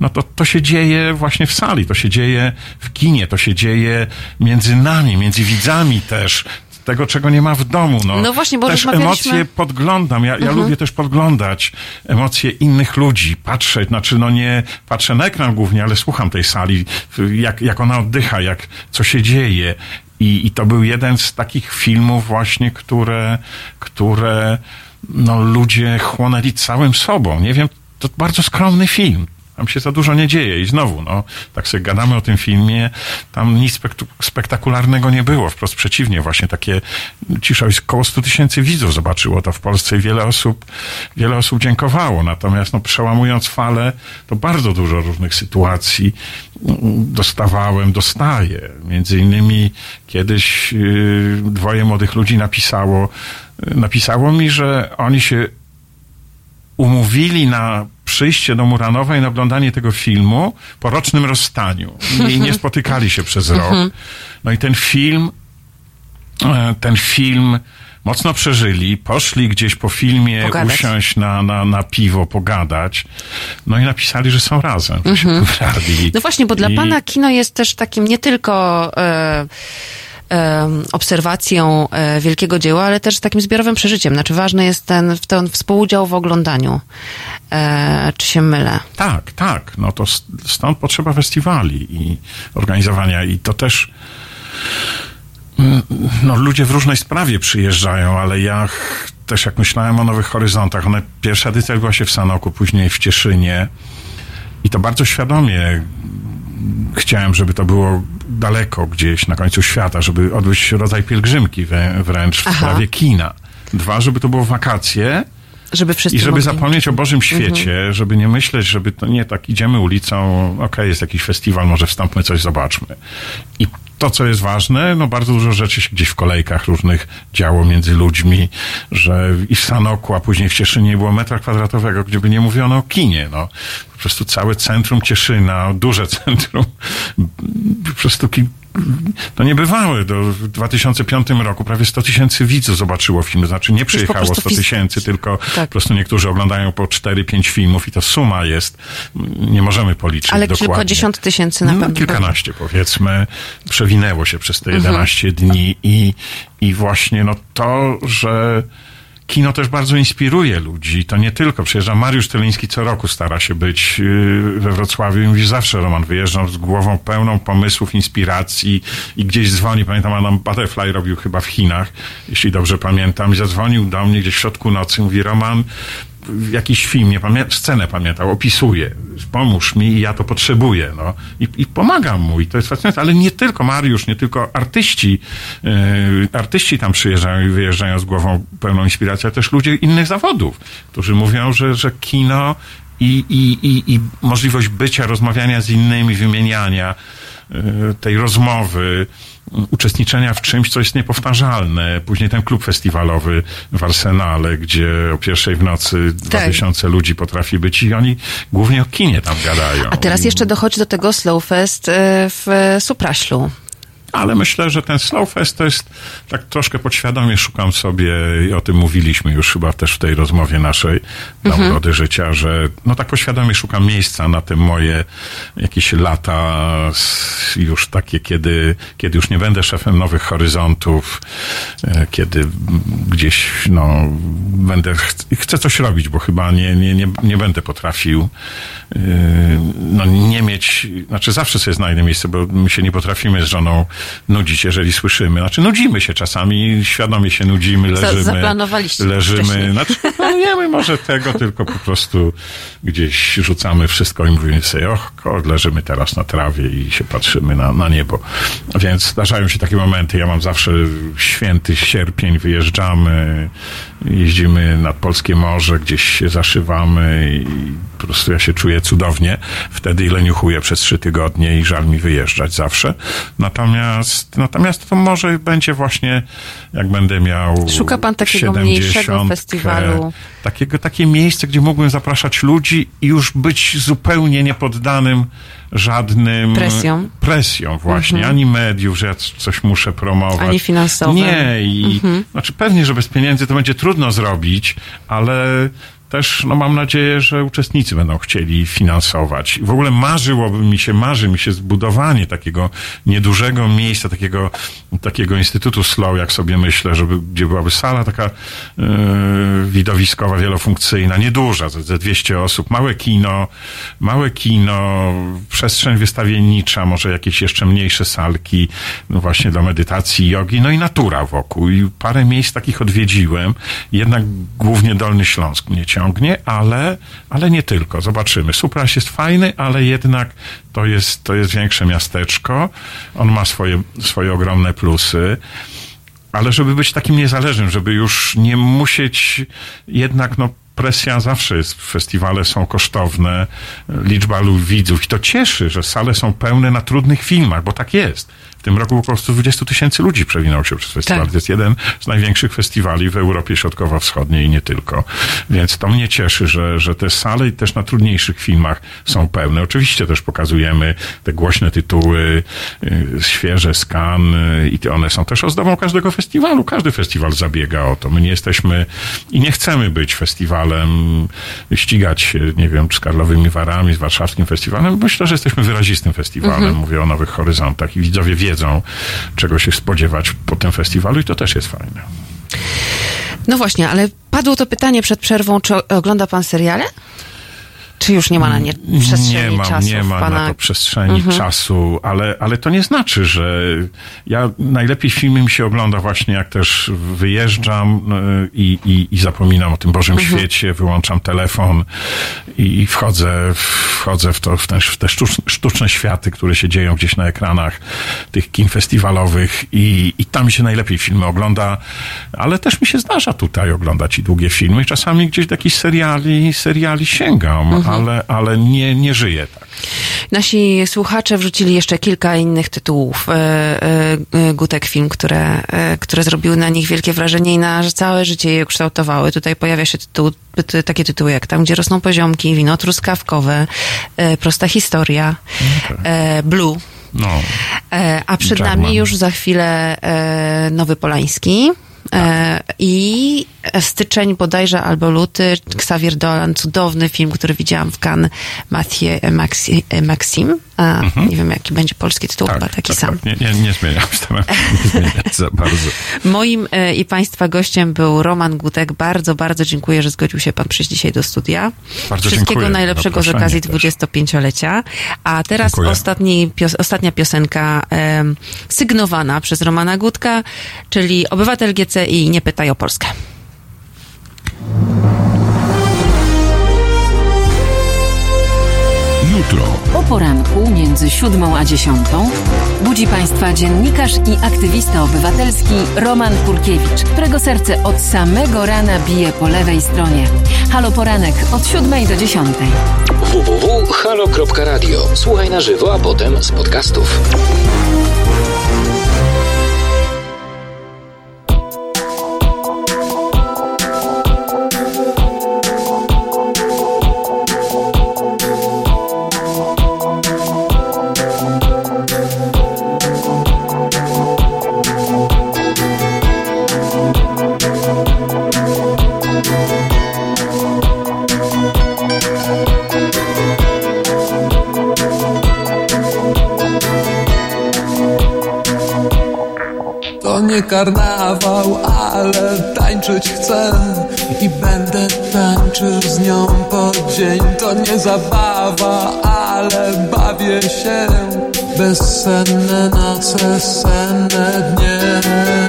no to, to się dzieje właśnie w sali, to się dzieje w kinie, to się dzieje między nami, między widzami też. Tego, czego nie ma w domu. No, No właśnie, bo też rozmawialiśmy- emocje podglądam. Ja, ja Mhm. lubię też podglądać emocje innych ludzi, patrzeć, znaczy no nie patrzę na ekran głównie, ale słucham tej sali, jak, jak ona oddycha, jak, co się dzieje. I, I to był jeden z takich filmów właśnie, które, które no, ludzie chłonęli całym sobą. Nie wiem, to bardzo skromny film. Tam się za dużo nie dzieje i znowu, no, tak sobie gadamy o tym filmie, tam nic spektakularnego nie było, wprost przeciwnie, właśnie takie cisza, około 100 tysięcy widzów zobaczyło to w Polsce i wiele osób, wiele osób dziękowało, natomiast no, przełamując falę, to bardzo dużo różnych sytuacji mm, dostawałem, dostaję. Między innymi kiedyś yy, dwoje młodych ludzi napisało, napisało mi, że oni się umówili na przyjście do Muranowa i na oglądanie tego filmu po rocznym rozstaniu. I nie spotykali się przez rok. Mhm. No i ten film, e, ten film mocno przeżyli, poszli gdzieś po filmie Pogadać. usiąść na, na, na piwo, pogadać. No i napisali, że są razem, że się Mhm. No właśnie, bo dla I- pana kino jest też takim nie tylko e, obserwacją e, wielkiego dzieła, ale też takim zbiorowym przeżyciem. Znaczy ważny jest ten, ten współudział w oglądaniu. E, czy się mylę? Tak, tak. No to stąd potrzeba festiwali i organizowania i to też no, ludzie w różnej sprawie przyjeżdżają, ale ja też jak myślałem o Nowych Horyzontach, one, pierwsza edycja odbyła się w Sanoku, później w Cieszynie i to bardzo świadomie chciałem, żeby to było daleko gdzieś na końcu świata, żeby odbyć rodzaj pielgrzymki wrę- wręcz w Aha. sprawie kina. Dwa, żeby to było wakacje, Żeby i żeby mogli. zapomnieć o Bożym świecie, Mhm. żeby nie myśleć, żeby to nie tak idziemy ulicą, okej, jest jakiś festiwal, może wstąpmy, coś zobaczmy. I to, co jest ważne, no bardzo dużo rzeczy się gdzieś w kolejkach różnych działo między ludźmi, że i w Sanoku, a później w Cieszynie nie było metra kwadratowego, gdzie by nie mówiono o kinie, no. Po prostu całe centrum Cieszyna, duże centrum, po prostu to niebywałe. Do, w 2005 roku prawie 100 tysięcy widzów zobaczyło film. Znaczy nie przyjechało prostu 100 fiz- tysięcy, tylko Tak. po prostu niektórzy oglądają po 4-5 filmów i to suma jest, nie możemy policzyć Ale dokładnie. kilkadziesiąt tysięcy na No, pewno. kilkanaście powiedzmy, przewinęło się przez te Mhm. 11 dni i, i właśnie no to, że kino też bardzo inspiruje ludzi. To nie tylko. Przyjeżdża Mariusz Tyliński co roku stara się być yy, we Wrocławiu i mówi zawsze Roman wyjeżdżam z głową pełną pomysłów, inspiracji i gdzieś dzwoni. Pamiętam, Adam Butterfly robił chyba w Chinach, jeśli dobrze pamiętam. I zadzwonił do mnie gdzieś w środku nocy. Mówi Roman, jakiś film, nie pamiętam, scenę pamiętał, opisuje, pomóż mi i ja to potrzebuję, no. I, i pomagam mu i to jest fascynujące, ale nie tylko Mariusz, nie tylko artyści, yy, artyści tam przyjeżdżają i wyjeżdżają z głową pełną inspiracji, ale też ludzie innych zawodów, którzy mówią, że, że kino i, i, i, i możliwość bycia, rozmawiania z innymi, wymieniania yy, tej rozmowy, uczestniczenia w czymś, co jest niepowtarzalne. Później ten klub festiwalowy w Arsenale, gdzie o pierwszej w nocy dwa Tak. tysiące ludzi potrafi być i oni głównie o kinie tam gadają. A teraz jeszcze dochodzi do tego Slow Fest y, w Supraślu. Ale myślę, że ten Slow Fest to jest tak troszkę podświadomie szukam sobie i o tym mówiliśmy już chyba też w tej rozmowie naszej dla Mhm. urody życia, że no tak podświadomie szukam miejsca na te moje jakieś lata już takie, kiedy, kiedy już nie będę szefem nowych horyzontów, e, kiedy gdzieś no będę, ch- chcę coś robić, bo chyba nie, nie, nie, nie będę potrafił yy, no nie mieć, znaczy zawsze sobie znajdę miejsce, bo my się nie potrafimy z żoną nudzić, jeżeli słyszymy. Znaczy nudzimy się czasami, świadomie się nudzimy, leżymy. zaplanowaliście Leżymy, wcześniej. znaczy planujemy może tego, tylko po prostu gdzieś rzucamy wszystko i mówimy sobie, och, ko, leżymy teraz na trawie i się patrzymy na, na niebo. Więc zdarzają się takie momenty, ja mam zawsze święty sierpień, wyjeżdżamy, jeździmy nad Polskie Morze, gdzieś się zaszywamy i po prostu ja się czuję cudownie. Wtedy i leniuchuję przez trzy tygodnie i żal mi wyjeżdżać zawsze. Natomiast, natomiast to może będzie właśnie, jak będę miał Szuka pan takiego mniejszego 70, festiwalu. Takiego, takie miejsce, gdzie mógłbym zapraszać ludzi i już być zupełnie niepoddanym żadnym Presjom. presjom właśnie, Mhm. ani mediów, że ja coś muszę promować. Ani finansowym. Nie, i Mhm. znaczy pewnie, że bez pieniędzy to będzie trudno zrobić, ale też no, mam nadzieję, że uczestnicy będą chcieli finansować. W ogóle marzyłoby mi się, marzy mi się zbudowanie takiego niedużego miejsca, takiego, takiego instytutu slow, jak sobie myślę, żeby, gdzie byłaby sala taka yy, widowiskowa, wielofunkcyjna, nieduża, ze, ze 200 osób, małe kino, małe kino, przestrzeń wystawiennicza, może jakieś jeszcze mniejsze salki, no właśnie dla medytacji, jogi, no i natura wokół. I parę miejsc takich odwiedziłem. Jednak głównie Dolny Śląsk mnie ciągnie, ale, ale nie tylko. Zobaczymy. Supraś jest fajny, ale jednak to jest, to jest większe miasteczko. On ma swoje, swoje ogromne plusy. Ale żeby być takim niezależnym, żeby już nie musieć jednak, no, presja zawsze jest, festiwale są kosztowne, liczba widzów i to cieszy, że sale są pełne na trudnych filmach, bo tak jest. W tym roku około 120 tysięcy ludzi przewinęło się przez festiwal. Tak. To jest jeden z największych festiwali w Europie Środkowo-Wschodniej i nie tylko. Więc to mnie cieszy, że, że te sale i też na trudniejszych filmach są pełne. Oczywiście też pokazujemy te głośne tytuły, y, świeże skan y, i one są też ozdobą każdego festiwalu. Każdy festiwal zabiega o to. My nie jesteśmy i nie chcemy być festiwalem, ścigać się, nie wiem, z Karlowymi Warami, z warszawskim festiwalem. Myślę, że jesteśmy wyrazistym festiwalem. Mhm. Mówię o Nowych Horyzontach i widzowie wiedzą, czego się spodziewać po tym festiwalu i to też jest fajne. No właśnie, ale padło to pytanie przed przerwą, czy ogląda pan seriale? Czy już nie ma na nie przestrzeni nie mam, czasu nie ma pana... na to przestrzeni Mhm. czasu, ale, ale to nie znaczy, że ja najlepiej filmy mi się ogląda właśnie jak też wyjeżdżam y, i, i, i zapominam o tym Bożym Mhm. świecie, wyłączam telefon i wchodzę, wchodzę w, to, w, te, w te sztuczne, sztuczne światy, które się dzieją gdzieś na ekranach tych kin festiwalowych i, i tam się najlepiej filmy ogląda, ale też mi się zdarza tutaj oglądać i długie filmy. Czasami gdzieś do jakichś seriali, seriali sięgam, Mhm. Ale, ale nie, nie żyję tak. Nasi słuchacze wrzucili jeszcze kilka innych tytułów e, e, Gutek Film, które, e, które zrobiły na nich wielkie wrażenie i na całe życie je ukształtowały. Tutaj pojawia się tytuł, ty, takie tytuły jak Tam, gdzie rosną poziomki, Wino truskawkowe, e, Prosta historia, e, Blue. No. E, a przed nami już za chwilę e, Nowy Polański. E, I styczeń bodajże albo luty, Xavier Dolan, cudowny film, który widziałam w Cannes, Mathieu Maxi, Maxim. A, Mhm. Nie wiem, jaki będzie polski tytuł, chyba taki sam. Nie, nie, nie zmieniam, się nie zmieniać za bardzo. Moim e, i Państwa gościem był Roman Gutek. Bardzo, bardzo dziękuję, że zgodził się Pan przyjść dzisiaj do studia. Bardzo Wszystkiego dziękuję najlepszego z okazji też. 25-lecia. A teraz ostatni, pios, ostatnia piosenka sygnowana przez Romana Gutka, czyli Obywatel GCI Nie pytaj o Polskę. Jutro. O poranku między siódmą a dziesiątą budzi Państwa dziennikarz i aktywista obywatelski Roman Kurkiewicz, którego serce od samego rana bije po lewej stronie. Halo Poranek od siódmej do dziesiątej. www.halo.radio. Słuchaj na żywo, a potem z podcastów. Chcę I będę tańczył z nią po dzień. To nie zabawa, ale bawię się. Bezsenne noce, senne dnie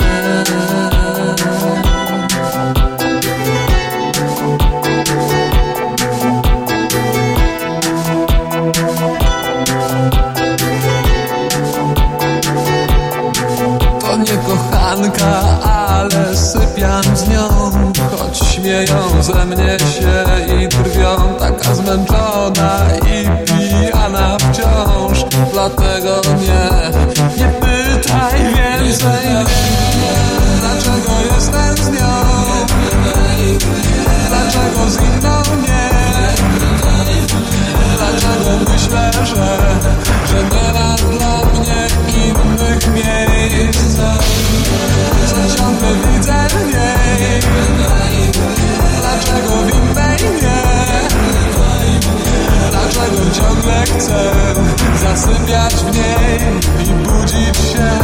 zasypiać w niej i budzić się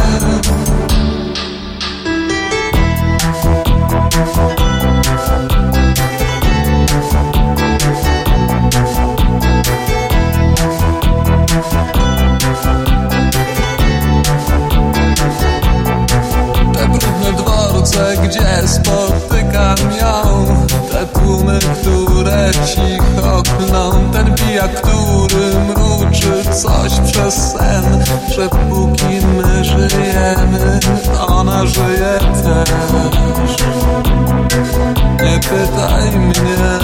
przez sen Że póki my żyjemy, ona żyje też. Nie pytaj mnie